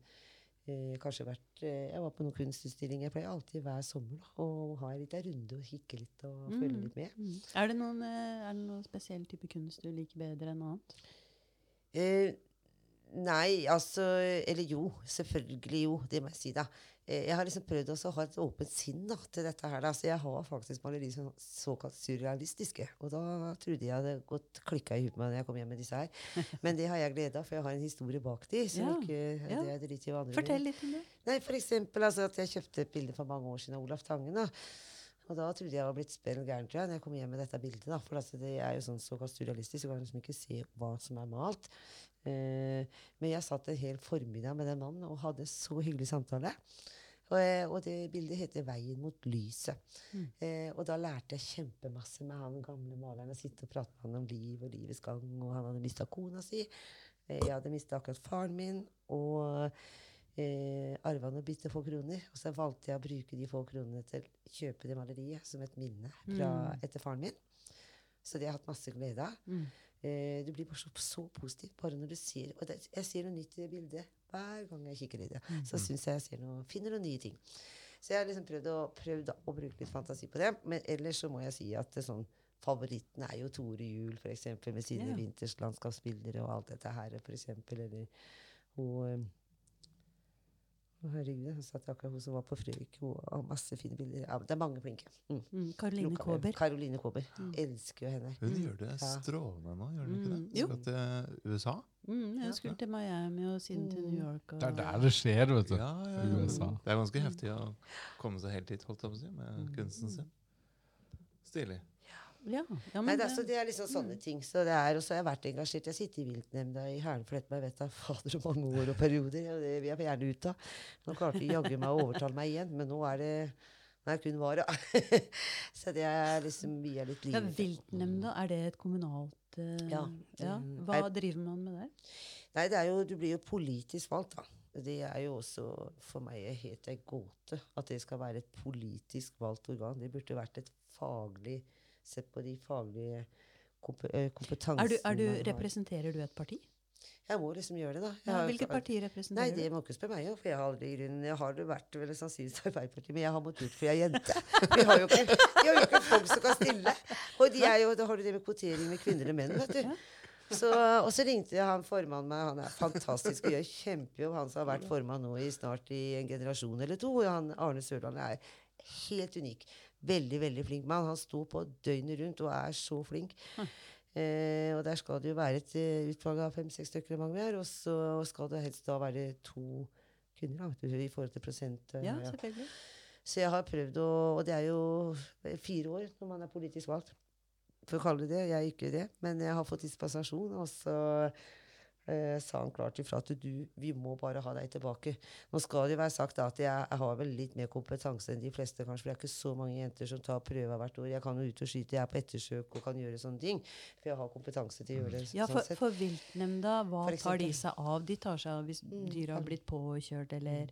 eh, kanskje vært, eh, Jeg var på noen kunstutstillinger. Jeg pleier alltid hver sommer da, å ha en liten runde og kikke litt og følge litt med. Mm. Er det noen, eh, er det noen spesiell type kunst du liker bedre enn annet? Eh, nei, altså Eller jo, selvfølgelig jo. Det må jeg si, da. Eh, jeg har liksom prøvd å ha et åpent sinn da, til dette her. Da. Så jeg har faktisk maleri som er såkalt surrealistiske. Og da trodde jeg hadde gått klikka i huet på meg når jeg kom hjem med disse her. Men det har jeg glede av, for jeg har en historie bak de. Som Ja, ikke, ja. det er dritt i vanlig Fortell litt om det. Nei, for eksempel altså, at jeg kjøpte et bilde for mange år siden av Olaf Tangen. da. Og da trodde jeg var blitt spell gæren, tror jeg, når jeg kom hjem med dette bildet. da. For altså, det er jo sånn såkalt surrealistisk, så kan du liksom ikke se hva som er malt. Eh, men jeg satt en hel formiddag med den mannen og hadde så hyggelig samtale. Og, eh, og det bildet heter 'Veien mot lyset'. Mm. Eh, og da lærte jeg kjempemasse med han gamle maleren. Å sitte og prate med han om liv og livets gang. Og han hadde mista kona si. Eh, jeg hadde mista akkurat faren min. Og eh, arva noen bitte få kroner. Og så valgte jeg å bruke de få kronene til å kjøpe det maleriet som et minne fra, Mm. etter faren min. Så det har jeg hatt masse glede av. Mm. Eh, du blir bare så, så positiv bare når du ser Og det, jeg ser noe nytt i det bildet hver gang jeg kikker i det. Så syns jeg jeg ser noe, finner noen nye ting. Så jeg har liksom prøvd å, prøvd å bruke litt fantasi på det. Men ellers så må jeg si at det sånn Favoritten er jo Tore Juel, eksempel, med sine yeah. vinterslandskapsbilder og alt dette her, eksempel. Eller hun eh, Herregud, jeg satt akkurat hun som var på Frøyk. Hun har masse fine bilder. Ja, det er mange flinke. Mm. Mm. Karoline Kåber. Caroline Kåber. Elsker jo henne. Hun gjør det strålende nå, gjør hun ikke Mm, det? jo. Skal til USA? Mm, jeg skulle til Miami og siden til New York. Og, Det er der det skjer, vet du. Ja, ja, ja. USA. Det er ganske heftig å komme seg helt dit, holdt jeg på å si, med kunsten sin. Stilig. Ja, ja, Nei, det, er- det, er liksom sånne ting. Så det er, og så har jeg vært engasjert. Jeg sitter i viltnemnda i Herrenfløyten med vet da fader mange år og perioder. Og det vil jeg gjerne ut av. Nå klarte jaggu meg å overtale meg igjen, men nå er det nå er kun vara. så det er liksom vi er litt ja, livet. Viltnemnda, er det et kommunalt uh, Ja, ja. Hva er- driver man med der? Nei, det er jo, du blir jo politisk valgt, da. Det er jo også for meg helt en gåte at det skal være et politisk valgt organ. Det burde vært et faglig Sett på de faglige kompetansene Er du, er du, representerer du et parti? Jeg må liksom gjøre det, da. Ja, hvilket parti Nei, det må ikke spørre meg om, for jeg har aldri i grunnen Jeg har vært vel sannsynligvis Arbeiderpartiet, men jeg har måttet ut for jeg er jente. Vi har jo ikke, har jo ikke folk som kan stille. Og de er jo, da har du det med kvotering med kvinner og menn, vet du. Så, og så ringte jeg han formannen meg. Han er fantastisk og gjør kjempejobb. Han som har vært formann nå i snart i en generasjon eller to. Han, Arne Sørland er helt unik. Veldig, veldig flink mann. Han sto på døgnet rundt og er så flink. Eh, og der skal det jo være et eh, utvalg av fem-seks stykker, er, og så skal det helst da være to kvinner da, i forhold til prosent. eh, Ja, ja. selvfølgelig. Så jeg har prøvd å Og det er jo fire år når man er politisk valgt. For å kalle det det. Jeg er ikke det. Men jeg har fått dispensasjon, og så eh, sa han klart ifra at du, vi må bare ha deg tilbake. Nå skal det jo være sagt at jeg, jeg har vel litt mer kompetanse enn de fleste, kanskje. For det er ikke så mange jenter som tar prøver hvert år. Jeg kan jo ut og skyte, jeg er på ettersøk og kan gjøre sånne ting. For jeg har kompetanse til å gjøre det. Ja, sånn for, sånn for viltnemnda, hva For tar de seg av? De tar seg av hvis Mm, dyra har blitt påkjørt, eller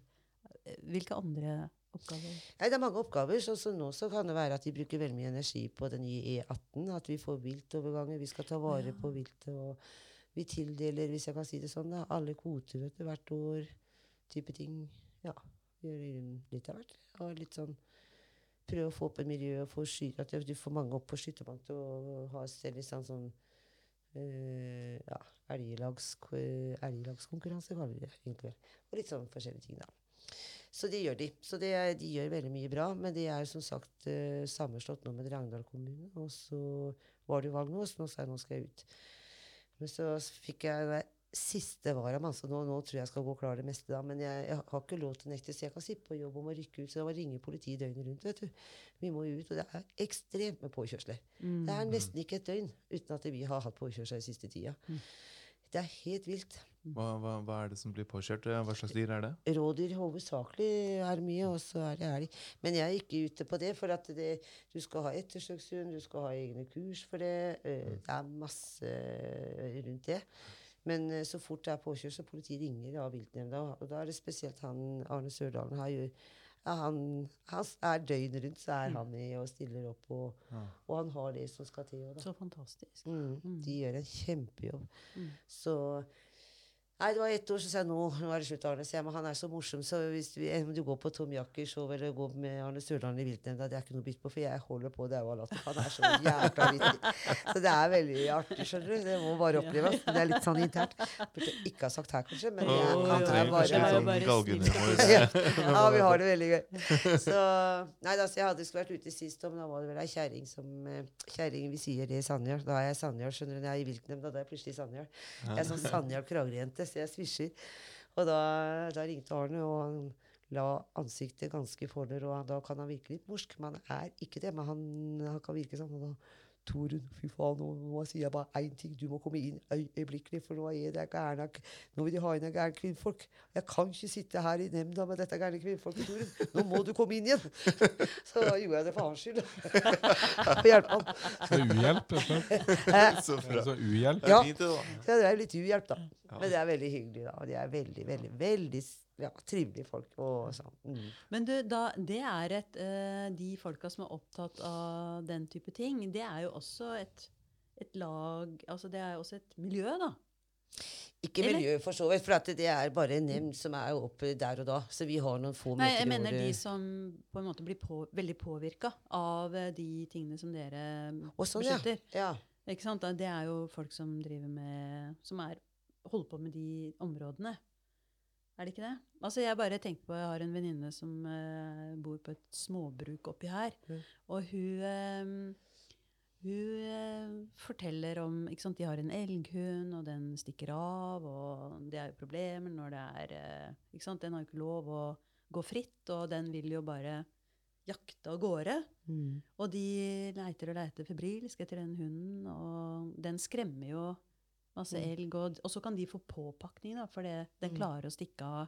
eh, Hvilke andre oppgaver? Nei, det er mange oppgaver. Sånn som nå så kan det være at de bruker veldig mye energi på den nye E18. At vi får viltoverganger. Vi skal ta vare Ja. på viltet. Og vi tildeler, hvis jeg kan si det sånn, da, alle kvoter vet du, hvert år. Type ting. Ja. Gjøre litt av hvert. Og litt sånn Prøve å få opp et miljø og få sky, at du får mange opp på skytterbank til å ha selv sånn sånn eh, ja, elglags, elglagskonkurranse, kaller vi det egentlig. Og litt sånn forskjellige ting, da. Så det gjør de. Så det, de gjør veldig mye bra. Men de er som sagt eh, sammenslått nå med Drangedal kommune. Og så var det jo valg nå, så nå sa jeg nå skal jeg ut. Men så fikk jeg nei, siste varamann, Altså nå, nå tror jeg jeg skal gå klar det meste. da, Men jeg, jeg har ikke lov til å nekte, så jeg kan sitte på jobb om å rykke ut. Så da må jeg ringe politiet døgnet rundt. vet du. Vi må ut, og det er ekstremt med påkjørsler. Det er nesten ikke et døgn uten at vi har hatt påkjørsler den siste tida. Det er helt vilt. Hva, hva, hva er det som blir påkjørt? Eh, Hva slags dyr er det? Rådyr hovedsakelig er mye, og så er det elg. Men jeg er ikke ute på det, for at det, du skal ha ettersøkshund, du skal ha egne kurs for det. eh, Det er masse rundt det. Men eh, så fort det er påkjørt, så politiet ringer av viltnemnda. Og da er det spesielt han Arne Sørdalen har han, han er døgnet rundt, så er han med og stiller opp, og, og han har det som skal til. da. Så fantastisk. Mm, de gjør en kjempejobb. Mm. Så Nei, det var ett år, så sa jeg nå, nå er det slutt, Arne. Så jeg, men han er så morsom, så hvis du, om du går på Tom Jakkers eller går med Arne Sørland i viltnemnda, det er ikke noe bytt på, for jeg holder på å daue av latter. Han er så jævla vittig. Så det er veldig artig, skjønner du. Det må bare oppleves. Det er litt sånn internt. Burde ikke ha sagt her, kanskje, men jeg, han han er det er bare sånn ja, ja, vi har det veldig gøy. Så, nei, da, så jeg hadde skulle vært ute sist, men da var det vel ei kjerring som eh, Kjerring, vi sier det i Sandjard. Da er jeg Sandjard, skjønner du. Når jeg er i viltnemnda, da er jeg plutselig i Jeg er sånn Sandjard-Kragerø-jente, så jeg svisjer. Og da, da ringte Arne, og han la ansiktet ganske forner, og da kan han virke litt morsk. Men han er ikke det, men han, han kan virke sånn. Og da Torunn, fy faen, nå, nå sier jeg bare én ting. Du må komme inn øyeblikkelig, for nå er det gærne Nå vil de ha inn en gæren kvinnfolk. Jeg kan ikke sitte her i nemnda med dette gærne kvinnfolket, Torunn. Nå må du komme inn igjen! Så da gjorde jeg det for hans skyld. For å hjelpe han. Så uhjelp, rett. Så bra. Så uhjelp. Ja. Så det er litt uhjelp, da. Men det er veldig hyggelig, da. Og de er veldig, veldig, veldig ja, trivelige folk. Og så, Mm. Men du, da, det er et, eh, de folka som er opptatt av den type ting, det er jo også et, et lag altså Det er jo også et miljø, da. Ikke Eller? miljø, for så vidt, for at det er bare en nemnd som er oppe der og da. Så vi har noen få Nei, jeg mener de som på en måte blir på, veldig påvirka av eh, de tingene som dere Også, beskytter. ja. ja. Ikke sant? Det er jo folk som driver med Som er, holder på med de områdene. Er det ikke det? Altså Jeg bare tenker på, jeg har en venninne som uh, bor på et småbruk oppi her. Mm. Og hun, uh, hun uh, forteller om ikke sant, De har en elghund, og den stikker av. Og det er jo problemer når det er ikke sant, Den har ikke lov å gå fritt, og den vil jo bare jakte av gårde. Mm. Og de leiter og leiter febrilsk etter den hunden, og den skremmer jo masse Mm. elg. Og, og så kan de få påpakning, da, for det, den Mm. klarer å stikke av.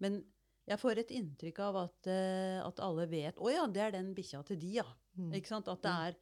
Men jeg får et inntrykk av at, eh, at alle vet Å ja, det er den bikkja til de, ja. Mm. Ikke sant? At det er,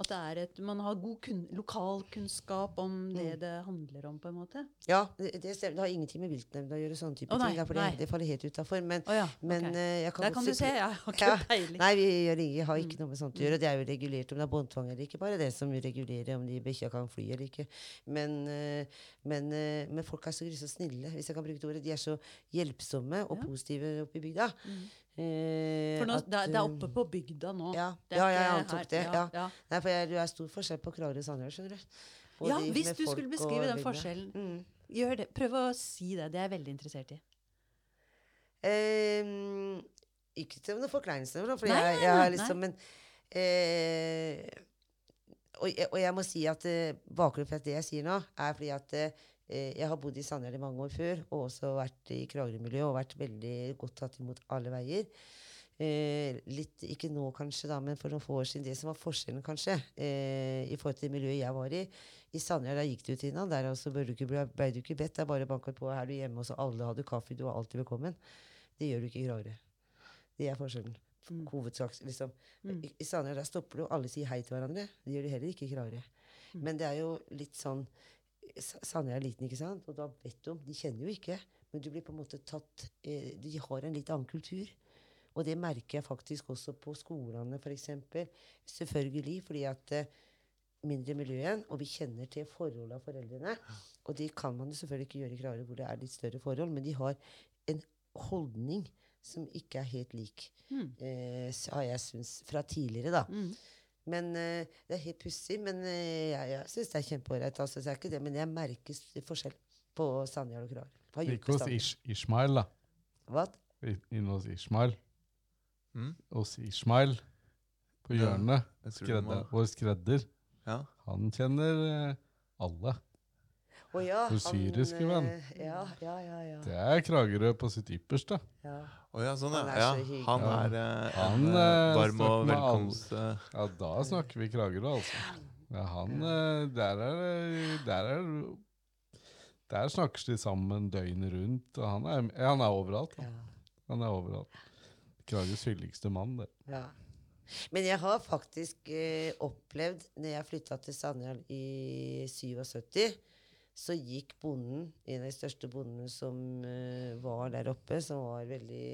at det er et Man har god kun, lokalkunnskap om det Mm. det handler om, på en måte. Ja, det, det. Det har ingenting med viltnemnda å gjøre, sånne type oh, nei, ting. det, det faller helt utafor. Men, oh, ja. men eh, jeg kan Der kan du se, jeg har ikke Ja. peiling. Nei, vi gjør har ikke Mm. noe med sånt å gjøre. Det er jo regulert om det er båndtvang eller ikke. Bare det som regulerer om de bikkja kan fly eller ikke. Men, eh, men, eh, men folk er så så snille, hvis jeg kan bruke det ordet. De er så hjelpsomme og Ja. positive oppe i bygda. Mm. Eh, For nå, at, det, er, er eh, oppe på bygda nå. Ja, ja, jeg antok det. Ja. ja. Nei, for jeg, det er stor forskjell på Kragerø og Sandøy, skjønner du. Både Ja, hvis du skulle beskrive den bygda. forskjellen. Mm. Gjør det. Prøv å si det. Det er jeg veldig interessert i. Um, ikke til noen forkleinelse, for Nei, jeg, nei, jeg har nei, liksom Men eh, og, og jeg må si at uh, bakgrunnen for at det jeg sier nå, er fordi at eh, jeg har bodd i Sandhjell i mange år før, og også vært i Kragerø-miljøet og vært veldig godt tatt imot alle veier. Eh, litt, ikke nå kanskje, da, men for noen få år siden. Det som var forskjellen, kanskje, eh, i forhold til det miljøet jeg var i I Sandhjell gikk du til innan. Der altså ble du ikke, ble, ble du ikke bedt. Det er bare banket på. Her er du hjemme, og så alle hadde kaffe. Du var alltid velkommen. Det gjør du ikke i Kragerø. Det er forskjellen. Mm. Hovedsaks, liksom. Mm. I, i Sandhjell der stopper du, og alle sier hei til hverandre. Det gjør de heller ikke i Kragerø. Mm. Men det er jo litt sånn Sa- Sandjord er liten, ikke sant? Og da vet du om De kjenner jo ikke, men du blir på en måte tatt eh, De har en litt annen kultur. Og det merker jeg faktisk også på skolene, f.eks. Selvfølgelig fordi at eh, mindre miljø igjen, og vi kjenner til forholdet av foreldrene. Og det kan man jo selvfølgelig ikke gjøre i Kragerø, hvor det er litt større forhold, men de har en holdning som ikke er helt lik, Mm. eh, har jeg syns, fra tidligere, da. Mm. Men uh, Det er helt pussig, men uh, jeg, jeg syns det er kjempeålreit. Altså, det er ikke det, men jeg merker forskjell på Sandjord og Kragerø. Ikke hos. Ish Ishmael, da. Hva? Inne hos Ishmael. Mm. Hos Ishmael på hjørnet. Må- Skredder, vår skredder. Ja. Han kjenner eh, alle. Å ja, Den syriske venn. eh, Ja, ja, ja. ja. Det er Kragerø på sitt ypperste. ja. Oh, ja, sånn, Han er ja. så hyggelig. Han er eh, Han, en eh, eh, varm og velkomst... eh, Ja, da snakker vi Kragerø, altså. Ja, han eh, Der er det Der er Der snakkes de sammen døgnet rundt. Og han er, han er overalt. Da. Han er overalt. Kragerøs hyggeligste mann, det. Ja. Men jeg har faktisk eh, opplevd, når jeg flytta til Sandhjell i 77, så gikk bonden, en av de største bondene som uh, var der oppe, som var veldig,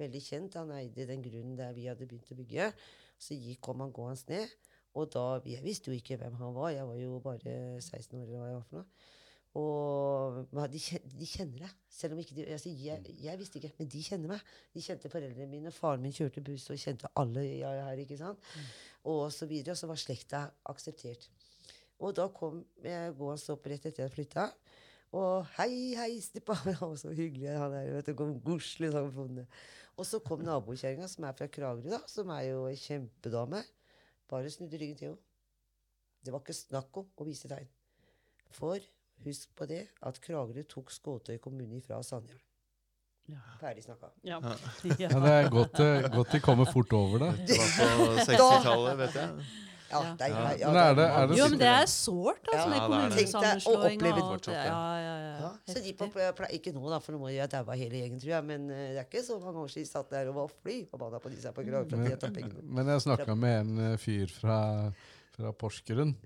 veldig kjent, han eide den grunnen der vi hadde begynt å bygge, så gikk, kom han gående ned. Og da, Jeg visste jo ikke hvem han var, jeg var jo bare 16 år. eller hva jeg var for noe. Og de, de kjenner deg. Selv om ikke de, altså jeg, jeg visste ikke, men de kjenner meg. De kjente foreldrene mine. Faren min kjørte buss og kjente alle jeg her. ikke sant? Og så videre. Og så var slekta akseptert. Og da kom jeg gående opp rett etter jeg flytta. Og hei, hei, Stepan. Han var så hyggelig. Han der, vet du, kom godslig sånn. Og så kom nabokjerringa, som er fra Kragerø, da, som er jo ei kjempedame. Bare snudde ryggen til henne. Det var ikke snakk om å vise tegn. For husk på det at Kragerø tok Skåtøy kommune ifra Sandhjelm. Ja. Ferdig snakka. Ja. Ja, det er godt, eh, godt de kommer fort over det. Det var på 60-tallet, vet jeg. Ja, Ja. det er, Ja. ja, Men er det- er det Jo, men det er sårt, altså, med er kommunesammenslåing og alt Ja, ja, ja. Ja, så de på, ikke nå, da, for nå må jeg daua hele gjengen, tror jeg. Men eh, det er ikke så mange år siden de satt der og var fly forbanna på disse på Kragerø de har tatt pengene. Men, men jeg snakka med en eh, fyr fra, fra Porsgrunn,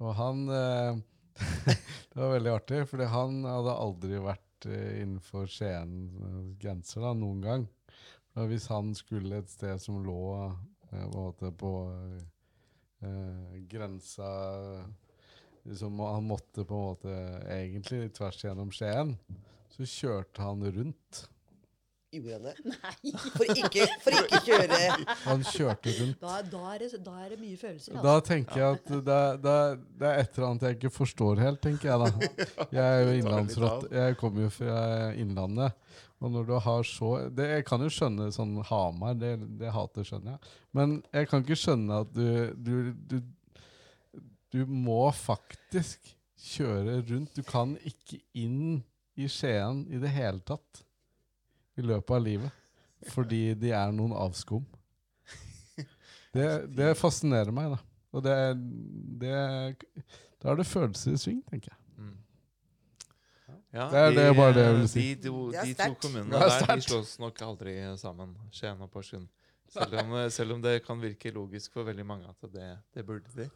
og han eh, Det var veldig artig, for han hadde aldri vært innenfor Skiens grenser da, noen gang. Og hvis han skulle et sted som lå på, på eh, grensa liksom, Han måtte på en måte egentlig tvers gjennom Skien. Så kjørte han rundt. Gjorde han det? For ikke, for ikke kjøre Han kjørte rundt. Da, da, er det, da er det mye følelser. Altså. Da tenker jeg at det, det, det er et eller annet jeg ikke forstår helt, tenker jeg da. Jeg er jo innlandsrott. Jeg kommer jo fra Innlandet. Og når du har så det, Jeg kan jo skjønne sånn Hamar, det, det hatet skjønner jeg. Men jeg kan ikke skjønne at du, du, du, du må faktisk kjøre rundt. Du kan ikke inn i Skien i det hele tatt i løpet av livet. Fordi de er noen avskum. Det, det fascinerer meg, da. Og det, det Da er det følelser i sving, tenker jeg. Ja, Det er- det er bare det jeg vil si. De, er de to kommunene er der de slås nok aldri sammen, Skien og Porsgrunn. Selv om, selv om det kan virke logisk for veldig mange at det, det burde de,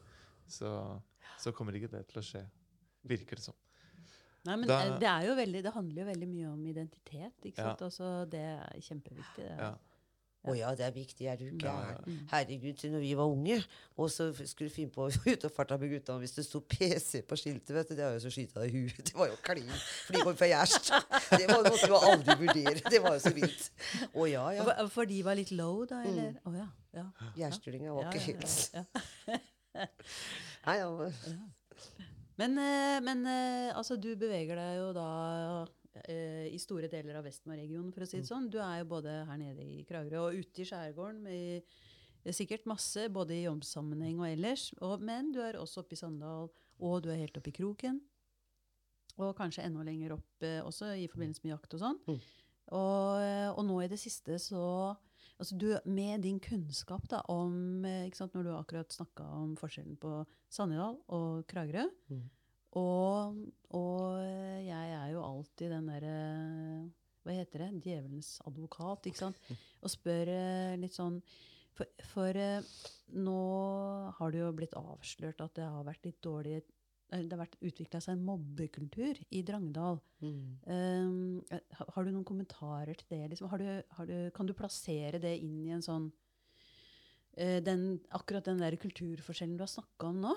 så, så kommer ikke det til å skje. Virker det som. Nei, men Da- eh, det, er jo veldig, det handler jo veldig mye om identitet. ikke Ja. sant? Altså, det er kjempeviktig. Det. Ja. Å ja, det er viktig. Er du gæren? ja. Herregud, til når vi var unge, og så skulle skulle finne på ut og farta med gutta hvis det sto PC på skiltet, vet du, det var jo så skyta i huet. Det var jo klin. For de kom fra gjerst. Det var, måtte du aldri vurdere. Det var jo så vilt. Å ja, ja. For, for de var litt low, da? Eller? Å ja. ja. Gjerstulinga var ikke ja, helt. Nei, ja, men- Men, eh, eh, altså, du beveger deg jo da eh, i store deler av Vestmarregionen, for å si det sånn. Du er jo både her nede i Kragerø og ute i skjærgården med eh, sikkert masse, både i jobbsammenheng og ellers. Og, men du er også oppe i Sandal, og du er helt oppe i Kroken. Og kanskje enda lenger opp eh, også, i forbindelse med jakt og sånn. Mm. Og, eh, og nå i det siste så altså du, Med din kunnskap da, om eh, ikke sant, Når du akkurat snakka om forskjellen på Sannidal og Kragerø Mm. Og, og jeg er jo alltid den derre Hva heter det? Djevelens advokat, ikke sant? Og spør eh, litt sånn For, for eh, nå har det jo blitt avslørt at det har vært litt dårlig eh, det har vært utvikla seg en mobbekultur i Drangedal. Mm. Um, har du noen kommentarer til det? Liksom? Har du, har du, kan du plassere det inn i en sånn den, Akkurat den der kulturforskjellen du har snakka om nå?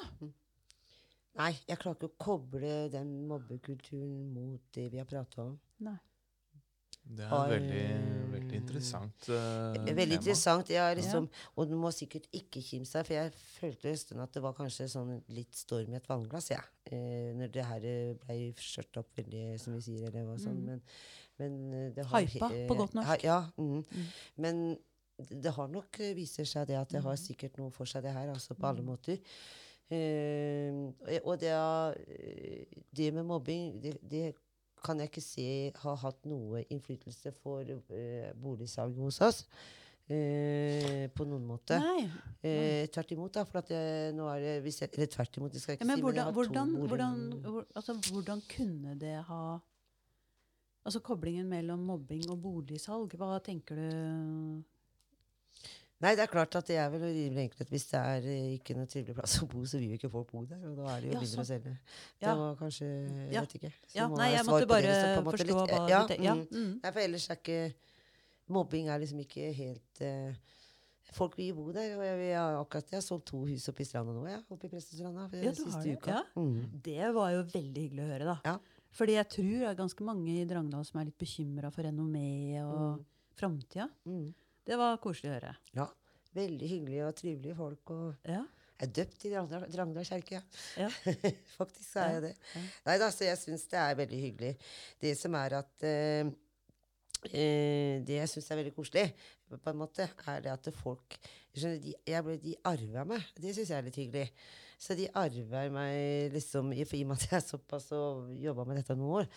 Nei, jeg klarer ikke å koble den mobbekulturen mot det vi har prata om. Nei. Det er Har- veldig, veldig interessant uh, Veldig tema. interessant. ja. liksom, Og du må sikkert ikke kimse av, for jeg følte en stund at det var kanskje sånn litt storm i et vannglass, jeg. Eh, når det her ble skjørt opp veldig, som vi sier, eller hva sånn. Mhm. Men, men det har Hypa, på godt norsk. Ja. Mm. Mm. Men det har nok viser seg det at det har sikkert noe for seg, det her, altså på alle måter. Eh, og det, eh, det med mobbing, det, det kan jeg ikke se har hatt noe innflytelse for uh, boligsalget hos oss. Uh, på noen måte. Nei. Eh, tvert imot, da. For at det, nå er det hvis jeg, Eller tvert imot, det skal jeg Ja, ikke men si. hvordan, men hvordan, hvordan, hvor- hvor, altså, hvordan kunne det ha Altså koblingen mellom mobbing og boligsalg, hva tenker du Nei, det er klart at det er vel rimelig enkelt hvis det er eh, ikke noe trivelig plass å bo, så vil jo ikke folk bo der. Og da er det jo Ja, mindre å selge. Det var kanskje Jeg Ja. vet ikke. Så Ja, nei, jeg måtte bare måte forstå litt- hva ja, du tenker. Ja. mm. Mm. Nei, for ellers er ikke Mobbing er liksom ikke helt uh, Folk vil bo der. Og jeg, jeg, har akkurat, jeg har solgt to hus oppe i stranda nå, jeg. Oppe i Prestestranda. Ja, har det, ja. Mm. Det var jo veldig hyggelig å høre, da. Ja. Fordi jeg tror det er ganske mange i Drangedal som er litt bekymra for renommeet og Mm. framtida. Det var koselig å høre. Ja. Veldig hyggelige og trivelige folk. Og Ja. jeg er døpt i Drangedal kjerke. Ja. Faktisk så er jeg det. ja. Nei da, så jeg syns det er veldig hyggelig. Det som er at eh, eh, Det jeg syns er veldig koselig, på en måte, er det at folk skjønner, de, jeg ble, de arver meg. Det syns jeg er litt hyggelig. Så de arver meg liksom i, i og med at jeg er såpass og jobba med dette noen år.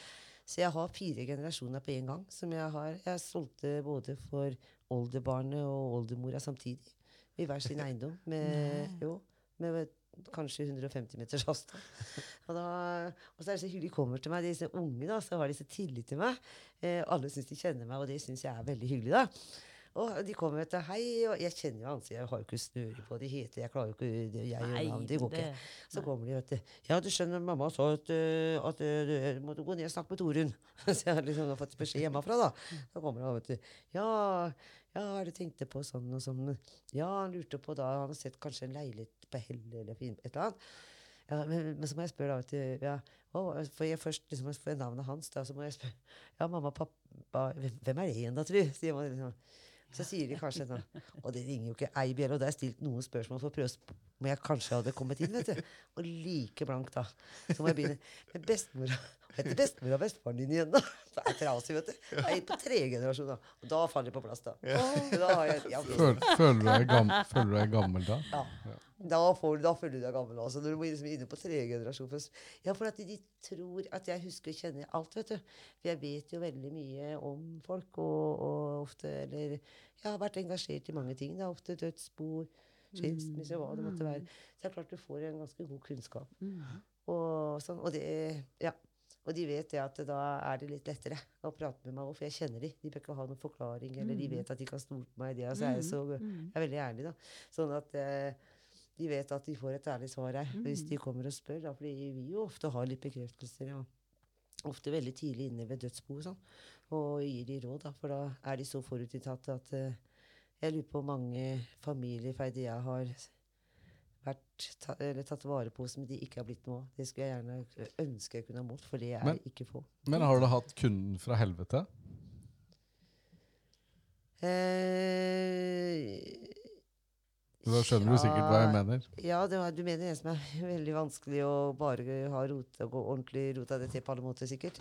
Så jeg har fire generasjoner på en gang. som Jeg har. Jeg solgte både for oldebarnet og oldemora samtidig. I hver sin eiendom. Med, jo, med kanskje 150 meters avstand. Og, da, og så er det så hyggelig de kommer til meg, disse unge, da, så har de så tillit til meg. Eh, alle syns de kjenner meg, og det syns jeg er veldig hyggelig. da. Og de kommer til hei, og jeg kjenner jo ansiktet, jeg har jo ikke snøre på, de heter Jeg klarer jo ikke det, jeg Nei, og navn, det går ikke. Så kommer de, vet du. Ja, du skjønner, mamma sa at, eh, at eh, du måtte gå ned og snakke med Torunn. Så jeg har liksom fått beskjed hjemmefra, da. Så kommer de vet du. Ja, ja, du tenkte på sånn og sånn? Ja, han lurte på da, han har sett kanskje en leilighet på Helle eller et eller annet. Ja, men, men så må jeg spørre da, du, ja, å, for jeg først liksom får jeg navnet hans, da, så må jeg spørre, ja, mamma, og pappa, hvem er det igjen da, tru? Sier man liksom. Så sier de kanskje sånn, og det ringer jo ikke ei bjelle, og da har jeg stilt noen spørsmål for å prøve om jeg kanskje hadde kommet inn, vet du. Og like blank da. Så må jeg begynne med bestemora. Heter bestemor og bestefaren din igjen, da? Det er trasig, vet du. Jeg er på tredje generasjon, da. Og da faller det på plass, da. da har jeg, ja, føler, føler, du deg gammel, føler du deg gammel da? ja. Da, får, da føler du deg gammel også. Når du må liksom inne på tredje generasjon. først. ja, for at de tror at jeg husker og kjenner alt, vet du. For jeg vet jo veldig mye om folk, og, og ofte Eller jeg har vært engasjert i mange ting. da, ofte dødsbord, skilsmisse, hva det måtte være. Så det er klart du får en ganske god kunnskap. Mm. Og, sånn, og, det, ja. Og de vet det at da er det litt lettere å prate med meg òg, for jeg kjenner de. De bør ikke ha noen forklaring, eller de vet at de kan stole på meg. Det, altså, jeg, er så, Mm. jeg er veldig ærlig, da. Sånn at eh, de vet at de får et ærlig svar her hvis de kommer og spør. Da, fordi vi jo ofte har litt bekreftelser. Ja. Ofte veldig tidlig inne ved dødsbo og sånn. Og gir de råd, da, for da er de så forutinntatte at eh, jeg lurer på hvor mange familiefeide jeg har vært ta, eller tatt vare på som de ikke har blitt noe. Det skulle jeg gjerne ønske jeg kunne ha målt, for det er Men- ikke få. Men har du hatt kunden fra helvete? Eh, Da skjønner du sikkert hva jeg mener. Ja, det var, du mener en som er veldig vanskelig å bare ha rota, gå ordentlig rota det til på alle måter, sikkert?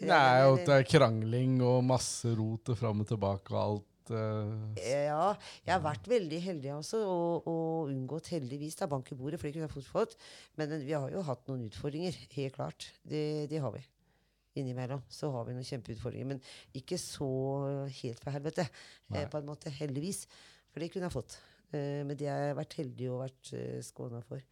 Er jo at det er krangling og masse rot og fram og tilbake og alt. Eh, Ja, jeg har vært veldig heldig også, og, og unngått heldigvis da, bank i bordet, for det kunne jeg fort fått. Men vi har jo hatt noen utfordringer, helt klart. Det, det har vi. Innimellom så har vi noen kjempeutfordringer, men ikke så helt fra helvete, Nei. eh, på en måte. Heldigvis. For det kunne jeg fått. Eh, men det har jeg vært heldig og vært skåna for.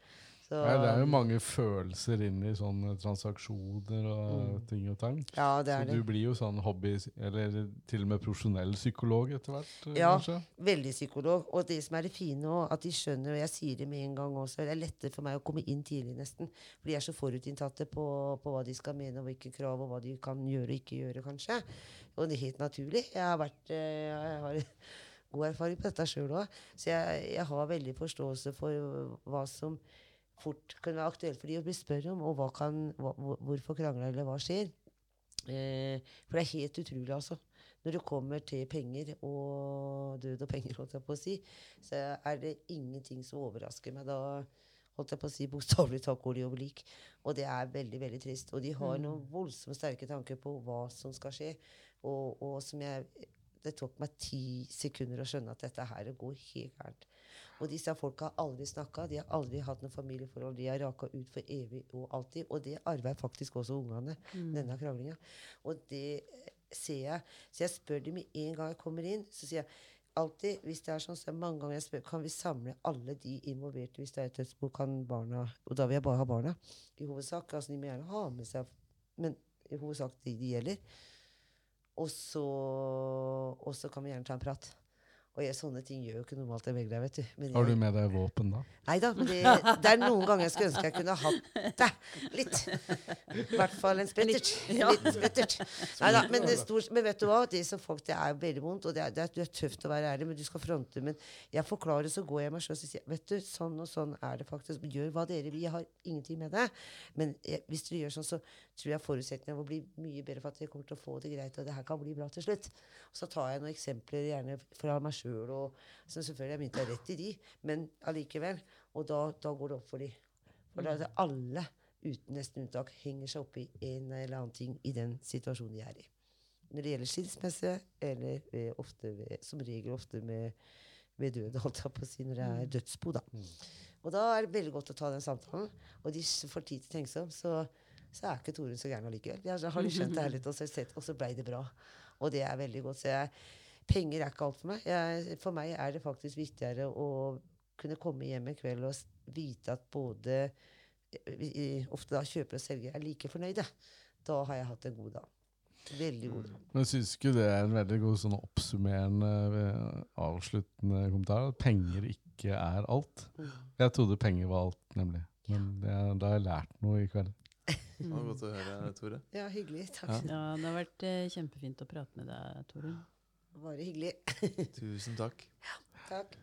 Så, Nei, det er jo mange følelser inn i sånne transaksjoner og Mm. ting og tang. Ja, det Så er det. du blir jo sånn hobby, eller til og med profesjonell psykolog etter hvert, eh, Ja. kanskje? Veldig psykolog. Og det som er det fine òg, at de skjønner, og jeg sier det med en gang også, det er lettere for meg å komme inn tidlig, nesten. For de er så forutinntatte på, på hva de skal mene, og hvilke krav, og hva de kan gjøre og ikke gjøre, kanskje. Og det er helt naturlig. Jeg har vært eh, Jeg har god erfaring på dette sjøl òg. Så jeg, jeg har veldig forståelse for hva som fort kan være aktuelt for de å bli spurt om, og hva kan, hva, hvorfor krangler eller hva skjer. Eh, for det er helt utrolig, altså. Når det kommer til penger og død og penger, holdt jeg på å si, så er det ingenting som overrasker meg. Da holdt jeg på å si bokstavelig talt går de over lik. Og det er veldig, veldig trist. Og de har noen voldsomt sterke tanker på hva som skal skje. Og, og som jeg Det tok meg ti sekunder å skjønne at dette her går helt gærent. Og disse folka har aldri snakka, de har aldri hatt noe familieforhold. De har raka ut for evig og alltid. Og det arver faktisk også ungene, denne kranglinga. Og det eh, ser jeg. Så jeg spør dem med en gang jeg kommer inn, så sier jeg alltid, hvis det er sånn, så er mange ganger jeg spør kan vi samle alle de involverte hvis det er et dødsbo, kan barna Og da vil jeg bare ha barna, i hovedsak. altså De må gjerne ha med seg Men i hovedsak de det gjelder. Og så, og så kan vi gjerne ta en prat. Og jeg, sånne ting gjør jo ikke normalt en deg, vet du. Men Har du med deg våpen da? Nei da, men det, det er noen ganger jeg skulle ønske jeg kunne hatt det. Litt. I hvert fall en spettert. Litt spettert. Neida, men, er stort, men vet du hva? Det, som folk, det er veldig vondt, og det er, det, er, det er tøft å være ærlig, men du skal fronte. Men jeg forklarer, så går jeg meg selv og sier vet du, sånn og sånn er det faktisk. Gjør hva dere vil. Jeg har ingenting med det. Men jeg, hvis dere gjør sånn, så tror jeg forutsetningene vil bli mye bedre for at vi kommer til å få det greit, og det her kan bli bra til slutt. Så tar jeg noen eksempler gjerne fra meg sjøl, og som selvfølgelig er mynta rett i de, men allikevel. Og da, da går det opp for de. For da er det alle, uten nesten unntak, henger seg opp i en eller annen ting i den situasjonen de er i. Når det gjelder skilsmisse, eller ved, ofte ved, som regel ofte med, ved død, holdt jeg på å si, når det er dødsbo, da. Og da er det veldig godt å ta den samtalen. Og de får tid til å tenke seg om, så, så er ikke Torunn så gæren allikevel. Jeg har skjønt det her litt, og så, og så blei det bra. Og det er veldig godt. Så jeg, penger er ikke alt for meg. Jeg, for meg er det faktisk viktigere å kunne komme hjem en kveld og vite at både ofte da kjøper og selger er like fornøyde. Da har jeg hatt en god dag. Veldig god dag. Men syns ikke det er en veldig god sånn oppsummerende, eh, avsluttende kommentar? At penger ikke er alt? Mm. Jeg trodde penger var alt, nemlig. Men det, da har jeg lært noe i kveld. Det var godt å høre, Tore. Ja, hyggelig. Takk. Ja. Ja, det har vært eh, kjempefint å prate med deg, Torunn. Bare hyggelig. Tusen takk. Takk.